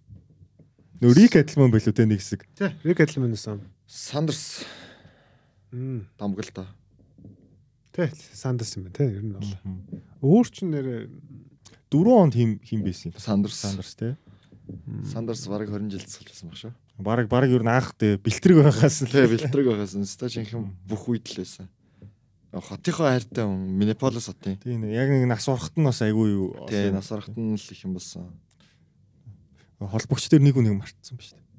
Нөө Рик Адлман байлуу те нэг хэсэг. Тий, Рик Адлман сан. Сандерс Мм. дамгал та. Тий, Сандерс юм байна тий. Ер нь бол. Өөр ч нэрээ Дөрөв онд хим хим байсан. Сандерс. Сандерс те. Сандерс бараг 20 жил цэцэлсэн баг шүү. Бараг бараг ер нь анх те бэлтрэг байхаас л Тэгээ бэлтрэг байгаас нь стажинхэн бүх үед л байсан. Хотынхоо хайртай хүн Минneapolis хотын. Тийм яг нэг нас урахт нь бас айгүй юу. Тэгээ нас арахт нь л их юм болсон. холбогч дээр нэг үнийг мартсан ба шүү дээ.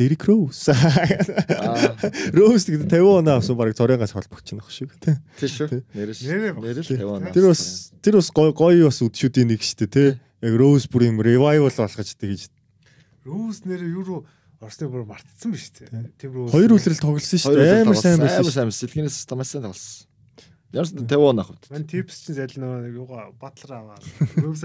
Дерик Роуз. Аа Роуз гэдэг 50 оноо авсан бараг цорынгаас холбогч нөх шиг тий. тийш шүү. Нэрэл баг. нэрэл 50 Тэр бас тэр бас гой гоё бас үдшүүдийн нэг шүү дээ тий. Яг Роуз бүр юм revival болгож тэгэж Роуз нэрээ юу руу Орсны бүр мартцсан биз тий. Тэм рүү. хоёр үлрэл тоглосон шүү дээ. Амар сайн байсан. Амар сайн байсан. Сэлгэнээс сайн тоглосон. Ямар ч 50 он авах. Ман типс чинь зал нөгөө юугаа батлар аваад.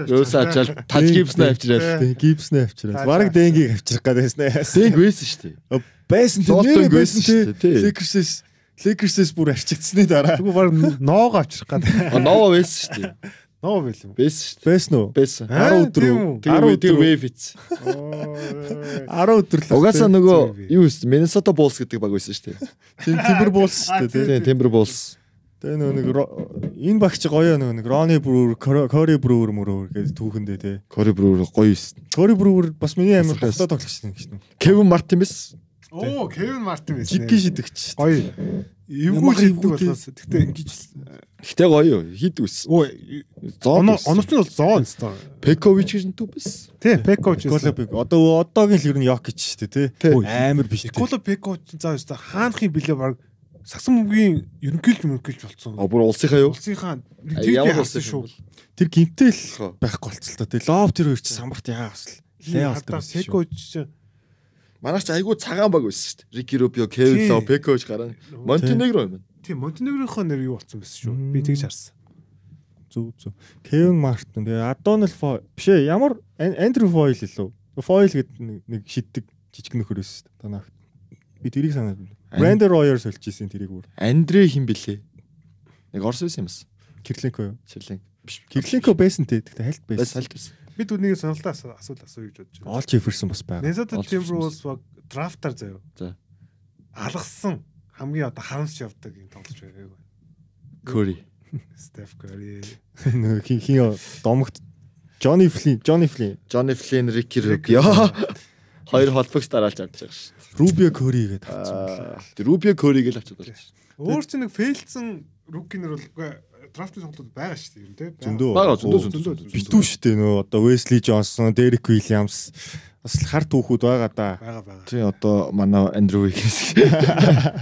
Рөөс ачаал таж гипснэ авчираад. дээ. Гибснэ авчираад. Бараг денгийг авчрах байсан. Дэнг байсан шүү дээ. Байсан тий. Золотон Нэг байсан байсан шүү дээ, тий. тий. Lakers-с Lakers-с бүр арчигдсны дараа. Тэгвэл баг ноог авчрах гэдэг. Ноо байсан шүү дээ. Ноо байл юм. Байсан шүү дээ. Байсан уу? Байсан. 10 өдөр тийм үү? үү? 10 10 өдөр үү? вэфиц. 10 өдөр л. Угаасаа нөгөө юу вэ? Minnesota Bulls гэдэг баг байсан шүү дээ. тийм Timber Bulls шүү дээ. Тийм, Timberwolves. Тэгээ нөгөө нэг энэ багч гоё нөгөө нэг Ronnie Brewer, Corey Brewer мөрөөр гэдэг түүхэндээ тий. Corey Brewer гоё байсан. Corey Brewer бас миний Бас тоглоо тоглогч юм гэж. Kevin Martin байсан. Оо, Кевин Мартин байсан. Жигги шидэгч. Гоё. Эвгүй шиддэг болохоос. Гэтэ ингэж Гэтэ гоё юу? Хид байсан. өө Зоо. оно оноч нь бол зоон стоо. Pekovic гэж төв байсан. Тий, Пекович. Голобиг. Одоо одоогийн л ер нь Jokic шүү дээ тий. Амар биш. Николо Пекович заа ёстой хаанхын билээ баг сагсан мөгийн ерөнхийлж мөрхийлж болцсон. А бүр улсынхаа юу? Улсынхаа тэр ямар улсын шүү. Тэр гимтэл Хөө. байхгүй болцол та тий. Лов тэр хоёр чи самбарт ягаа бас л. Хадаа болтой. Пекович Манайх ч айгүй цагаан баг байсан шүү дээ. Ricky Rubio, Kevin Тий. Love, Pekovic гараа. Montenegro юм байна. тийм Монтенегрийнхоо нэр юу болсон байсан шүү. Би тэгж харсан. Зүг зүг. Кевин Мартин тэгээ Адонал Фо биш ээ ямар Андрю Фойл лөө. Фойл гэдэг нэг- шиддэг жижиг нөхөр байсан шүү дээ. Танаа. Би тэрийг санаад байна. Брандер Рояр сольчихсэн тэрийг бүр. Андре хин блэ? Нэг Орос байсан юм бас. Кирленко юу? Чирлэн. Биш. Кирленко байсан те. Тэгтээ хальт байсан. байсан. Салт байсан. Би түүнийг сонголтоо асуу асуул асуу гэж бодож байна. Олж Jefferson бас байгаа. Minnesota Timberwolves баг драфтаар заяа. За. Алгасан хамгийн одоо харамсч явдаг юм тоглож байгааг. Curry. Steph Curry. Нөгөө хин хин домогт Johnny Flynn, Johnny Flynn, Johnny Flynn, Ricky Rubio. Хоёр холбогч дараалж авч байгаа шүү. Rubio Curry гэдэг авсан. Аа, Rubio Curry-г л авчаад байна. Өөр чинь нэг фейлдсэн рукинер бол үгүй драфтын сонголтууд байгаа шүү дээ юм тий. Зөндөө. Бага зөндөө зөндөө. Битүү шүү дээ нөө одоо Wesley Johnson, Derek Williams бас л хар түүхүүд байгаа да. байгаа байгаа. Тий одоо манай Andrew Wiggins.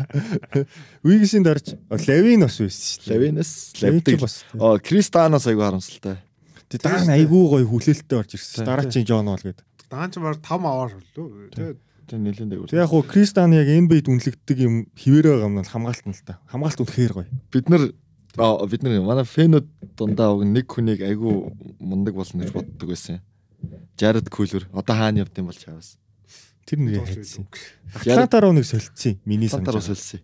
Wiggins-ийн дарж Levin бас байсан шүү дээ. Levinus, Levin бас. Оо, Cristiano айгу харамсалтай. Тэг дараа нь айгүй гоё хүлээлттэй орж ирсэн. Тий, Дараа чинь John Wall гэдэг. Даан ч баг 5 аваар боллоо. Тэгээд Тий нэлээд дээгүүр. Тэг яг хуу Кристиан яг NBA-д үнэлэгддэг юм хിവэрэ байгаа юм нь хамгаалт нь л та. Хамгаалт үнэхээр гоё. Бид нар аа бид нар манай фэнүүд дундаа уг нэг хүнийг айгу мундаг болно гэж боддог байсан. Jared Cooler одоо хаана явд юм бол чаваас. Тэр дуус хайцсан. байлгүй. Атланта руу нэг солилцсон. Миний Сантаар санаж. солисон.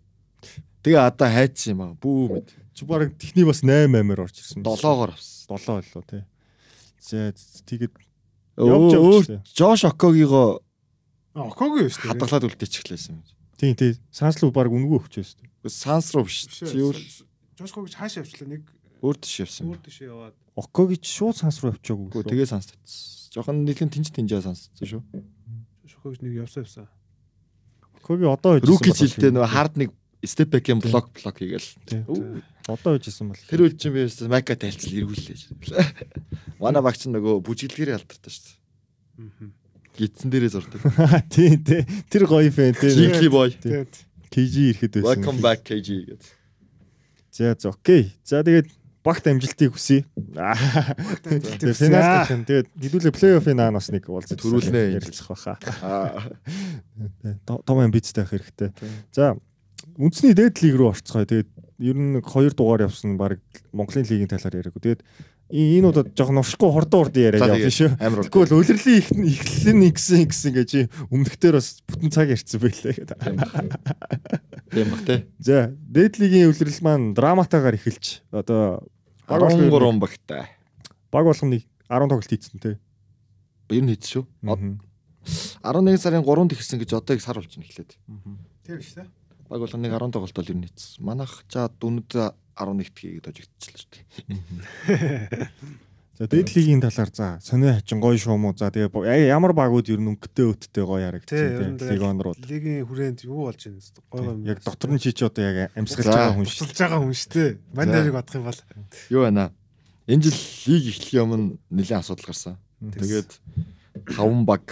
Тэгээ одоо хайцсан юм аа. Бүү мэд. Чи бараг техний бас 8 8-аар орж ирсэн. Долоогоор авсан. 7 болоо тий. За тэгээд явж явж. Жош Окогиго А, Окоги шүү дээ. хадгалаад үлдээчихлээсэн юм. Тийм тий. Санслуу баг үнгүй өгчөөс. Санс руу биш. Чи өөр Жошко гэж хааш явчлаа нэг өөр тийш явсан. өөр тийш яваад. Окоги ч шууд санс руу явчихаагүй. Үгүй тэгээ санс татсан. Жохон нэлээд тэнж тэнжээ сонссон шүү. Жошко гэж нэг явсан явсан. Окоги одоо хийж Руки жилдээ нөгөө хард нэг степ бэкэм блок блок хийгээл. Тий. Одоо хийж исэн бол. Тэр үл чинь би ястаа майка тайлцал эргүүллээ. Манай багч нөгөө бүжиглэгээр алдартай шүү дээ. Гитсэн дээрээ зурдаг. Тий, тий. Тэр гоё фэн тий. Cheeky boy. Тэгээд KG ирэхэд байсан. Welcome back KG гэдэг. За за окей. За тэгээд багт амжилтыг хүсье. Тэгээд финал гэх юм. Тэгээд хэдүүлээ плей-оффын наан бас нэг уулзаж Төрүүлнэ. ярилцах байхаа. Аа. Том амбицтай байх хэрэгтэй. За үндэсний дээд лиг рүү орцгоё. Тэгээд ер нь нэг хоёр дугаар явсан баг Монголын лигийн талаар яриаг. Тэгээд энэ удаад жоохон уршихгүй хурдан хурдан яриад тэгээд шүү. амар бол. Тэгвэл улирлын их эхлэл нь гисэн гисэн гэж өмнөхдөр бас бүтэн цаг ярьсан байлээ гэдэг. Тийм баг те. За, дээдлигийн өвлөрөл маань драматагаар эхэлж одоо баг болгоны 13 багтай. баг болгоныг 10 тоглолт хийцэн те. Ер нь хийц шүү. Мгм. 11 сарын 3-нд ихсэн гэж одоо их сар болж байна эхлээд. Тийм шүү дээ. Баг болгоныг 10 тоглолт бол ер нь хийц. Манайх чаа дүнэд 11-т хийгээд ожигдчихлаа шүү дээ. За, дээдлигийн талаар за, сонио хачин гоё мó. За, тэгээ ямар багууд ер нь өнгөтэй өттэй гоё Тий, харагдчихэ ер нь те. тэгээд Лиг онрууд. Лигийн хүрээнд юу болж байна вэ? Гой гой. Яг дотор нь чи ч одоо яг амьсгалж байгаа хүн шүү. тусалж байгаа хүн шүү дээ. Мань нарыг бодох юм бол Юу байна? Энэ жил лиг эхлэхийн өмнө нэлээд асуудал гарсан. Тэгээд 5 баг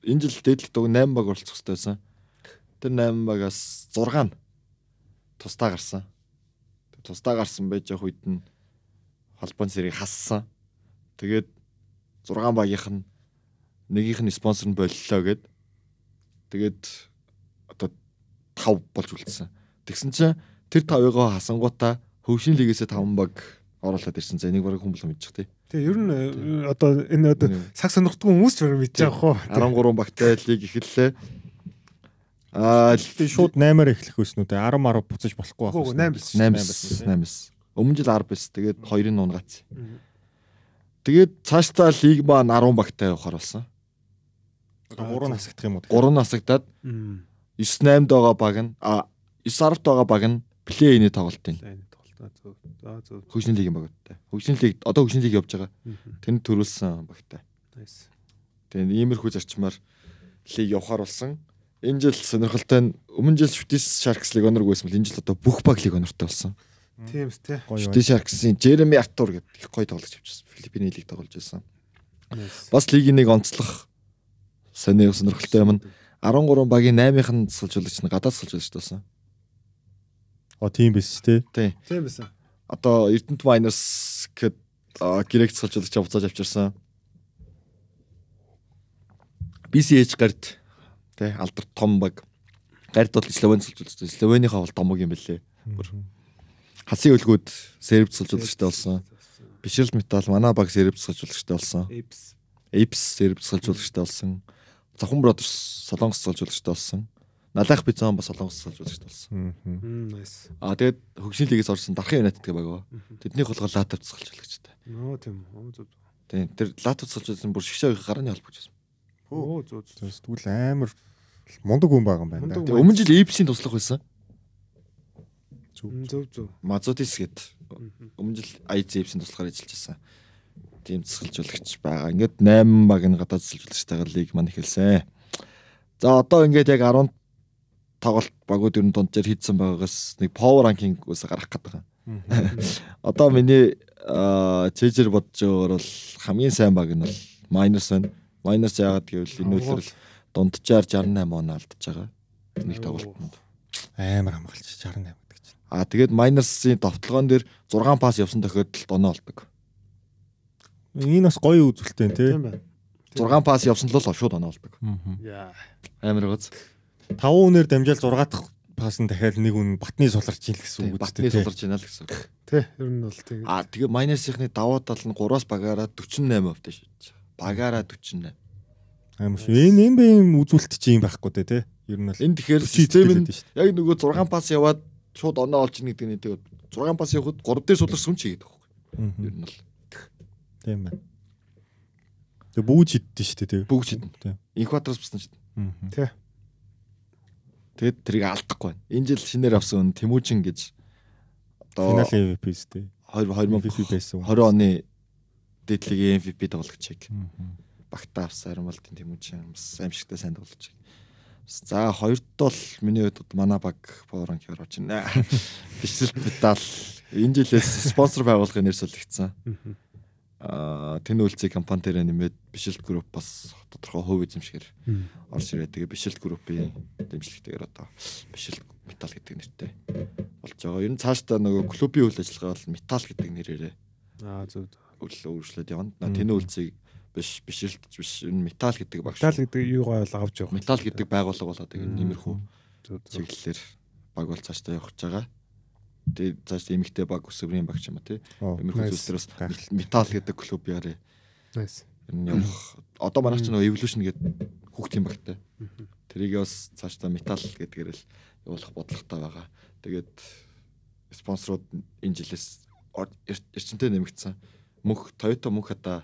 энэ жил дээдлэх дуг 8 баг оролцох хэрэгтэй байсан. Тэр 8 багаас 6 нь тусдаа гарсан. Тусдаа гарсан байж явах үед нь холбооны сэрийг хассан. Тэгээд 6 багийнх нь нэгийнх нь спонсор нь боллоо гэд. Тэгээд одоо 5 болж үлдсэн. Тэгсэн чинь тэр 5-ыгоо хасангуудаа хөвшин лигээс 5 баг оруулаад ирсэн. За энийг бараг хүмүүс мэдчих тий. Тэгээ ер нь э, одоо энэ одоо Нэг цаг сонирхдгүй хүмүүс ч бараг мэдж байгаа хөө. 13 багтай лиг эхэллээ. Аа шууд 8-аар эхлэх өснүү те. 10 10 буцаж болохгүй байх. Үгүй, үснэ. 8 8 8 Өмнө жил 10 биш. Тэгээд 2-ын нунгац. Мгм. Тэгээд цаашдаа лиг маань 10 багтай явахаар болсон. Одоо 3 насагдах юм уу? 3 насагдаад Мм. 9 8-д байгаа баг нь а 9 10-д байгаа баг нь плей-ины тоглолтын. Хөгжлийн лигийн багтай. Хөгжлийн лиг одоо хөгжлийн лиг явж байгаа. Тэнд төрүүлсэн багтай. Nice. Тэгээд иймэрхүү зарчмаар лиг явахаар болсон. Энэ жил сонирхолтой нь өмнө жил Шүтис Sharks лиг онорг байсан бол энэ жил одоо бүх баг лиг онортой болсон. Тийм үст те. Шүтис Sharks-ийн Jeremy Arthur гэдэг их гоё тоглож авчихсан. Филиппиний лиг тоглож байсан. Бас лигийн нэг онцлох сони сонирхолтой юм нь 13 багийн 8-ын нь тасалжуулагч нь гадаад тасалжуулагч байсан. О тийм биш те. Тий. Тийм байсан. Одоо Эрдэнэт Miners гэд грек тасалжуулагч авцааж авчирсан. BCH гард тий алдар том баг. Гард бол Словен тасалжуулагч. Словенийхаа бол домог юм бэлээ. Хасын өлгүүд серб тасалжуулагчтай болсон. Бишрэлт металл манай баг серб тасалжуулагчтай болсон. Apes. Apes серб тасалжуулагчтай болсон. Завхан Brothers солонгос тасалжуулагчтай болсон. Налах Бизон бас солонгос тасалжуулагчтай болсон. Аа тэгээд хөгжлийн лигээс орсон Дархан United гэх баг байгаа. Тэднийх болохоор Латав тасалжуулагчтай. Нөө тийм. Тийм тэр Латав тасалжуулсан бүр шгшээ гарны холбогч байсан. Оо зөв. зөв. Тэгвэл амар мундаг хүн байгаа юм байна өмнө жил Apes-ийн туслах байсан. Зөв зөв. Мазутис гэд өмнө жил IZ Apes-ийн туслахаар ажиллаж байсан. Тийм тасалжуулагч байгаа. Ингээд 8 баг нь гадаад тасалжуулагчтайгаар лиг маань эхэлсэн. За одоо ингээд яг 10 тоглолт багууд ер нь дунджаар хийдсэн байгаагаас нэг power ranking-аас гарах гэдэг юм. Одоо миний цэжэр бодож байгаагаар бол хамгийн сайн баг нь бол minus байна. Minus яагаад гэвэл энэ үлрэл дунджаар 68 он алдчихж байгаа. Нэг тоглолтод. Амар хамгаалч 68 гэдэг чинь. Аа тэгээд minus-ийн товтлогоон дээр 6 пас явсан тохиолдолд оноо олдог. Энэ бас гоё үзүүлэлттэй. Тийм байна. 6 пас явсан л бол шууд оноо олдог. Яа. Амар гоц. 5 үнээр дамжаал 6 дахь пас нь дахиад нэг үн батны суларч ийн л гэсэн үг Батны үстэй. суларч байна л гэсэн. үг. Тэ ер нь бол тийм. Аа тэгээд minus-ийнхны даваа тал нь 3-аас багаараа 48% дэш. Багаараа 48. Амар шүү. Энэ энэ бэ юм үзүүлэлт чи юм байхгүй дээ те. Ер нь бол Энэ тэгэхээр 40 систем нь шүү. яг нөгөө 6 пас яваад шууд оноо олж ийн гэдэг нь тэгээд 6 пас явахад 3 дээр суларсан ч хийгээд байхгүй. Ер нь бол Тийм байна. Тэг бүүж иддэн шүү дээ те. бүгд шидэн. Тийм. Инкваторс бусна шидэн. Мгм. Тэгээд тэрийг алдахгүй байна. Энэ жил шинээр авсан Тэмүүжин гэж одоо Финалийн MVP шүү дээ. 20 MVP байсан. 20 оны дээдлигийн MVP тоглогчийг Мгм. Багтаа авсан бол Тэмүүжин бас аимшигтай сайн тоглож байна. За хоёрт бол миний хувьд манай баг Power Rank-ээр орж байна. Бишрэлт медаль энэ жилээс спонсор байгууллагын нэр солигдсон. Аа тэн үйлцэг компани дээр нэмээд Бишрэлт групп бас тодорхой хувь эзэмшгээр орж ирээ. Тэгээ Бишрэлт группийн дэмжлэгтэйгээр одоо Бишрэлт металл гэдэг нэртэй болж байгаа. Ер нь цаашдаа нөгөө клубийн үйл ажиллагаа бол металл гэдэг нэрээрээ Аа зөв. өглөө үргэлжлээд явна. Тэн үйлцэг биш Бишрэлт биш нь металл гэдэг багш. Металл гэдэг юугаа бол авч явах. металл гэдэг байгууллага болоод Мм. нэмэрхүү чиглэлээр баг бол цаашдаа явах гэж байгаа. Тэгээ цаашдаа эмэгтэй баг өсвөрийн багч юм а тий. Nice. зүйлсээс металл гэдэг клуб яарэ Nice. энэ явах. Одоо манайх ч нөгөө evolution гэдэг хүүхдийн багтай. Тэрийг бас цаашдаа металл гэдгээр л явуулах бодлоготой байгаа. Тэгээд спонсорууд энэ жилээс ор- эр- эрчимтэй нэмэгдсэн. Мөнх Toyota мөнх одоо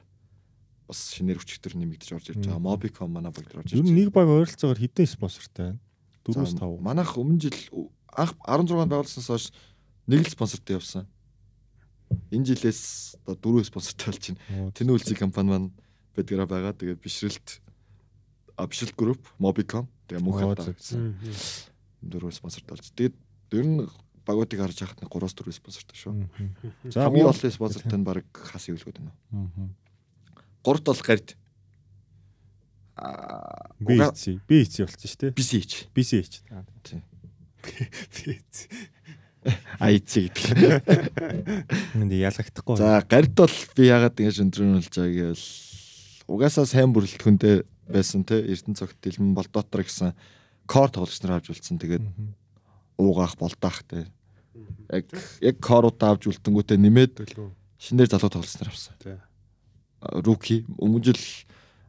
бас шинээр өчтөр нэмэгдэж орж ирж байгаа. Mobicom манай бүгд орж Ер ирж нь нэг баг ойролцоогоор хэдэн спонсортай байна? 4-5. За, Манайх өмнө жил анх 16 байгуулснаас хойш нэг л спонсортой явсан. Энэ жилээс одоо дөрөв спонсортой болж байна. Тэнүү үлцэг компани маань бидгээрээ байгаа. Тэгээд бишрэлт бишрэлт групп, Mobicom, тэгээ мөнх Оо, хата зөв, зөв. дөрөв спонсортой болж. Тэгээд ер нь багуудыг харж байхад нэг 3-4 спонсортой шүү. За Хамгийн олон спонсортой нь баг хас ивлгүүд байна. Мгм. Гуравт бол гард. BC, BC болсон шүү дээ. BCH. BCH. IC гэдэг. Энд ялагдахгүй. За гард бол би ягаад ингэж өндрөнүүлж байгаа гэвэл угаасаа сайн бүрэлдэхүүнтэй байсан те Эрдэнэ цогт Дэлмэн Болдотор гэсэн кор тоглогч нар авч үлдсэн. Тэгээд уугаах болдаах те. Яг яг коруудаа авч үлдэнгүүтээ нэмээд шинээр залуу тоглогч нар авсан. Тий. Руки өмнө жил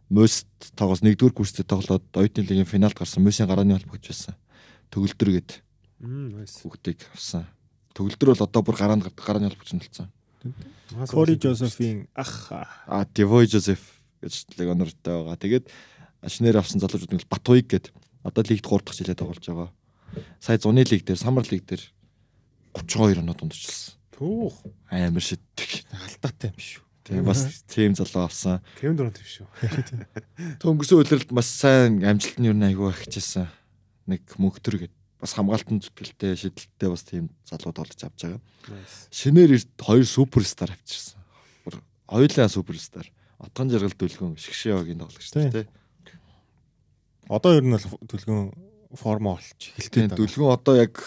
Мост тоглос нэгдүгээр курстэй тоглоод оюутны лигийн финалд гарсан Мосын гарааны холбогч байсан. Төгөлдөр гээд хүүхдийг авсан. Төгөлдөр бол одоо бүр гараанд гардаг гарааны холбогч нь болсон. Кори Жозефийн ах А Девой Жозеф гэж легионертэй байгаа. Тэгээд шинээр авсан залуучууд нь Батуйг гээд одоо лигт 3 дахь жилээ тоглож байгаа. Сая зуны лиг дээр, Самар лиг дээр 32 оноо дундчилсан. Түүх. Амар шиддэг. алдаатай юм шүү. Тэгээ бас тим залуу авсан. Кевин Дуран тийм шүү. Төнгөрсөн үеэрд бас сайн амжилт нь юу нэг айгүй ахижсэн. Нэг мөнхтөр гээд бас хамгаалтан зүтгэлтэй, шидэлттэй бас тийм залууд олж авч байгаа. Шинээр хоёр суперстар авчирсан. Бүр хоёулаа суперстар. Отгон жаргал дүлгэн шгшээгийн тоглогч Тийм. тий. Одоо ер нь бол төлгөн формо олж эхэлтэй. Тийм дүлгэн одоо яг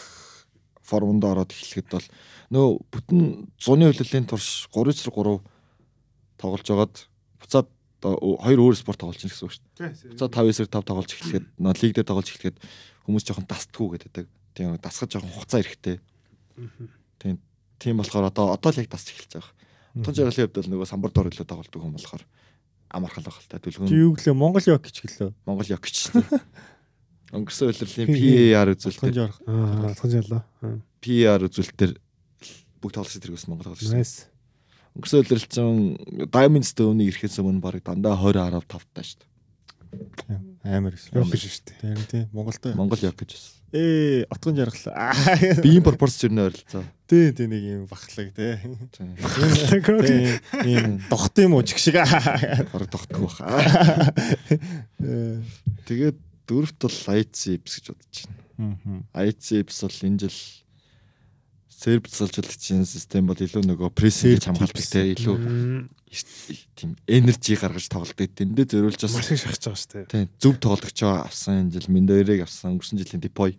формонд ороод эхлэхэд бол нөө бүтэн зуны хөлөлийн турш 3-3 тоглож байгаад буцаад хоёр өөр спорт тоглож байна гэсэн үг шүү дээ. Тий. За 5-9-ээр 5 тоглож эхлэхэд лиг дээр тоглож эхлэхэд хүмүүс жоохон дастгүй гэдэг. Тийм дасгаж жоохон хугацаа эрэхтэй. Тийм тийм болохоор одоо одоо л яг дасч эхэлж байгаа. Тун жаргалын хувьд бол нөгөө самбар дор илүү тоглодог хүн болохоор амархал байх л та Чи түлхүүн юу гэлээ Монгол гэж гэлээ. Монгол гэж. Өнгөрсөн улирлын PAR. Аа, тань ялла. PAR үзүүлэлтээр бүгд тоглож тэргээс Монгол тоглож. Nice. Өнгөрсөн чинь Diamond Stone-ыг ирэхээс өмнө баг дандаа 20 10 5 таа шүү Амар гэсэн. Yok гэж шүү дээ. Тийм тийм Монголтой. дээ. Монгол яг гэж байсан. Ээ, отгон жаргалаа. Биеийн пропорц ч өрнө ойролцоо. Тий, тий нэг юм бахлаг тий. Ийм дохт юм уу чиг шиг. Бараг тогтгүй баха. Тэгээд дөрөвт бол ICPS гэж бодож байна. ICPS бол энэ жил серб цалжуулагчийн систем бол илүү нөгөө tips. те илүү тийм энержи гаргаж тоглолдог. Тэндээ зөриулж бас Маш их шахаж байгаа шүү дээ. тийм зөв тоглогч авсан энэ жил Миндэрийг авсан өнгөрсөн жилийн Депой.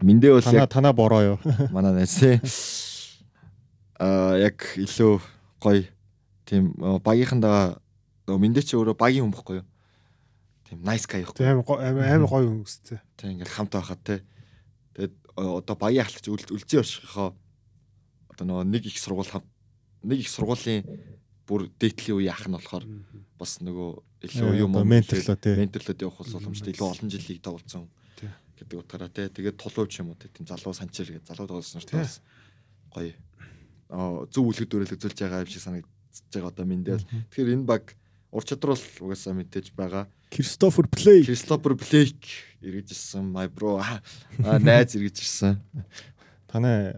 Миндэ бол яг танаа бороо юу? манай найз те. Аа яг илүү гоё тийм э, багийнхандаа нөгөө Миндэ чи өөрөө багийн хүн бохгүй юу? Тийм nice guy байхгүй. Тэг амар го- амар амар гоё хүн өстэй. Тэг ингээл хамт байхад те. Э, одоо баян ахлагч үл үлзий оршихоо одоо нөгөө нэг их сургууль хам нэг их сургуулийн бүр дээдлийн үе ах нь болохоор бас нөгөө илүү юм менторлоо тий. менторлоод явах ус боломжтой илүү олон жилийг Тий. гэдэг утгаараа те. Тэгээд толууч юм уу те. Тийм залуу санчир гэдэг залуу тоглосон Тий. бас гоё. Зөв үлгэр дүрэл үзүүлж байгаа юм шиг санагдаж байгаа одоо миндэл. Тэгэхээр энэ баг ур чадвар бол угаасаа мэдээж байгаа. Кристофер Плей. Кристофер Блейк эргэж ирсэн. My bro. Аа найз эргэж ирсэн. Танаа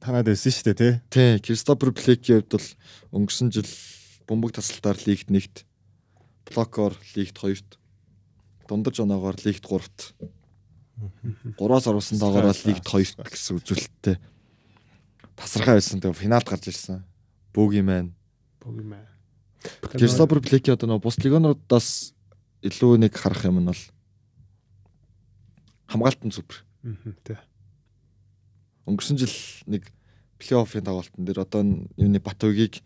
танаад байсан шүү дээ тий. Тий, Кристофер Блейкийн хувьд бол өнгөрсөн жил бөмбөг тасалтаар лигт нэгт, блокоор лигт хоёрт, дундаж оноогоор лигт гуравт. Гураас оруулсан доогоор лигт хоёрт гэсэн үзүүлэлттэй. Тасархай байсан. Тэгээ финалд гарч ирсэн. Бөөгийн маань. Богимаа. Кристофер Блейкийн одоо нөгөө бус легионеруудаас илүү нэг харах юм нь бол хамгаалтан супер. Мм, Тий. өнгөрсөн жил нэг плей-оффын тоглолтын дээр одоо юуны Батуйгийг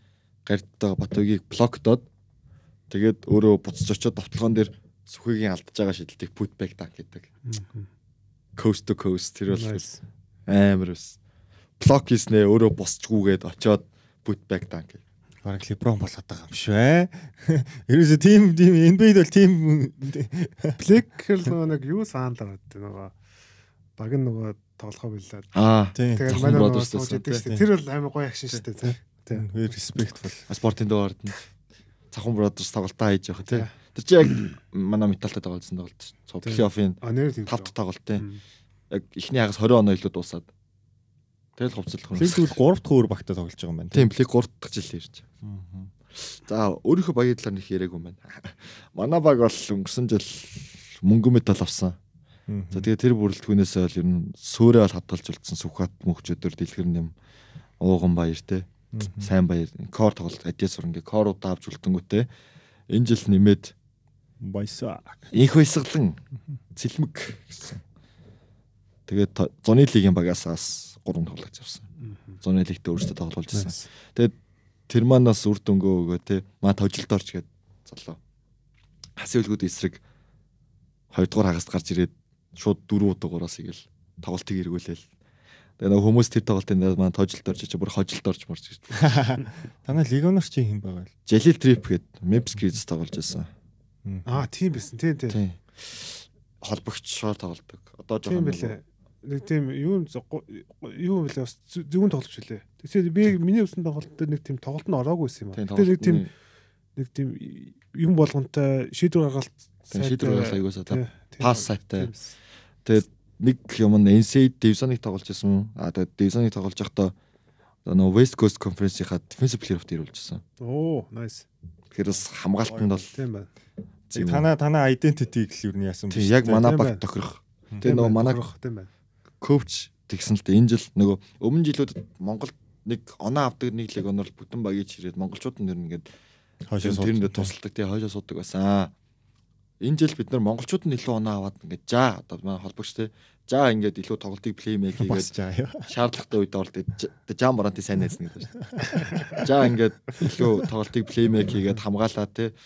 гардтайгаа Батуйгийг блоктоод тэгээд өөрөө буцаж очиод товтлогоон дээр сүхийг алдаж байгаа шидэлтийг putback dunk гэдэг. Coast to coast тэр бол амар ус. Блок хийснээ өөрөө босчгүйгээд очиод putback dunk. Бараг Леброн болоод байгаа юм ээ. Ерөөсө тим тим NBA-д бол тим Блэк л нөгөө нэг юу саанлаа гэдэг нөгөө баг нөгөө тоглохоо билээд. Аа. Тийм. Тэгээд манай нөгөө сууж идэг шүү дээ. Тэр бол амар гоё акшн шүү дээ. тий. Тий. Very respectful. Спортын дугаард нь Цахан Brothers тоглолтоо хийж явах тий. Тий. Тэр чи яг манай металтай тоглолцсон тоглолт плей-оффын тийм. тавд тоглолт тий. Мм. Яг эхний хагас 20 оноо илүү дуусаад. Тэгэл хувцалдах юм. Тэгвэл 3 дахь өөр багтаа тоглож байгаа юм байна. Тийм плей 3 дахь жил ирж. Аа. За өөрийнхөө багийн талаар нэг яриаг юм байна. Манай баг бол өнгөрсөн жил мөнгө медаль авсан. За тэгээ тэр бүрэлдэхүүнээс бол ер нь сөөрэ бол хадгалж үлдсэн Сүхбат мөнхчөдөр дэлгэр нэм ууган баяр те сайн баяр кор тоглолт адьяас сурангийн коруудаа авч үлдэнгүүтээ энэ жил нэмээд Баясаа. инх баясгалан цэлмэг гэсэн. Тэгээд зуны лигийн багаас 3 тоглож авсан. Зуны лигт өөрсдөө тоглуулж ирсэн. Тэгээд тэр манаас үр дүнгөө өгөө те маа тожлолт орч гээд залуу. Хасын үлгүүд эсрэг 2 дугаар хагаст гарч ирээд шууд 4 удаагаараас игэл тоглолтыг эргүүлээл. Тэгээ нөгөө хүмүүс тэр тоглолтын дээр маа тожлолт орж чи бүр хожлолт орж марч гэж. Танай легионер чи хэм байгаа л. Jalil Trip гээд Memphis Grizzlies тоглож байсан. Аа тийм байсан. Тийм тийм. Тийм. Холбогчшоор тоглодог. Одоо Тийм жоохон байлээ. Нэг тийм юу юу байлээ бас зүүн тоглож байлээ. Тэгэхээр би миний үсэн тоглолт дээр нэг тийм тоглолт нь ороагүйсэн юм Тийм аа. Тэгээ нэг тийм нэг тийм юм болгонтой шийдвэр гаргалт шийдвэр гаргалт аягуулсаа та- тий, тийм. пас сайтай. Тэгээд нэг юм нь NCAA Division-ыг тоглож байсан. А тэгээд Division-ыг тоглож байхдаа нөгөө West Coast Conference-ийнхаа Defensive Player of the Year болжсэн. Оо, nice. Тэгэхээр бас хамгаалтанд бол Тийм байна. тийм Танаа танаа identity-г л юу яасан тийм яг манай баг байна. тохирох. Тэгээд нөгөө байна, манай тохирох, тийм байна. Коуч тэгсэн л дээ энэ жил нөгөө өмнө жилүүдэд Монголд нэг оноо авдаг нэг легоноор бүтэн багийг чирээд монголчууд нь нэр нэгээд хойшоо тэрэндээ тусалдаг тий хойшоо суудаг байсан. Энэ жил бид нар монголчууд нь илүү оноо аваад ингээд жаа одоо манай холбогч тий жаа ингээд илүү тоглолтыг плеймейк хийгээд шаардлагатай үед оролт жам боронти сайн найзна гэдэг шүү. Жаа ингээд илүү тоглолтыг плеймейк хийгээд хамгаалаа тий.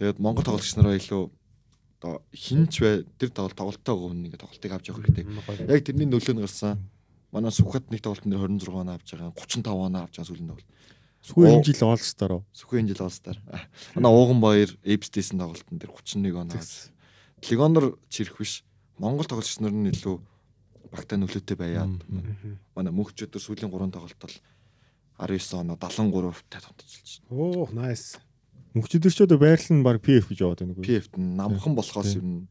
Тэгээд монгол тоглогч нараа илүү одоо хинч бай тэр тоглолт тоглолттой хүн ингээд тоглолтыг авч явах хэрэгтэй. Яг тэрний нөлөө нь гарсан. Манай Сүхбат нэг тоглолтын дээр 26 оноо авч байгаа, 35 оноо авч байгаа сүүлийн тоглолт. Сүүл Оо. энэ жил Star уу? Сүхбэн жил олстаар. Манай ууган баяр Эпстэйсэн тоглолтын дээр 31 оноо. Легонор чирэх биш. Монгол тоглогч нар нь илүү багтаа нөлөөтэй байгаад манай мөнхчөдөр сүүлийн 3 тоглолт бол 19 оноо 73-тай томтолж байна. Оо, nice. Мөнхчөдөр ч одоо байрлал нь баг PF гэж яваад байна үгүй. PF-т намхан болохоос нь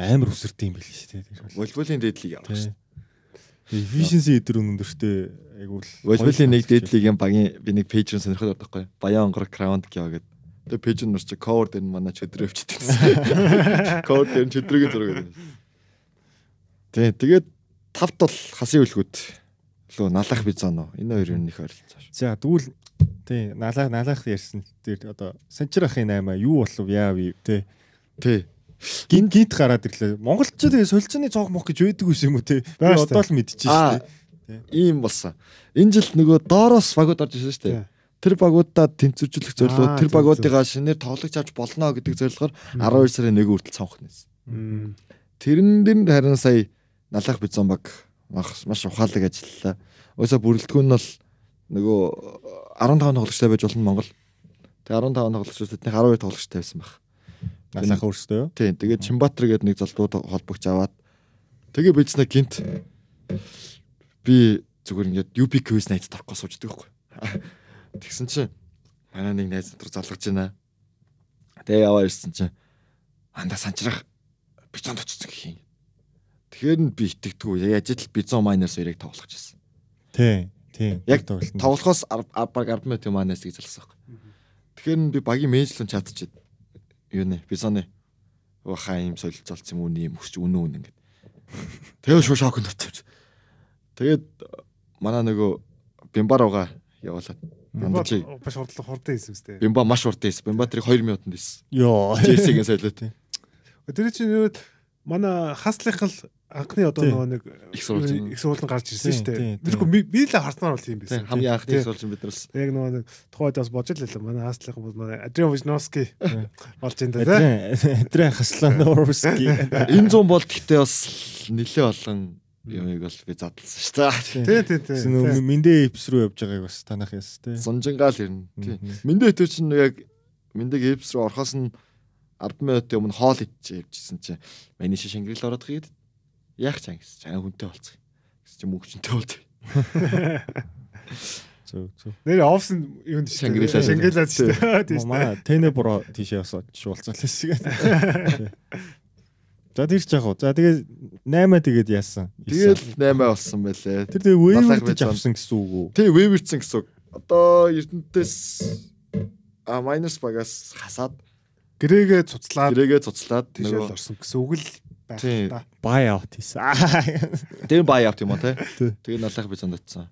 амар өсөрт юм байл шүү дээ. волейболын дээдлийг авах шүү. Efficiency эдэр өнөндөртэй айгуул. Волейболын нэг дээдлигийн багийн би нэг пэйж рүү сонирхоод байхгүй. Баян онгор краунд гэвгээд. Тэгээ пэйж нь нэрч cover дээр нь манай чөдрөө гэсэн. Cover дээр нь чөдрөгийн зураг гэдэг. Тий, тэгээд тавт бол хасын үлгүүд лөө налах бизон уу. Энэ хоёр юм их ойролцоо шүү. За тэгвэл тий налаа налаах ярьсан дээр одоо санчир ахын 8 юу болов яав тий Тий. гин гинт гараад ирлээ. Монголчууд солилцооны цонх мох гэж байдаг байсан юм уу тий. Би одоо л мэдчихэж шүү дээ. Ийм болсон. Энэ жил нөгөө доороос багууд орж ирсэн шүү дээ. Тэр багуудаа тэнцвэржүүлэх зорилгоо Аа, тэр зөв, багуудыгаа шинээр тоглож авч болно гэдэг зорилгоор 12 сарын 1 хүртэл цонх нээсэн. Тэрэн дээр харин сая налах бизон баг маш ухаалаг ажиллалаа. Өсө бүрэлдэхүүн нь бол нөгөө 15 тоглогчтой байж болно Монгол. Тэгээ 15 тоглогчдод тэдний 12 тоглогчтой байсан баг. Налаах өөртөө юу? Тийм. Тэгээд Чимбатар гэдэг нэг залуу холбогч аваад тэгээ бичснэ гинт би зүгээр ингээд UP quiz найз тарахгүй сууждаг байхгүй. Тэгсэн чинь манай нэг найз дотор залгаж байна. Тэгээ яваа ирсэн чинь анда санчрах бицонд очсон гэх юм. Тэгэхээр нь би итгэдэггүй. Яг ажил бицон майнерс хоёрыг тоглох гэсэн. Тий. Тий. Яг. Тоглохоос баг 10 минут юм манаас гэж залсан байхгүй. Тэгэхээр би багийн менежлэн чатчихэд юу нэ бицоны хаа юм солилцолцсон юм уу юм өсч үнэн үнэн ингээд. Тэгээ шууд шокнд очив. Тэгээд манай нөгөө бимбар угаа явуулаад Андаж Баш хурдлах хурдан хийсэн үстэй. бимба маш урт ийс. Бимба тэрийг 2 минутанд ийс. Йоо. Джерсигийн солиот. Тэр чинь юу манай хаслах л анхны одоо нөгөө нэг Их сурвалж. их сурвалж гарч ирсэн шүү дээ. Тэргүй би л харснаар бол тийм байсан. Хамгийн анхны сурвалж бид нараас. Яг нөгөө нэг тухайд бас бодож л байлаа. Манай хаслах бол манай Адриан Вижновский болж энэ дээ. Адрен адрен хаслан Норвски. Энэ зүүн бол гэхдээ бас нэлээ олон юмыг бол би задлсан шүү дээ. Тий, тий, тий. Нөө мэндэ эпс рүү явж байгааг бас танах яс тий. Сунжингаал ирнэ. Мгм. Мэндэ өтөр чинь яг мэндэг эпс рүү орохоос нь 10 минутын өмнө хоол идэж явжсэн чинь миний шиш ангирал ороод ихэд Яах ч ангис. Чаа хүнтэй болцгоо. Гэс чи мөнгөчнтэй болдог. Зөв зөв. Нэр офс нь юунд дээ. Шангрилаад шүү дээ. Тийм. Манай тэнэ бро тийшээ бас шуулцал хэсэг. За тэр ч яг уу. За тэгээ 8 тэгээд яасан. Тэгэл 8 болсон байлээ. тэр тэгээ байж авсан гэсэн үг үү? Тэ вэверцэн гэсэн. үг. Одоо Эрдэнтээс а майнус багаас хасаад Грэгээ цуцлаад гэрээгээ цуцлаад тийшээ л нөгөө орсон гэсэн үг л байх та. Buy out хийсэн. тэр бай авт юм те. Тий. Тэгээ налах би зондотсон.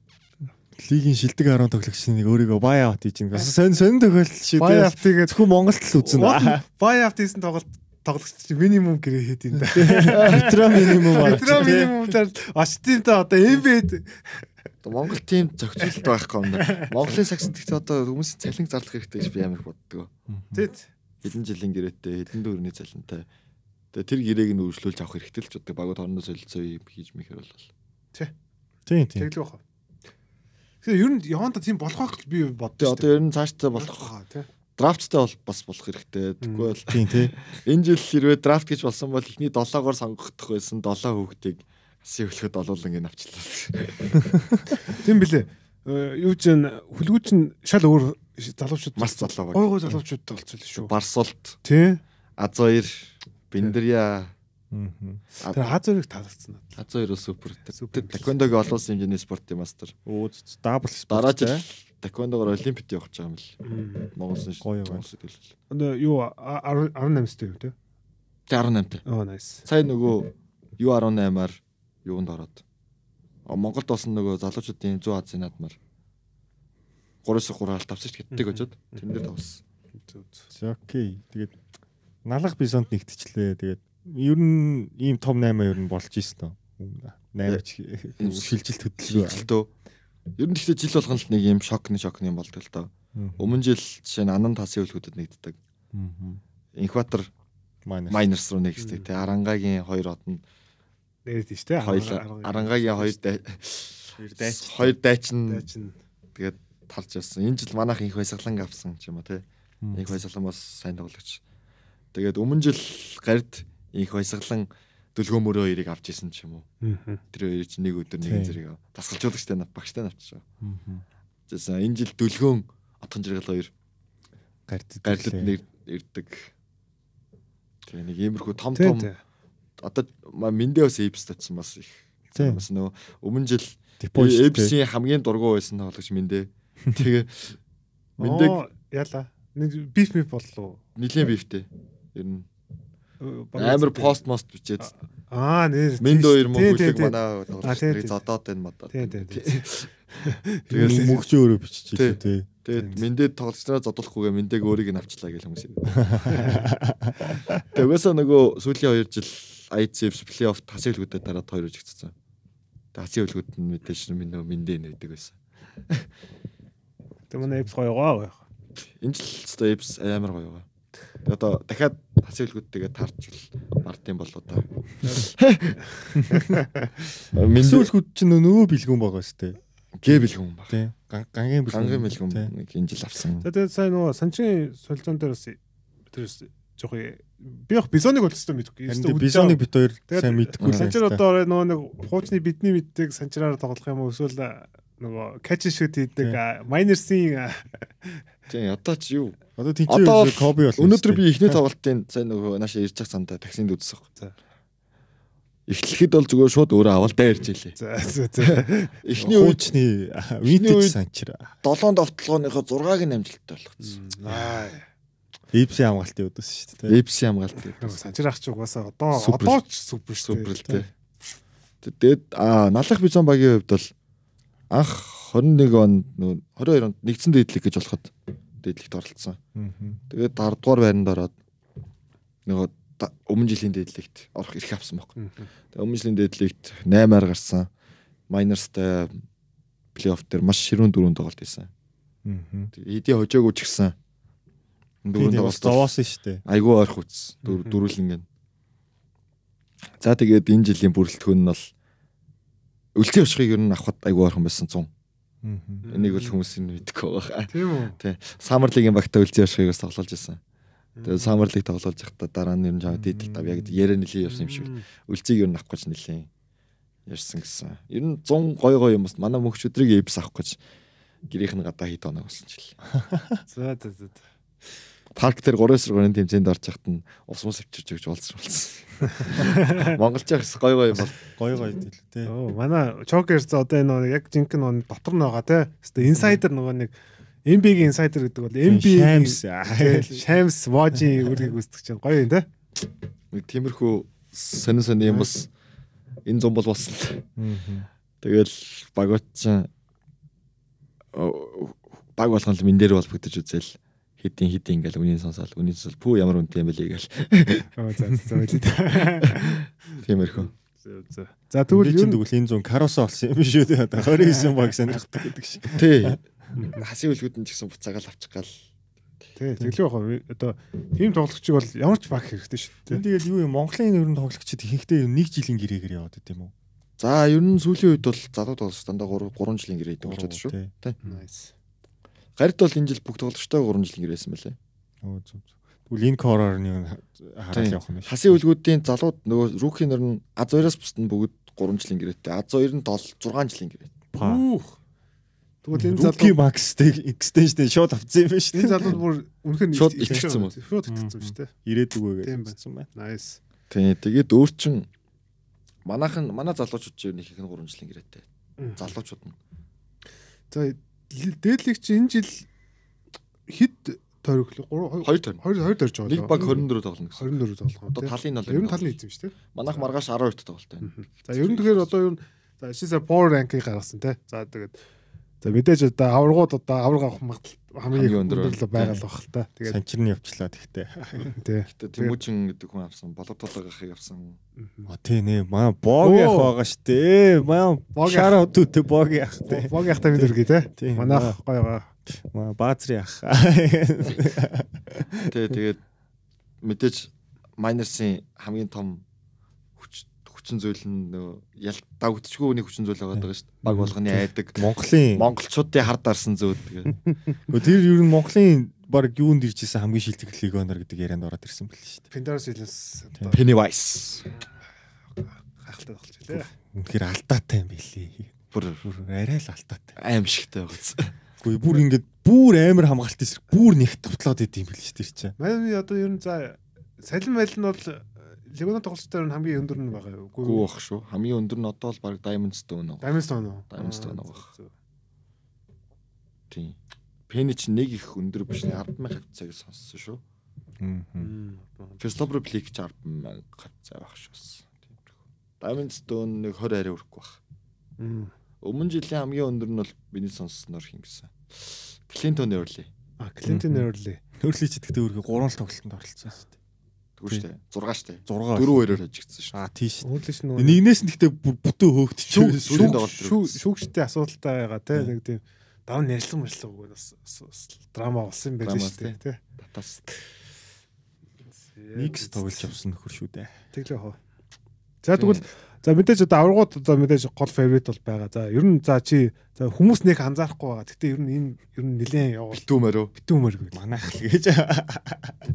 Лигийн шилдэг 10 тоглогчдын нэг өөрийгөө buy out хийж байгаа. Сон сон тохиолдол шүү Buy дээ. out-гээ Зөвхөн Монголд л үзнэ. Buy out хийсэн тоглолт тоглогч минимум гэрээ хэд юм да. Петра минимум аа. Петро минимумтаар очтимтай одоо NBA-д Одоо Монгол тим зохицуулалт байхгүй юм да. Монголын сагсд гэхдээ одоо хүмүүсийн цалин зарлах хэрэгтэй гэж би амар боддог. тэт Хэдэн жилийн гэрээтэй, хэдэн дөрөвний цалинтай. Тэгээ тэр гэрээг нь үргэлжлүүлж авах хэрэгтэй л ч боддог. Багууд хоорондоо солилцоо юм хийж мэхэр бол. Тийм тийм. тэглэх байх. Тэгэхээр ер нь яванда тийм болох байх гэж би Тэгээ боддог. одоо ер нь цаашдаа болох хаа тий. драфттай бол бас болох хэрэгтэй. Тэгвэл бол Тийм тий. энэ жил хэрвээ драфт гэж болсон бол эхний 7-оор сонгогдох байсан 7 хүүхдийг асын хөлөхөд олуулан ин авчлаа. Тийм билээ. Э, Юу ч н хүлгүүч нь шал өөр залуучууд Маш залуу баг. Гой залуучуудтай болцсон шүү. Барсуулт, Тий. Азоир, Биндрия, Мгм. Тэр Аз өрийг таалагдсан надад. Азоир супер. Супер. Тэр Таквондогийн олон улсын хэмжээний спортын мастер. Өө дабл Дараа жил Таквондогоор олимпиад явах гэж байгаа юм л. Мм. Монголын Гоё гоё. Юу а- ар- 18 тэй юу тий? Тэ 18-тай. Оо nice. Сая нөгөө U18-аар юунд ороод. Монголд болсон нөгөө залуучуудын 100 Азийн наадмаар 3-3 алт ч гэддэг очоод тэн дээр тавсан. Окей. Тэгээд налах бисонд нэгтчлээ. Тэгээд ер нь ийм том 8 ер нь болж ийсэн тоо. 8 ч шилжилт хөдөлгөө. Шилжилтөө. Ер нь гэхдээ жил болгон л нэг юм шокны шокны юм болдог л доо. Өмнө жил жишээ нь Анан тасын хөлгүүдэд нэгддэг. Инкватор Майнер. майнерс руу нэгсдэг. Тэ Арангагийн хоёр од нь Нэрд тийш тий. Арангагийн хоёр Хоёр дайч. хоёр дайчин чинь тэгээд тарж явсан. Энэ жил манайх инх баясгалан авсан ч юм уу те. Инх баясгалан бас сайн тоглогч. Тэгээд өмнө жил гард инх баясгалан дөлгөө мөрөө хоёрыг авч исэн ч юм уу. Тэр хоёр чинь нэг өдөр нэг зэрэг тасгалжуулагчтай нав багштай навчсан. Тэсэн энэ жил дөлгөөн отхон жиргэл хоёр Гардд. гарлад нэр ирдэг. Тэгээ нэг иймэрхүү том том одоо мэндээ бас эйпс татсан бас их. Бас нөө өмнө жил Депош. эйпсийн хамгийн дургуй байсан тоглогч мэндээ. Тэгээ мэндээ яла. Нэг биф миф боллоо. нилийн бифтэй. Ер нь амар пост мост бичээд Аа нэр. Минд хоёр мөн Тий, тий, хүлэг тий. манай тий. зодоод энэ тий. Тэгээд мөгч өөрөө бичиж Тий. Тэгээд мэндээ тоглогчноо зодуулахгүйгээ мэндийг өөрийг нь авчлаа гэх хүмүүс юм. Тэгээс нөгөө сүүлийн 2 жил ICF плей-офф тасын хөлгүүдэд дараад хоёр үжигдсэн. Тасын хөлгүүд нь мэдээж минь нөгөө мэндээ нээдэг байсан. Тэ манай эпс гоё гоо. Энэ жил өстой эпс амар гоё байгаа. Тэгээд одоо дахиад тасын хөлгүүдтэйгээ тарчвал бардын болоо та. Эсвэл чинь нөгөө бэлгүүн байгаа сте. гээ бэлгүн баг. Тий. Ган- Гангийн бэлгүүн. Гангийн бэлгүн Тий. нэг энэ жил авсан. За тэгээд сайн нөгөө санчин солилцоон дээр бас тэрс жоох би яг бизоныг бол өстой мэдэхгүй. Харин Өстой тэ үдчихэж бисоныг байгаа. бит хоёр Тэгээд сайн мэдэхгүй л Санчир одоо нөгөө нэг хуучны бидний мэддэг санчираар тоглох юм уу эсвэл нөгөө catch and shoot хийдэг майнерсийн Тийм одоо ч юу? Одоо тийч Одоо коби бол. Өнөөдөр би эхний тоглолтын сайн нөгөө нааша ирж байгаа сандаа таксинд үзсэн. За. Эхлэхэд бол зүгээр шууд өөрөө авал дайрж илээ. за за за Эхний Эхний винтэж санчир. долоон довтлогооныхоо 6-г нь амжилттай болгоцсон. аа Эйпси хамгаалтын өдөөс шүү дээ. Эпси хамгаалт. нөгөө санчир ах чи угаасаа одоо одоо ч супер Супер л дээ. Тэгээд аа налах бизон багийн хувьд бол анх 21 онд нөгөө 22 онд нэгдсэн дээдлэг гэж болоход дээдлэгт оролцсон. Тэгээд 10 дугаар байранд ороод нөгөө өмнө жилийн дээдлэгт орох эрх авсан байхгүй. Тэгээд өмнө жилийн дээдлэгт 8-аар гарсан. Майнерстай плей-офф дээр маш ширүүн дөрөв тоглолт хийсэн. Эдийн хожоогүй ч гэсэн бас тоглолт зовоосон шүү дээ. айгүй ойрхон үтс дөрвөлнгийн. За тэгээд энэ жилийн бүрэлдэхүүн нь бол үлцэн өшгийг ер нь авахд айгүй ойрхон байсан 100. Энийг бол хүмүүс нь мэдгүй байгаа. тийм үү Тий. Самар лигийн багтаа үлцэн өшгийг бас тоглуулж байсан. Тэгээ Summer League тоглож байхдаа дараа нь нь жаа дийдэл тав яг яриа нэлээ явсан юм шиг үлцгийг ер нь авах гэж нэлээ ярьсан гэсэн. Ер нь 100 гой гой юмс манай мөнх өдрийг эвс авах гэж гэрийнх нь гадаа хит оноо болсон ч л. За за за. Парк дээр 3-3-ын тэмцээнд орж яхад нь ус мус авчирч өгч уулзсан болсон. Монголч яхас гой гой юм бол Гой гой дил тий. Оо манай Чокер за одоо энэ нэг яг жинхэнэ нэг дотор нь байгаа те. Хэвээ инсайдер нөгөө нэг MB-гийн инсайдер гэдэг бол MB Shams. Shams Woj үргийг үздэг чинь гоё юм те. нэг тиймэрхүү сонин сонин юм бас энэ зам бол болсон. Тэгэл оо, баг болгон л мен дээр бол бүтэж үзэл хитин хитин ингээл үний сонсоол үний сонсоол пүү ямар үнэтэй юм бэлээ гээл. Оо за за за. Тиймэрхүү. За. За тэгвэл юу тэгвэл энэ зүүн каросо болсон юм шүү дээ. Одоо 29 баг сонирхдаг гэдэг шиг. Тий. Хасын үлгүүд нь ч гэсэн буцаагаал авчих гал. тий тэглээ яах вэ? Одоо тийм тоглогчийг бол ямар ч баг хэрэгтэй шүү дээ. Тэгэл юу юм Монголын ер нь тоглогчид ихэнхдээ нэг жилийн гэрээгээр яваад байт юм уу? За ер нь сүүлийн үед бол залууд бол дандаа 3 3 жилийн гэрээ идэв болчиход шүү. Тий. Nice. Гард бол энэ жил бүх тоглогчтой 3 жилийн гэрээсэн мөлий. Оо зүг зүг. Тэгвэл энэ короор нэг хараад явах юм шиг. Хасын үлгүүдийн залууд нөгөө рукийн нэр нь А2-аас бусд нь бүгд 3 жилийн гэрээтэй. А2 нь 7 6 жилийн гэрээ. Па. Үүх. Тэгвэл энэ Руки залуу Макстэй экстеншн шууд авсан юм байна шүү энэ дээ. залууд бүр үнэхээр Шууд итгэцсэн мөн. Шууд итгэцсэн шүү дээ. Ирээдүг Тийм үгээд байна. байна. Nice. Тий, тэгээд өөр чин манайхан манай залуучууд ч ер нь их их 3 жилийн гэрээтэй. Залуучууд нь. За дээдлэг чи энэ жил хэд тойрог лөө 3 Хоёр тойрно. 2 2 дөрж байгаа. Нэг баг 24 тоглоно гэсэн. 24 тоглох. Одоо талын бол ер нь талын эзэм шүү дээ. Манайх маргааш 12-т тоглолт байна. За ер нь тэгэхээр одоо ер нь за шисэ power rank-ыг гаргасан те. За тэгээд за мэдээж одоо аваргууд одоо аварга авах магадлал хамгийн өндөр байгаа л бах л та. Тэгээд Санчир нь явчлаа тэгтээ. тий. Гэтэ Тэмүүжин гэдэг хүн авсан, боловтолог ахыг авсан. А тий нэ маа бог яах Оо. байгаа штэ. Маа Бог шар өтөт бог яах те. Бог яхтай бид үргээ те. Тийм. Манайх гоё гоё. Маа баазри яах. Тэ тэгээд мэдээж майнерсын хамгийн том хүч хүчин зүйл нь давгдчихгүй хүний хүчин зүйл байгаа даа шүү дээ. Баг болгоны айдаг. Монголын Монголчуудын хар дарсан зөөд тэгээд. Гөө тэр ер нь Монголын баг юунд иржсэн хамгийн шилдэг лигонор гэдэг ярианд ороод ирсэн байл шүү дээ. Pendaros Williams Pennywise. гайхалтай тоглож байлаа. Үнэхээр алдаатай юм билий. Бүр арай л алдаатай. аимшигтай байгаа. Үгүй бүр ингээд бүр амар хамгаалт эсрэг бүр нэг товтлоод идэм байл шүү дээ. Манай одоо ер нь за салин майл нь бол Легоно тоглолтоор нь хамгийн өндөр нь байгаа юу? Гүү бах шүү. Хамгийн өндөр нь одоо л баг Diamond Stone байгаа. Diamond Stone уу? Diamond Stone Аа, зөв. Тийм. Penny ч нэг их өндөр биш 100000 хавцааг сонссон шүү. Аа. Мм. Firstopper Flick ч 100000 хавцаа байх шүүс. Тиймэрхүү. Diamond Stone нэг 20 арай өрөхгүй баг. Мм. Өмнө жилийн хамгийн өндөр нь бол миний сонссноор хин гэсэн. Clinton Early. А Clinton Early. Хөрли ч гэдэгтэй үргээ 3 л тоглолтод оролцсон шүү дээ. Тэгвэл штэ 6 штэ. 6 4 2-оор хожигдсан шүү. Аа тийш. Өөдлөш нөгөө Нэгнээс нь гэхдээ бүтэн хөөгдчихөө. сүүлийн тоглолт шүүг шүүгчтэй асуудалтай байгаа те нэг тийм давн ярьслан мэрслэг өгөө бас драма болсон юм шүү дээ те. Татас. Никс тоглож авсан нөхөр шүү дээ. Тэглээ хоо. За тэгвэл за мэдээж одоо аваргууд одоо мэдээж гол фаворит бол байгаа. За ер нь за чи за хүмүүс нэг анзаарахгүй байгаа. Гэтэ ер нь энэ ер нь нэлээд явуул Битүүмээрөө. битүүмэр гэж. Манайх л гэж.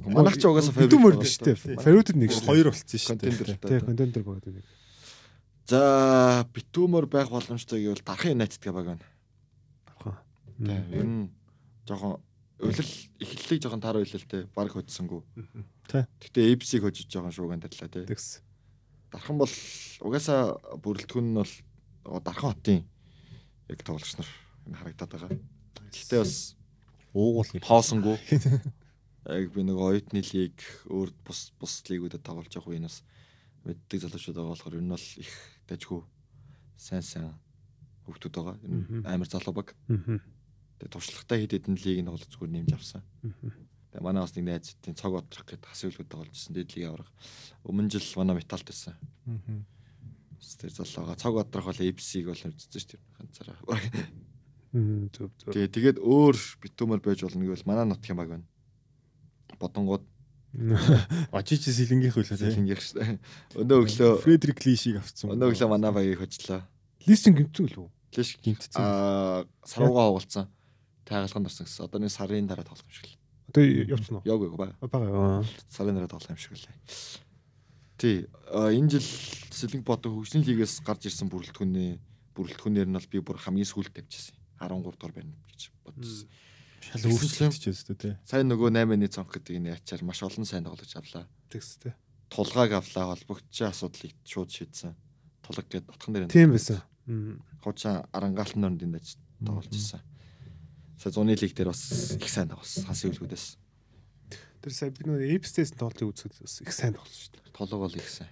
Манайх ч угаасаа битүүмэр байгаа биш те. Фаворитд нэг шүү. Хоёр болцсон шүү Контендер дээ. л Тэ та. контентер байгаа нэг. За битүүмөр байх боломжтой гэвэл Дархан United гэх баг байна. Тийм. Ер нь жоохон өвлөл эхлэлийг жоохон таар үйлэлтэй баг хөдсөнгүү. Тий. Гэтэ ABC-г хожиж жоохон шууган тадлаа тий. Тэгс. Дархан бол угаасаа бүрэлдэхүүн нь бол Дархан хотын яг тоглогч нар энэ харагдаад байгаа. Гэтэ бас Уугуул хоосонгүй. Яг би нэг оюутны лиг өөр бус бус лигүүдэд тоглож явах үеийн бас мэддэг залуучууд байгаа болохоор нь бол их дажгүй сайн сайн хөвгтүүд байгаа. Мгм. амар залуу баг. Тэгээ туршлагатай хэд хэдэн лиг нь бол зүгээр нэмж авсан. Мгм. Тэгээ манай бас нэг найз тийм цог одрах гэдэг ирсэн дээд лигийн авраг. Өмнө жил манай металд байсан. Тэр залууга цог одрах бол ABC-г бол үзсэн шүү дээ. Ганцаараа. Зөв зөв. Тэгээ тэгээд өөр битүүмэр байж болно гэвэл манай нутгийн баг байна. Бодонгууд Очиж сэлэнгийнх үлээ тий. Сэлэнгийнх шүү дээ. Өнөө өглөө Фредрик Лишиг авцсан. өнөө өглөө манай багийг хочлоо. Листинг гимцэн л үү? Лиш гимтсэн. аа саруугаа оголцсон. Тайгалганд орсон гэсэн. Одоо нэг сарын дараа тоглох юм шиг л. Тэ явцсан уу? Яг яг бага. Бага. Сарын дараа тоглоом юм шиг лээ. Тий, энэ жил Сэлэнг-Бото хөгжлийн лигээс гарч ирсэн бүрэлдэхүүнээ бүрэлдэхүүнээр нь бол би бүр хамгийн сүүлд тавьчихсан. 13 дугаар байна гэж бодсон. Шал өөрчлөгдөж өстэй тий. Сайн нөгөө 8-ны цонх гэдэг энэ ячаар маш олон сайн тоглож авлаа. Тэгстэй. Тулгааг авлаа, холбогдчихын асуудлыг шууд шийдсэн. Тулаг гэдэг отхон дээр Тийм байсан. Хуучин арангаалтны оронд дэж тоглож ирсэн. Сая зуны лиг дээр бас их сайн тоглосон. Хасын үлгүүдээс. Тэр сая би нөгөө Эпстэйс тоглолтыг үзэхэд бас их сайн тоглосон шүү дээ. Толгой бол их сайн.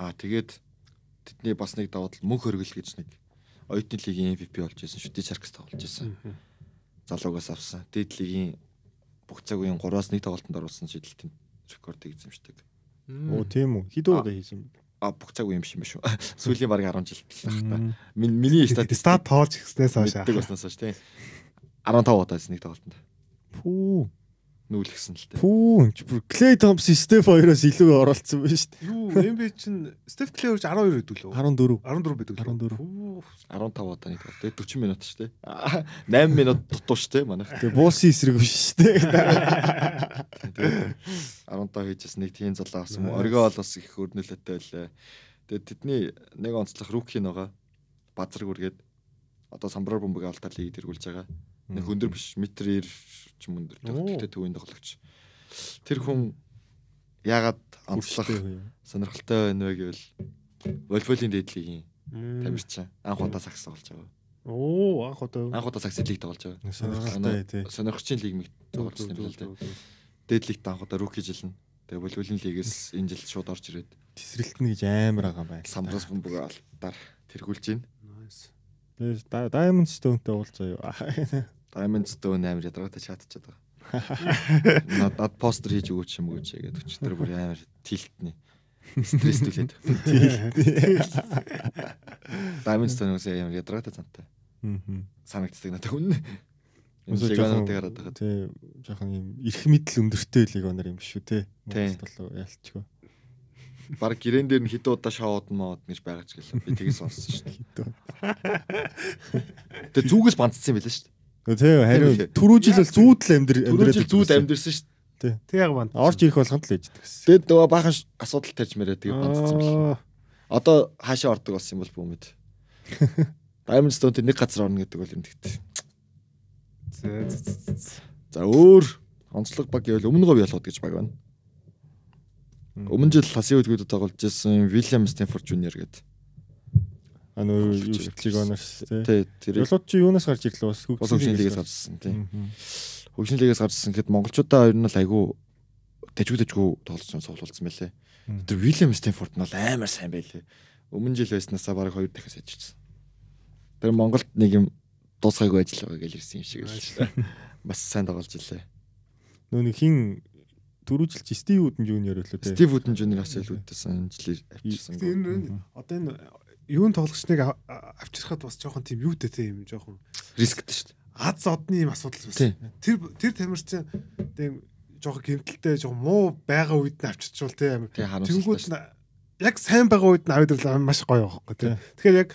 Аа тэгээд тэдний бас нэг давуу тал мөнх хөргөл гэж нэг оюутны лигийн MVP болж байсан шүү. Дичаркс тоглож байсан. Залуугаас авсан. Дээд лигийн бүх цаг үеийн 3-аас 1 тоглолтод оруулсан шидэлтийн рекордыг эзэмшдэг. Оо тийм үү. Хэд удаа хийсэн бэ? А бүх цаг үеийн биш юм шүү. Сүүлийн баг 10 жил байх та. Min миний статистик стат тоолж ихснээс хойш. мэддэг баснаас хойш тийм. 15 удаа хийсэн нэг тоглолтод Пүү. нүүлгсэн л дээ. Пүү. ч бүр Клей Томпсон Стеф хоёроос илүү оролцсон байна шүү дээ. Юу NBA чинь Стеф Клей 12 гэдэг лөө. 14. 14 байдаг. 14. 15 удаа нэг тоглолт. Тэгээд 40 минут шүү дээ. 8 минут дутуу шүү дээ манайх. Тэгээ буусын эсрэг биш шүү дээ. Тэгээд 15 хийжсэн нэг тийм залуу авсан. Оргоо бол бас их өрнөлөттэй байлаа. Тэгээд тэдний нэг онцлог руки байгаа. Базар гүргээд одоо самбраар бомбыг алдаа лиг дэргүүлж байгаа. Нэг өндөр биш метр 90 ч юм өндөр. Тэгтээ төвийн тоглогч. Тэр хүн яагаад онцлог сонирхолтой байна вэ гэвэл волейболын дээдлигийн тамирчин анх удаа сакс тоглож байгаа. Оо анх удаа. Анх удаа сакс лиг тоглож байгаа. Сонирхолтой тий. Сонирхчийн лиг мэд тоглож байсан юм л дээ. Дээдлигт анх удаа руки жилнэ. Тэгээ волейболын лигээс энэ жил шууд орж ирээд Тесрэлтэн гэж амар байгаа байна. самраас бөмбөг алдаар тэргүүлж байна. Nice. Тэгээ Diamond Stone-тэй уулзаа юу. Diamond Stone амар ядаргатай чатчихад байгаа. Над над постэр хийж өгөөч юм өгөөч гэдэг өчтөр бүр амар тилтний. Стресс түлээд. Diamond Stone үсээ амар ядаргатай зантай. Мм. Санагддаг надад хүн. Жоохон хараад байгаа. тий жоохон юм эрх мэдэл өндөртэй легонер юм шүү те. Монголд ялчгүй. Бараг гэрэн дээр нь хэд удаа шоуд мод гэж байгаа ч гэлээ. Би тгий сонссон шүү дээ. Тэгээ зүгээс бандцсан юм байлаа шүү дээ. Тий харин түрүү жил бол зүүдл амьдр Түрүү жил зүуд амьдэрсэн шүү дээ. Тэг яг банд. Орж ирэх болгонд л ээждэг гэсэн. Тэгээд нөгөө баахан асуудал тарьж мэрээ тэгээ байна. Аа. Одоо хаашаа ордог болсон юм бол бүүмэд. Diamond Stone-тэй нэг газар орно гэдэг бол юм тэгт. зэ, зэ, зэ, зэ. За өөр онцлог баг гэвэл өмнө говь ялгууд гэж баг байна. Өмнө жил хасын үлгүүдэд тоглож байсан William Stanford Jr гэдэг. А нөө Орж юу ирж легонер шүү те. Тэ тэр Ялууд чи юунаас гарч ирлээ бас лигээс гарсан. Хөгжлийн лигээс гарсан гэхэд монголчуудаа хоёр нь л айгүй тэжгүй тоглож цуглуулсан байлээ. Тэр William Stanford нь бол амар сайн байлээ. Өмнө жил байснаасаа бараг хоёр дахиас ажилласан. Тэр Монголд нэг юм дуусгаагүй ажил байгаа гэж ирсэн юм шиг дээ. Бас сайн тоглож илээ. Нөө нэг хин түрүү жил чи Стив Вуден Жуниор лөө те. Стив Вуден Жуниор асал үүдсэн жилээр авчирсан. Гэтэ энэ одоо энэ юун тоглогчныг ав- авчирхад бас жоохон тийм юутэй те юм жоохон рисктэй шүү дээ. аз одны юм асуудал Тийм. байсан. Тэр тэр тамирчин тийм жоохон гэмтэлтэй жоохон муу байгаа үед нь амир. Тэгээ Тэнгүүд яг сайн байгаа үед нь ирлээ маш гоё байхгүй те. Тэгэхээр яг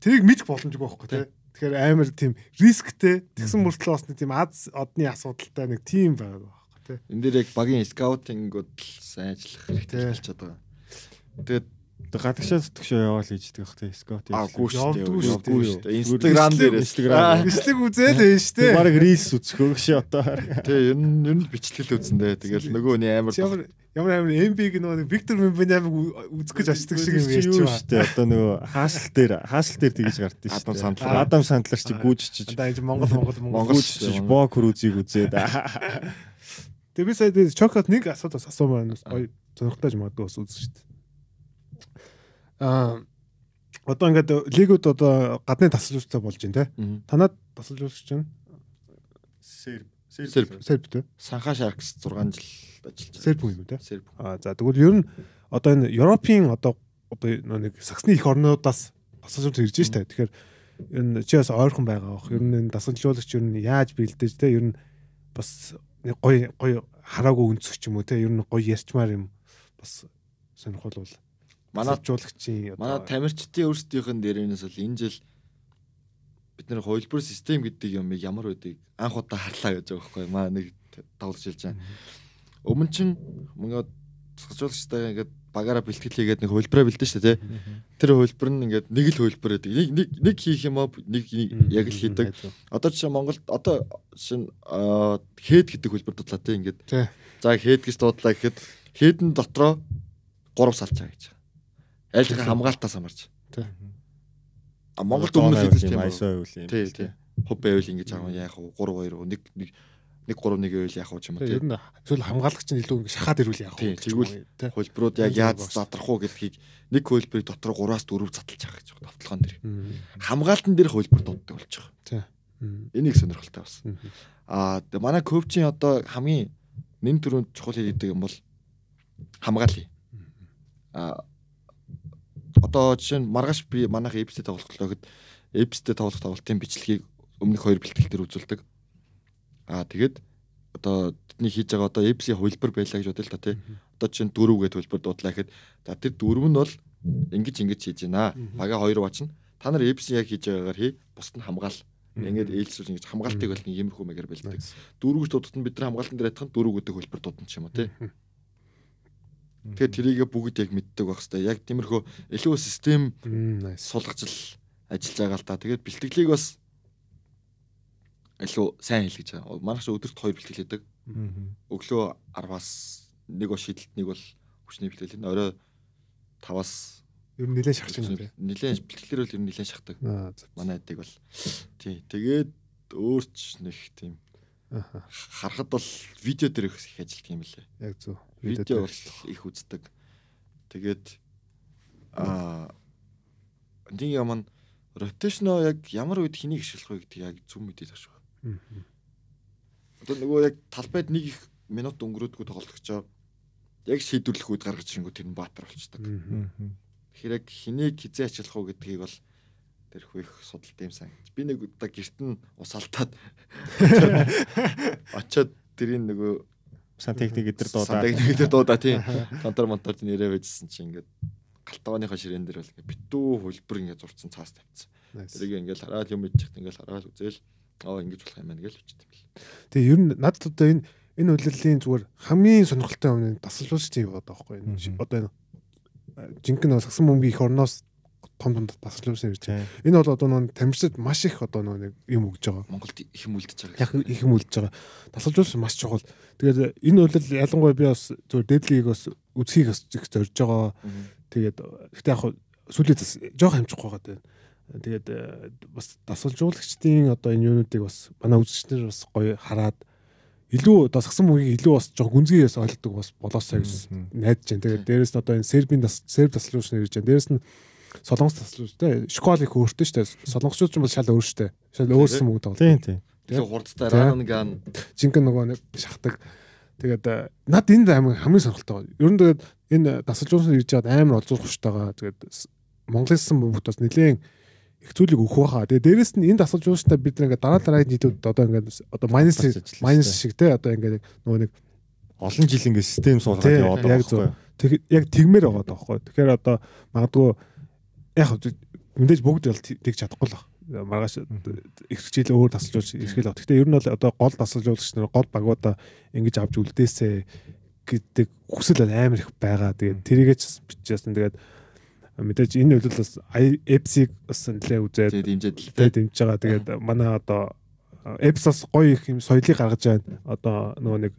тэрийг мэдэх боломжгүй байхгүй те. Тэгэхээр амар тийм рисктэй тэгсэн мөртлөө бас нэг тийм аз одны асуудалтай нэг тийм байгаа байхгүй те. Энд дээр яг багийн скаутингууд л сайн ажиллах хэрэгтэй болчиход байгаа. Тэгээд Гадагшаа зүтгэшөө яваал хийждэг бах те. Скот. аагүй шүү дээ. Шүү дээ. шүү дээ. Инстаграм дээр Инстаграм. Аа, Бичлэг үзээд байж те. Бараг рилс үзөхөө ши одоо. Тий, ер нь ер нь бичлэл үзэн дээ. Тэгэл нөгөө нь амар Ямар ямар амар MB-г нөгөө Виктор Мембенамиг үзэх гэж очдөг шиг юм ярьж юу байна. штэ одоо нөгөө хаасл дээр хаасл дээр тэгж гардыг штэ. Адам Сандлар. Адам сандлар чи гүйжчиж Одоо энэ Монгол Монгол Монгол. Гүйжчиж боо крузийг үзээд. Тэгээ би сая чокот нэг асуудал асуумаар гоё сонирхолтой юм магадгүй бас үзсэн шүү дээ. Аа одоо ингээд лигүүд одоо гадны тасалжуулалттай болж байна те. Танад тасалжуулагч чинь Серб. Серб. Серб те. Санхаа Sharks 6 жил ажиллаж байгаа. Серб юм те. Серб. Аа за тэгвэл ер нь одоо энэ Европын одоо одоо нэг саксны их орнуудаас тасалжуулалт ирж штэ. Тэгэхээр энэ чи бас ойрхон байгаа бох. Ер нь энэ тасалжуулагч ер нь яаж бэлдэж те ер нь бас нэг гоё гоё хараагүй өнцөг ч юм уу те ер нь гоё ярьчмаар юм бас сонирхол бол Манай тасалжуулагчийн манай тамирчдын өөрсдийнх нь дээрээс бол энэ жил бид нэр хувилбар систем гэдэг юм ямар байдгийг анх удаа харлаа гэж байгаа байхгүй маа нэг тоглож хэлж байгаа. Өмнө чин мөнгө цогцолчтой ингээд багаараа бэлтгэл хийгээд нэг хувилбараа бэлдэн шүү дээ тий. Тэр хувилбар нь ингээд нэг л хувилбар байдаг. Нэг нэг нэг хийх юм аа нэг яг л хийдэг. Одоо жишээ Монголд одоо шин хэд гэдэг хувилбар дутлаа тий ингээд. За хэд гэж дуудлаа гэхэд хэдэн дотроо 3 салчаа гэж. Аль нэг хамгаалтаас хамаарч. Тий. А Монголд өмнө юм юм. айсаа үйл юм. Тий, тий. Хуб байвал ингэж аа яах вэ? 3 2 1 1 1 3 1 байвал яах вэ ч юм уу тий. ер нь эсвэл хамгаалагч нь илүү ингэ шахаад ирүүл яах Тий, вэ тэгвэл тий. Хөлбрүүд яг яаж задрах уу гэдгийг нэг хөлбрийг дотор 3-аас 4 задлж байгаа гэж байна. Тавталгаан дээр. Хамгаалтан дээр хөлбөр дууддаг болж байгаа. Мм. Энийг сонирхолтой бас. Аа тэгээ манай коучийн одоо хамгийн нэн төрөнд чухал хийдэг юм бол хамгаалъя. Аа одоо жишээ нь маргааш би манайх эпстэй тоглолтоо гэхэд эпстэй тоглох тоглолтын бичлэгийг өмнөх хоёр бэлтгэл дээр үзүүлдэг. Аа тэгээд одоо тэдний хийж байгаа одоо эпси хувилбар байлаа гэж бодъё л та тий. Одоо чинь дөрөв гэдэг хувилбар дуудлаа гэхэд за тэр дөрөв нь бол ингэж ингэж хийж байна. Бага хоёр бачна. Та нар эпси яг хийж байгаагаар хий. Бусд нь хамгаал. Ингээд ээлжлүүлж ингэж хамгаалтыг бол нэг иймэрхүү маягаар бэлддэг. Дөрөв гэж дуудсан бид нар хамгаалтан дээр адилхан дөрөв гэдэг хувилбар дуудсан ч юм уу тий. Тэгэхээр тэрийгэ бүгд яг мэддэг байх хэвээр. Яг тиймэрхүү илүү систем Мм, nice. сулгаж л ажиллаж байгаа л та. Тэгээд бэлтгэлийг бас илүү сайн хийлгэж байгаа. Манайх ч өдөрт хоёр бэлтгэл хийдэг. Өглөө 10-аас нэг бол шийдэлт нэг бол хүчний бэлтгэл. Орой 5-аас Ер нь нэлээд шахаж байна нилээн бэлтгэлэр бол ер нь нилээн шахдаг. Манай эдэг бол тий. Тэгээд өөрч нэг тийм. Харахад бол видео дээр их ажилладаг юм лээ. Яг зөв. Видео бол их үздэг. Тэгээд аа нэг юм нь ротейшноо яг ямар үед хэнийг ашиглах вэ гэдэг яг зөв мэдээд. Мм. Одоо нөгөө яг талбайд нэг их минут өнгөрөөдгөө тоглолтгочоо яг шийдвэрлэх үед гаргаж ирэнгүү тэр нь баатар болчдаг. Тэгэхээр яг хэнийг хизээ ажиллах уу гэдгийг бол тэрхүү их судалт юм сан. Би нэг удаа герт нь ус алдаад очоод тэрийн нөгөө Сан техник эдэр дуудаа. Нэг дээр дуудаа тийм. Контор монтор нэрээ байжсэн чи ингээд галтгооныхоо ширээн дээр бол ингээд битүү хөлбөр ингээд зурцсан цаас тавьчихсан. Nice. Тэрийг ингээд хараад юм иччихт ингээд хараад үзэл аа ингэж болох юм байна гэж үчтэй юм бэл. Тэгээ ер нь надад одоо энэ энэ үйлрлийн зүгээр хамгийн сонирхолтой юм нь тасалжуулагч юм байна байхгүй юу? Мгм. Одоо энэ э, жинхэнэ сагсан бөмбөгийн их орноос том том тасалжуулагч ирж. Тийм. Энэ бол одоо нөгөө тамирчид маш их одоо нэг юм өгж байгаа. Монголд их юм үлдэж байгаа. Яг их юм үлдэж байгаа. Тасалжуулагч маш чухал. Тэгээд энэ үйлрэл ялангуяа би бас зүгээр дэдлийг бас үзхийг бас их зорж байгаа. Тэгээд гэхдээ яг сүүлийн зас жоох амжихгүй байгаа дээ. Тэгээд бас дасгалжуулагчдын одоо энэ юунуудыг бас манай үзэгчдэр бас гоё хараад илүү одоо сагсан бүгийг илүү бас жоох гүнзгийгээс ойлгодог бас болоосоо гэж найдаж байна. Тэгээд дээрэс нь одоо энэ сербийн серб дасгалжуулагч нэр ирж байна. Дээрэс нь солонгос те школ их өөртөө дээ. Солонгосчууд ч юм бол шал өөр дээ. Шал өөрсөн мөнгө тоглодог. Тийм тийм. Тэгээ хурдтай ранган жинхэнэ нөгөө нэг шахдаг. Тэгээд э, над энд амар хамгийн сонирхолтой. Ер нь тэгээд энэ дасгалжуулсан ирж байгаад амар олзуурах хуштайгаа тэгээд Монголынсан бүгд бас нэлээд их зүйлийг өгөх байхаа. Тэгээд дээрэс нь энэ дасгалжуулалтаа бид нэг дараа дараагийн жилүүд одоо ингээд одоо майнус майнус штэ. шиг те одоо ингээд нөгөө нэг Олон жил ингээд систем суулгаад яваад байгаа яг байхгүй тэг- яг тэгмээр байгаа даахгүй. Тэгэхээр одоо магадгүй яг мэдээж бүгд бол тэгж чадахгүй л баг. Маргааш их хичээл өөр тасалжуулж ирэхэл баг. Гэхдээ ер нь бол одоо гол тасалжуулагч нар гол багуудаа ингэж авч үлдээсэ гэдэг хүсэл бол амар их байгаа. Тэгээд тэрийгээ ч бичсэн. Тэгээд мэдээж энэ үйлдэл бас эпсиг бас нэлээ үзээд тэгээд дэмжиж байгаа. Тэгээд манай одоо эпсос гоё их юм соёлыг гаргаж байна. Одоо нөгөө нэг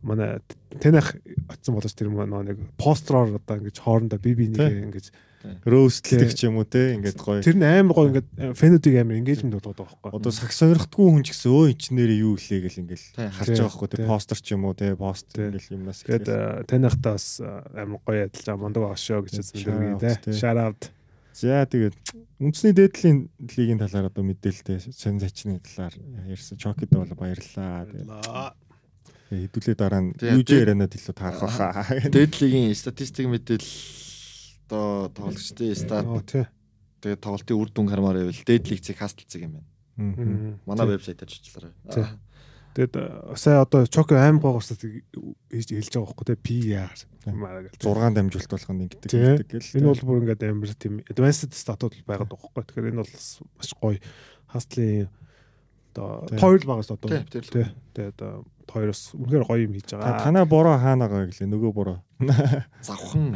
манай танах очсон болооч тэр нөгөө нэг построор одоо ингэж хоорондоо би би нэг Тий. ингэж Рөөстлэг ч юм уу те ингээд гоё. тэр нь амар гоё ингээд фэнүүдийг амар engagement болгоод байгаа байхгүй. Одоо сагс сонирхдгүй хүн ч гэсэн өө инженери юу илээ гэл ингээл Тий. харж байгаа хгүй те постэр ч юм уу те пост ингээл юмнаас Тэгээд э, танихтаа бас э, амар гоё адилж байгаа мундаг шүү гэж хэлсэн те. Shout out. За тэгээд үндэсний дээдлийн лигийн талаар одоо мэдээлэлтэй сонь зачны талаар ярьсан. Чокид бол баярлаа. Тэгээд хэдүүлээ дараа нь юу дээд- ярианад илүү таарах баха. Дэдлигийн статистик мэдээлэл одоо тоглогчдын стат Оо тий. тэгээ тоглолтын үр дүн хармаар байвал дэдлиг цэг хасталцэг юм байна. Манай чиглэлээрээ. Тий. Тэгээд э, сая одоо Чоко аим гоо усад хийж хэлж байгаа байхгүй те PR маа гэл. 6 дамжуулт ингэдэг Тий. ингэдэг гэл. Энэ бол бүр ингээд амар тийм advanced статууд байгаад байгаа байхгүй. Тэгэхээр энэ бол маш гоё Хастлын одоо тойл багаас одоо Тий, тэр хоёроос үнэхээр гоё юм хийж байгаа. Танаа бороо хаана байгаа гэлээ нөгөө бороо. Завхан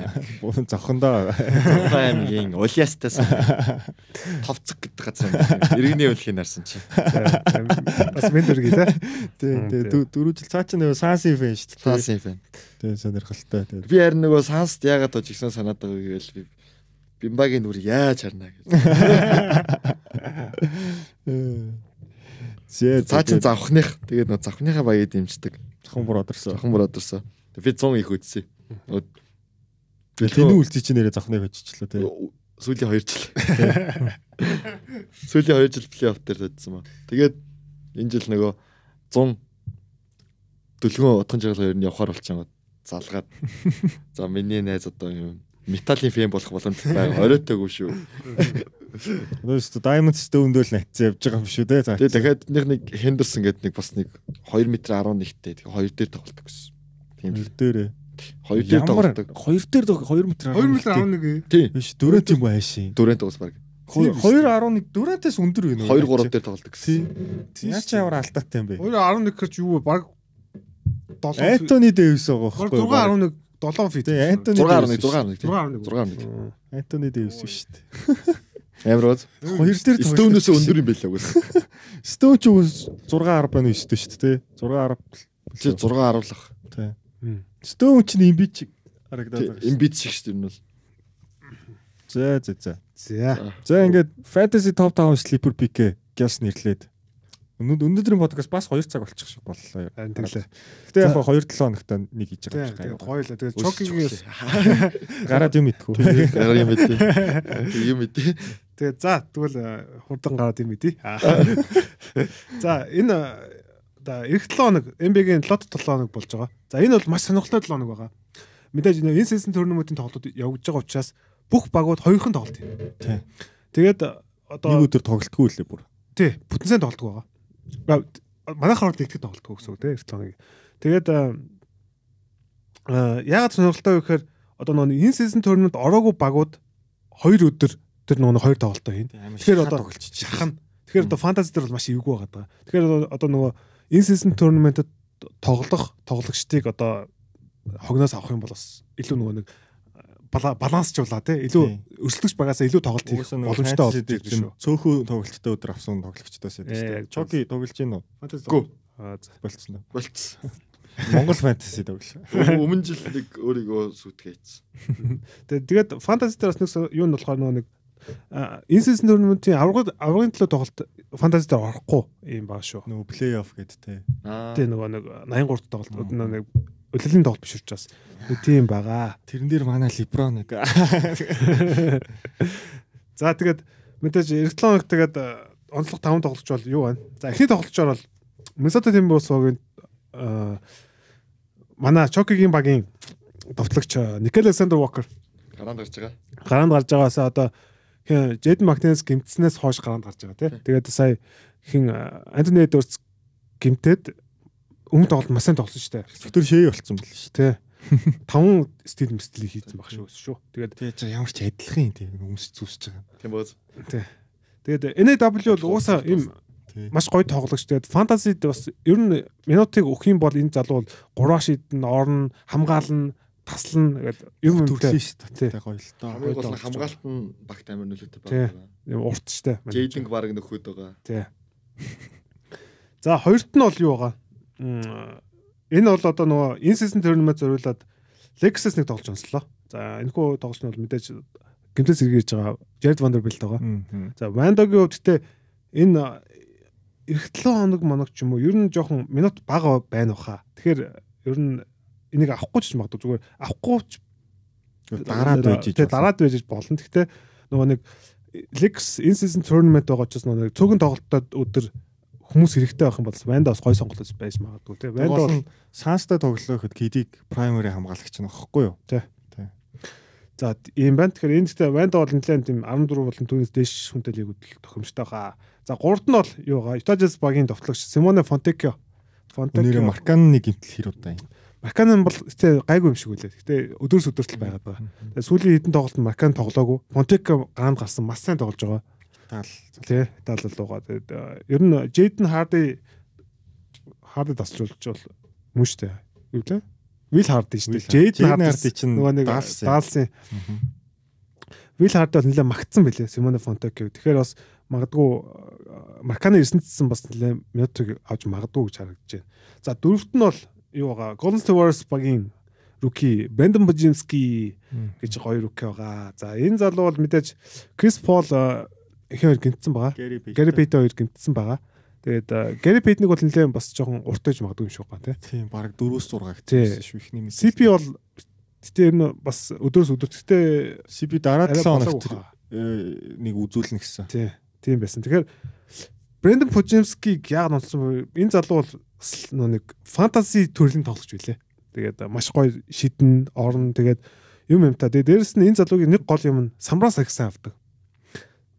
Зохондоо. Завхан аймгийн Улиастаас товцог гэдэг газар юм. Иргэний өвлөхийн нарсан чи. Бас мен дөргий те. Тий, тий, дөрөв- жил цаа чи нөгөө Санси фэн шүү дээ. Таасын фэн. Тий, сонирхолтой. Би харин нөгөө санст яагаад тож гисэн санаад байгаа гэвэл би Бимбагийн нүр яаж харна гэж. Зээ Цаа чин завхных. Тэгээд нөгөө завхныхаа баяг дэмждэг. Захан бороо дэрсэн. Завхан бродерсоо. Би 100 их би Тэний үлций чи нэрээ завхныг очичлаа тий. сүүлийн 2 жил. Сүүлийн 2 жил плей-офф дээр татсан ба. Тэгээд энэ жил нөгөө 100 дөлгөн утган жаргал хоёр нь явахаар болчихсон. Залгаад. За миний найз одоо юм металлын фэн болох боломж байгаа. Оройтойггүй шүү. Өнөөс Diamond Stone-дөөл натсан явж байгаа юм шүү дээ. За. Тэгээд дахиад нэг нэг Хендерсон гэдэг нэг бас нэг 2 м 11-тэй. Тэгээ хоёр дээр тоглолдог гэсэн. Тийм л. Дээрээ. Хоёр дээр тоглолдог. хоёр дээр 2 м 2 м 11. Тийм. Биш дөрөв тийм бай шин. Дөрөв тоглос баг. 2.11 дөрөвтөөс өндөр байна уу? 2 3 дээр тоглолдог гэсэн. Яа чи ямар алтаатай юм бэ? 2 11 гэхэрч юу вэ? Баг 7 Антони Дэвис байгаа байхгүй 6 11 7 фит. Антони 6 Дэвис. 11 6 11 6 6 11. Антони Дэвис шүү дээ. Амар гоц. Хоёр дээр Стоунээс өндөр юм байлаа үгүй. Stone ч үгүй 6.10 байна уу шүү дээ шүү дээ. 6.10. Чи 6 10 лах. Тий. Stone ч юм би чи харагдаад байгаа. Им бит шиг шүү дээ энэ бол. За за за. За. За ингээд Fantasy Top 5 Sleeper Pick гяс нэрлээд Өнөөдөр өнөөдрийн подкаст бас 2 цаг болчих шиг боллоо. Харин тэглээ. Гэтэ яг 2-7 хоногт нэг хийж Тий, байгаа юм тэгээд шиг. хоёулаа. Тэгээд чокигээс Гараад юм идэх үү? Гараа юм мэдээ. Юм мэдээ. Тэгээд за тэгвэл э, хурдан гараад юм идэе. За энэ одоо эх 7 хоног NBA-гийн лот 7 хоног болж байгаа. За энэ бол маш сонирхолтой 7 хоног байгаа. Мэдээж энэ season tournament-ийн тоглолтууд явж байгаа учраас бүх багууд хоёрхан тоглолт юм. Тий. Тэгээд Нэг одоо өдөр тоглолтгүй лээ бүр. тий бүтэнсээ тоглолтгүй байгаа. Га- Манайхаар бол нэгтгэж тоглолтгүй гэсэн үг тий эх 7 хоног. Тэгээд аа яагаад сонирхолтой вэ гэхээр одоо нөгөө энэ season tournament ороогүй багууд хоёр өдөр тэр нөгөө хоёр тоглолтоо хийн. Тэгэхээр одоо шахна. Тэгэхээр одоо фэнтези дээр бол маш эвгүй байгаа даа. Тэгэхээр одоо- нөгөө энэ season tournament-д тоглох тоглогчдыг одоо хогноос авах юм бол бас илүү нөгөө нэг бала- балансчлуулаа тий илүү өрсөлдөгч багасаа илүү тоглолт хийх боломжтой болж ирж шүү. Цөөхөө тоглолттой өдөр авсан тоглогчдоос Ээ, ядаж. яг Чоки тоглож гин үү? Гүү. Болцсон? Болцсон. Монгол фэнтези тоглол. Өмнө жил нэг өөрийгөө сүтгээсэн. Тэгээд тэгээд фэнтези дээр бас нэг юу нь болохоор нөгөө нэг энэ season tournament-ийн аврагын аврагын төлөө тоглолт фэнтези дээр орохгүй юм баа шүү. Нөгөө плей офф гэдэг те. Аа. Тэгээ нөгөө нэг 83 тоглолт нөгөө нэг өлөлийн тоглолт биш учраас тийм байгаа. Тэрэн дээр манай Леброн нэг. За тэгээд мэдээж эргэлэн хоног тэгээд онцлог 5 тоглолч бол юу байна? За эхний тоглолчоор бол Timberwolves-ийн э манай Чокигийн багийн товтлогч Никел Александр Walker Гараанд гарч байгаа. гараанд гарч байгаас одоо Джейден Макнес гимтснээс хойш гараанд гарч байгаа тий. Тэгээд сая хин Антони Эдвардс гимтээд өмнө тоглолт маш сайн тоглосон шүү дээ. Зөвхөн шээ болцсон байл шүү. Тий. Таван стил мстэлийг хийсэн баг шүү шүү. Тэгээд ямар ч адилхан юм те өмс зүсэж байгаа. Тийм бооз. тэгээд NAW бол уусаа им Тий. маш гоё тоглогч. Тэгээд фэнтезид бас ер нь минутыг өгөх юм бол энэ залуу бол гураа шидэн, орно, хамгаална, таслана гэдэг юм шүү Тий. Гоё л доо. Хамгийн гол нь хамгаалт нь багт амар нөлөөтэй байна. Юм урт штэ. Джейдинг баг нөхөд байгаа. Тий. За хоёрт нь бол юу байгаа? Энэ бол одоо нөгөө энэ season tournament зориулаад Lexus нэг тоглож онслоо. За энэ хүү тоглож нь бол мэдээж гэмтээс эргэж байгаа Jared Vanderbilt байгаа. За Вандогийн хувьд гэтээ энэ эх 7 хоног моног ч юм уу ер нь жоохон минут бага байна баха. Тэгэхээр ер нь энийг авахгүй ч магадгүй зүгээр авахгүй ч Дараад байж. Тэ дараад байж болно. Гэхдээ нөгөө нэг Lex in season tournament байгаа ч бас нөгөө цөөхөн тоглолтод өдөр хүмүүс хэрэгтэй байх юм бол Ванда бас гой сонголт байж магадгүй тий. Ванда бол саастай тоглох гэхэд кидийг primary хамгаалагч нь аахгүй юу? за ийм байна. Тэгэхээр энэ гэхдээ Ванда бол нэлээд тийм 14 болон түүнээс дээш хүнтэй лигүүд тохиомжтой хаа. За гуравт нь бол юу байгаа? Utah Jazz багийн товтлогч Simone Fontecchio. Fontecchio Маркан нэг гимтэл хэр удаа юм. Маркан бол гэтээ гайгүй юм шиг үлээ. Гэтээ өдөрс өдөртөл байгаад байгаа. Тэгээ сүүлийн хэдэн тоглолт Маркан тоглоогүй. Fontecchio гараанд гарсан маш сайн тоглож байгаа. Таал. тий Итали руугаа тэгээд ер нь Jaden Hardy Hardy тасалжуулж бол мөн штэ юу лээ Will Hardy штэ Hardy Hardy чинь нөгөө нэг даалсын Will Hardy бол нэлээд магтсан байлээ Simone Fontecchio тэгэхээр бас магадгүй э, Марканы 9 цэсэн бас нэлээд минутыг авч магадгүй гэж харагдаж байна. За дөрөвт нь бол юу байгаа Golden State Warriors багийн руки Брэндон Божински гэж гоё руки байгаа. За энэ залуу бол мэдээж Крис Пол хоёр гинтсэн байгаа. Гэри Пейт. Хоёр гинтсэн байгаа. Тэгээд Гэри Пейтник бол нэлээд бас жоохон урт байж магадгүй юм шиг байна тий. Тийм баг 4-өөс 6 Тий. гэсэн шүү ихний мэдээ. CP бол гэтээ энэ бас өдөрс өдөр гэтээ CP дараа арай 7 хоногт э, нэг үзүүлнэ гэсэн. тий тийм байсан. Тэгэхээр Брэндон Пожимскиг яг нонцсон бэ? Энэ залуу бол нэг фэнтези төрлийн тоглогч билээ. Тэгээд маш гоё шидэн, орон тэгээд юм юм та. Тэгээд дээрэс нь энэ залуугийн нэг гол юм нь самраас агсан авдаг.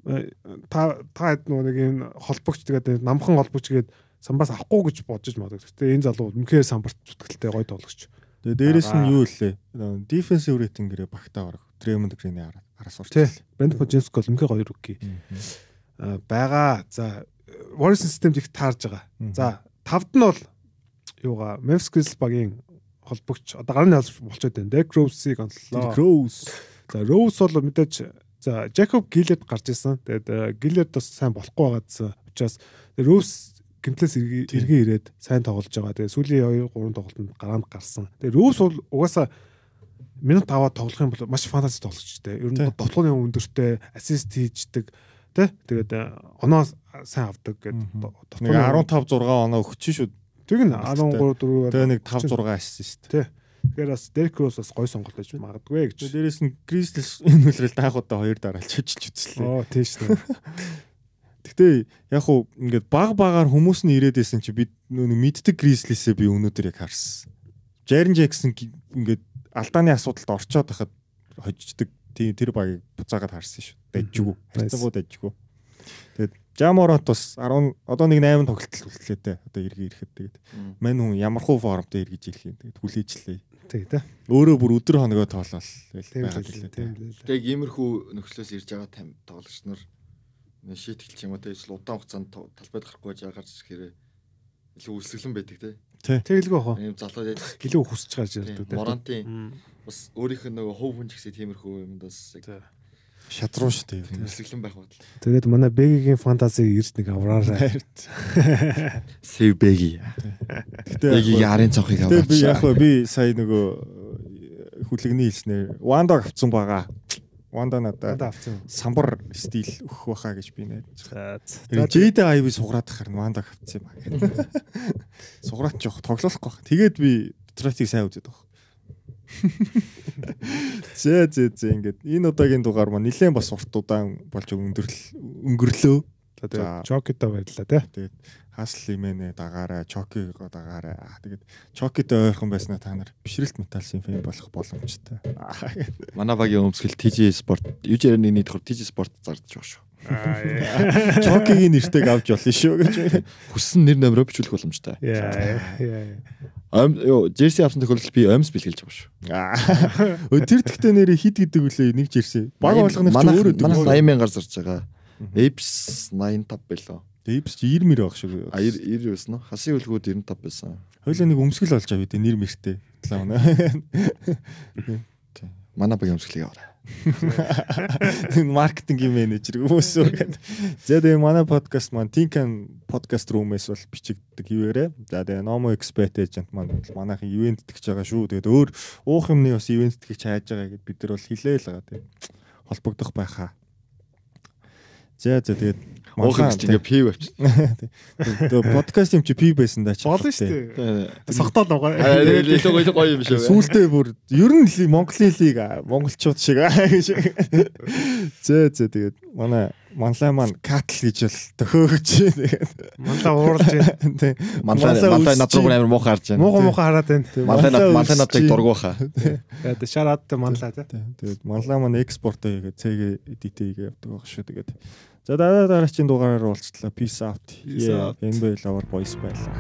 Э, Та та нэг энэ холбогч тэгээд намхан холбогч гээд самбаас авахгүй гэж бодож магадгүй. Гэтэ энэ залуу үнэхээр самбарт зүтгэлтэй гоё тоглогч. Тэгээ дээрэс нь Аа. юу лээ? Дефенсив рейтингээрээ багтаа орох. Дремонд Грины араас. Тий. Брэндон Пожимск бол үнэхээр гоё руки. А, байгаа. За Warriors системд их таарж байгаа. За тавд нь бол юугаа Memphis Grizzlies багийн холбогч одоо гарны холбогч болчиход байна. Derrick Rose-ийг онцлоо. Rose. За Rose бол мэдээж за Jacob Gilead гарч ирсэн. Тэгээд Gilead бас сайн болохгүй байгаадсан учраас Rose гимтлээс эргээ ирээд сайн тоглож байгаа. Тэгээд сүүлийн 2 3 тоглолтод гараанд гарсан. Тэгээд Rose бол угаасаа минут аваад тоглох юм бол маш фантази тоглогчтэй. Ер нь тоглооны өндөртэй ассист хийждэг тий. Тэгээд э, оноо сайн авдаг гэдэг. Нэг 15 6 оноо өгч шүү. Тэг н 13 4 Тэгээ нэг 5 6 ассист. Тэгэхээр бас Derrick Rose бас гой сонголт байж магадгүй гэж. Дээрэс нь Grizzlies энэ үлрэл даах удаа хоёр дараалж чижиж үзлээ. Оо тийш нэ. Гэтэ яг уу ингээд баг багаар хүмүүс нь ирээд байсан чи бид нөө мэддэг Grizzlies-ээ би өнөөдөр яг харсан. Jaren Jackson ингээд алдааны асуудалд орчоод байхад хожигддаг тий- тэр багийг буцаагаад харсан шүү. Дажгүй. Nice. Харцангуу дажгүй. Тэгээд Jamorant бас 10 одоо нэг 8 тоглолт үлдлээ те. Одоо эргээ ирэхэд тэгээд мань хүн ямар хуу формтой эргэж ирэх юм. Тэгээд хүлээжлээ. Тэг тэ. Өөрөө бүр өдөр хоногоо тоолол байгаад л тийм те. л. Тэг иймэрхүү нөхцлөөс ирж байгаа там тоглогч нар нэ шийтгэл ч юм уу те эсвэл удаан хугацаанд талбайд гарахгүй байгаа гарч ирэхээр илүү үлсгэлэн байдаг те. Тэгэлгүй бах. Ийм залуу яаж Гэлөө хүсэж гарч ирдэг тэ. Морантын. Бас өөрийнх нь нөгөө хов хүн ч гэсэн тиймэрхүү юм бас яг. Шатруу шүү дээ. үлсгэлэн байх бат. Тэгээд манай Бэгийн фантазиг ирж нэг авраарай. Сэв бэги. Бэгийн арын цонхыг Гэтэ би яг аваач. би сая нөгөө э, хүлэгний хэлснээр Ванда авцсан байгаа. Ванда надад самбар стил өгөх байхаа гэж би найдаж. Жейдэ айви суграад харна Ванда авцсан юм аа. Суграад жоох тоглохгүй байх. Тэгээд би Детройтыг сайн үзээд байгаа. Зэ зэ зэ ингээд энэ удаагийн дугаар маань нилээн бас урт удаан болж өндөрлөл өнгөрлөө. За тэгээд За. Чокито баярлаа тэ. Тэгээд Хасл имэнэ дагаарай, Чокиг дагаарай. Аа тэгээд Чокитой ойрхон байснаа та нар бишрэлт металсын фэн болох боломжтой. Аа, Манай багийн өмсгөл TJ Sport, UJ-ний нийтхөр TJ Sport зардж байгаа шүү. Чокигийн нэртэйг авч болно шүү гэж. Хүссэн нэр номероо бичүүлэх боломжтой. Ом ёо Джерси авсан тохиолдолд би омс бэлгэлж байгаа шүү. Тэр тэгтээ нэрээ хит гэдэг үлээ нэг жирсэн. Баг болгоно ч өөрөө Манай дөрөв. 80 мянгаар зарж байгаа. Apes 85 байлоо. Дэвс чи 90 мөр байх шүү. А 90 байсан уу? Хасын үлгүүд 95 байсан. Хойлоо нэг өмсгөл болж авъя дээ нэр мэртэй. Манай багийн өмсгөлийг аваарай. Маркетингийн менежер хүмүүс үү. За тэгээ манай подкаст маань Tinkan podcast room-ээс бол бичигддэг юуэрэ. За тэгээ Nomo Expert agent маань бол манайхын ивент тэгж байгаа шүү. Тэгээд өөр уух юмны бас ивент тэгж хайж байгаа гэд бид нар бол хэлээл байгаа тийм. Холбогдох байхаа. За за тэгээд Юм чи ингээ пив авч. Тэгээ подкаст юм чи пи байсан даа чи. Болно шүү дээ. Согтоод Аа байгаа. илүү гоё гоё юм шүү. Сүүлдээ бүр ер нь Монголын лиг монголчууд шиг аа гэж. Зөө зөө тэгээд манай манлай маань катл гэж бол төхөөгч. Тэгээд Мандаа ууралж байна. тий. Манлай Манлай манлай над руу амар муухай харж байна. Муухай муухай хараад байна. Манлай над манлай надыг дургууха. Тэгээд шараад мандаа тэ. Тий, Тэгээд манлай маань экспорт хийгээд цэг эдит хийгээ явдаг баг шүү. Тэгээд за дараа дараагийн дугаараар уулзтлаа. Peace out. Энэ байл аваар boys байлаа.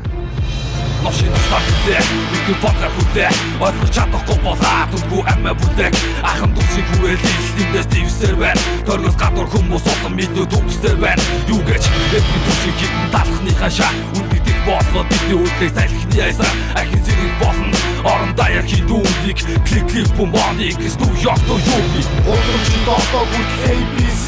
новшин тусалтай Үгүй бодгар хүлээ Ойлгож чадахгүй болоод үгүй амиа бүлэг Ахын дүүсийг хүрээлээ Тэндээс дивсээр байна Торгос гадуур хүмүүс олон мэдээ төгсдөр байна. Юу гэж? Бидний төвшиг хитэн талхныхаа шаа. Үндий дэх болоод бидний үлдээ сайлхны яйсаа Ахин зэрэг болно Орон даяар хидүүнийг Клик клик бомбоныг Сту ёхто юу би? Удамж дотоо хүртэл ABC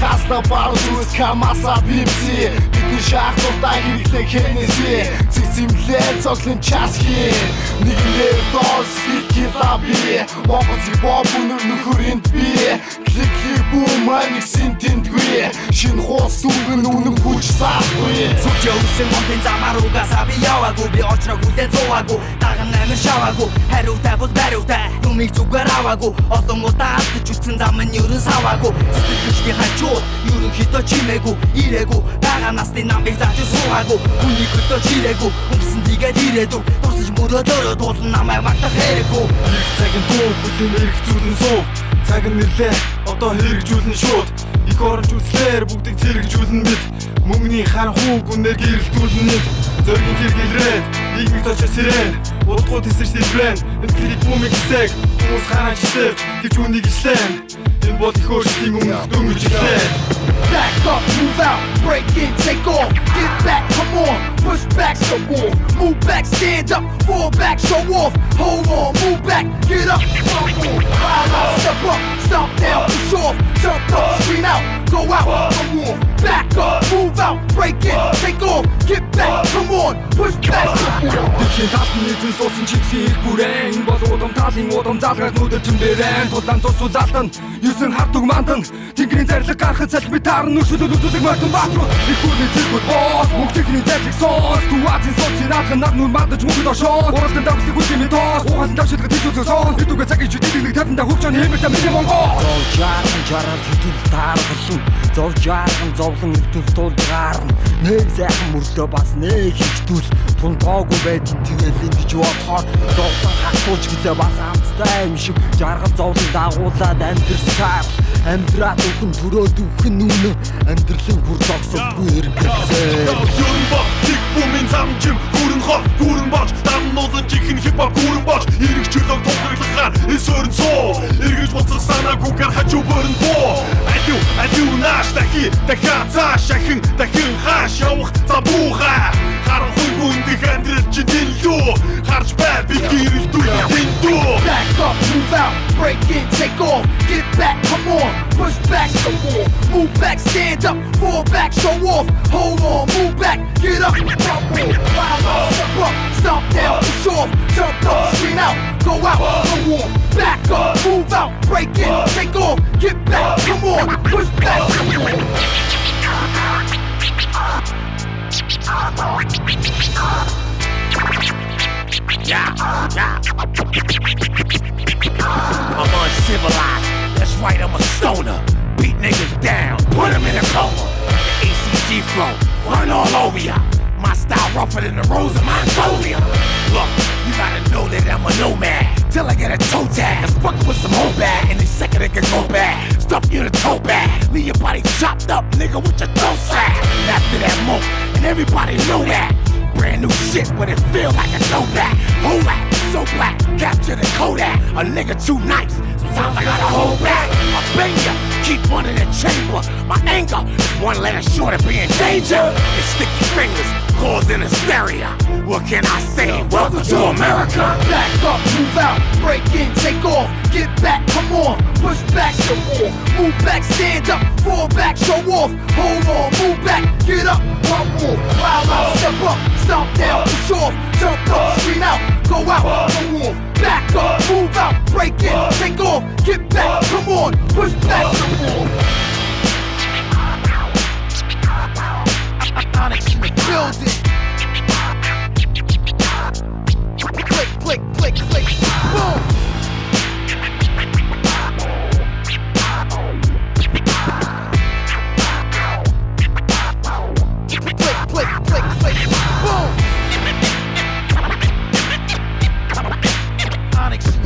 Хаста бар зүс камаса бимси Бидний шахтуртаа хэрэглээ хэнэси Цэцэмлээ цоглон час хий Нэгнээр доос хилкилаби Монгол боб өнөр нөхөрөнд би. Клик клик бум анигсин тэндгүй Шин хуус үгэн үнэн хүч саахгүй. Сүрчээ үсэн монтын замаар угаасаа би яваагүй Би очроо хүлээ зууаагүй Даган амир шаваагүй Хариутай бол бариутай. Юмыг зүгээр аваагүй Олон удаа алдаж үтсэн зам нь ерөн саваагүй Цэцэрлэгчдийн хажууд Ерөнхийдөө чимээгүй Ирээгүй. Бага насны намыг зааж суугаагүй Хүний хөдөө чирээгүй Өнгөсөн тийгээд ирээдүг Дурсаж мөрөөдөрөө дуулан намайг магтах хэрэггүй. Их цагийн дуу бүлийн эрх зүйлэн суу Цаг нь нэрлээ одоо хэрэгжүүлэн шууд. Их оронч үзлэр бүгдийг зэрэгжүүлэн мэд. Мөнгөний харанхуу гүнээр гэрэлтүүлэн нэг Зоргийн хэрэглээд нийгмig точоо сэрэн. Удгуу тесэрч дэлбэн клик бумиг хэсэг. Хүмүүс хараач хэсэж Гэвч үнийг ишлэн Энэ бол их өөрчлөлийн өмнөх дөнгөж ирлээ Back up, move out, break in, take off, get back, come on, push back, show off, move back, stand up, fall back, show off, hold on, move back, get up, come on, ride out, step up, stomp down, push off, jump up, screen out, go out, come on, back up, move out, break in, take off, get back, come on, push back. Дэлхийн таалтны эзэн суусан чигсийн их бүрэн Энэ бол удам таалын удам залгах нүдэлчин бэрэн Тулаан цус улаалтан Юусэн хард угмаандан Тэнгэрийн зарлиг гарахад салхи таарн нүшүүлэл үзүүлэг мартан баатрууд Их хүрний зэргүүд боос Мөнх техний зарлиг соос Туазын сууцын наадхан нар нүр мадаж мөнгөд ошоо Уралдан давслыг хүчийн тоос Ухаалан давшилгад хийж үзэн сон Итүгэ цагийн чүтэлэг тавтанда хөвчөн хэмэртэ миний монгол. Зов жаархан жаргал хэдүүл тааргалан Зов жаархан зовлон хэдүүл тулгаарна Нэг сайхан мөрлөө бас нэг хичтүүл. Тунтоогүй байдин тэгэл ингэж бодохоор. Зовлон хатууч гэлээ бас амцтай юм шиг. Жаргал зовлон дагуулад амьдрсаар Амьдраад үхэн төрөөд үхэн нүнэ Амьдралын хүр зогсолгүй хэрэгцээ Юрын бот тик бумын замжим гүрэн хот гүрэн боч дан нуулан чихэн хипхоп гүрэн боч эргэж чөлөө тохирлохаар эсөрн цоо эргэж буцах санаагүйгээр хажуу бөрн боо алю алю нааш дахи дахиа цааш ахин дахин хааш явах забууха харанхуй гүндих амьдрал чи дэллүү харж бай би гэрэлдүү дэллүү Back up, move out, break in, take off, get back, come on, push back, show off, move back, stand up, fall back, show off, hold on, move back, get up, ride out, step up, stomp down, push off, jump up, scream out, go out, go on, back up, move out, break in, take off, get back, come on, push back, show off. Yeah, yeah. I'm uncivilized. That's right, I'm a stoner. Beat niggas down, put them in a coma. The ACG flow, run all over ya. My style rougher than the rose of Mongolia. Look, you gotta know that I'm a nomad. Till I get a toe tag. Fuck with some whole bag. Any second it can go bad. Stuff you in a toe bag. Leave your body chopped up, nigga, with your throat sack. After that smoke, and everybody know that. Brand new shit, but it feel like a throwback. Hold that, so black, capture the Kodak. A nigga too nice, sometimes I gotta hold back. I bang ya, keep one in the chamber. My anger is one letter short of being danger. It's sticky fingers, causing hysteria. What can I say? Welcome to America. Back up, move out, break in, take off, get back, come on, push back, show off, move back, stand up, fall back, show off, hold on, move back, get up, come on, wild out, step up, stomp down, push off, jump up, scream out, go out, go on, back up, move out, break in, take off, get back, come on, push back, come on. Build it. Click, click, click, click, boom. Click, click, click, click. electronics.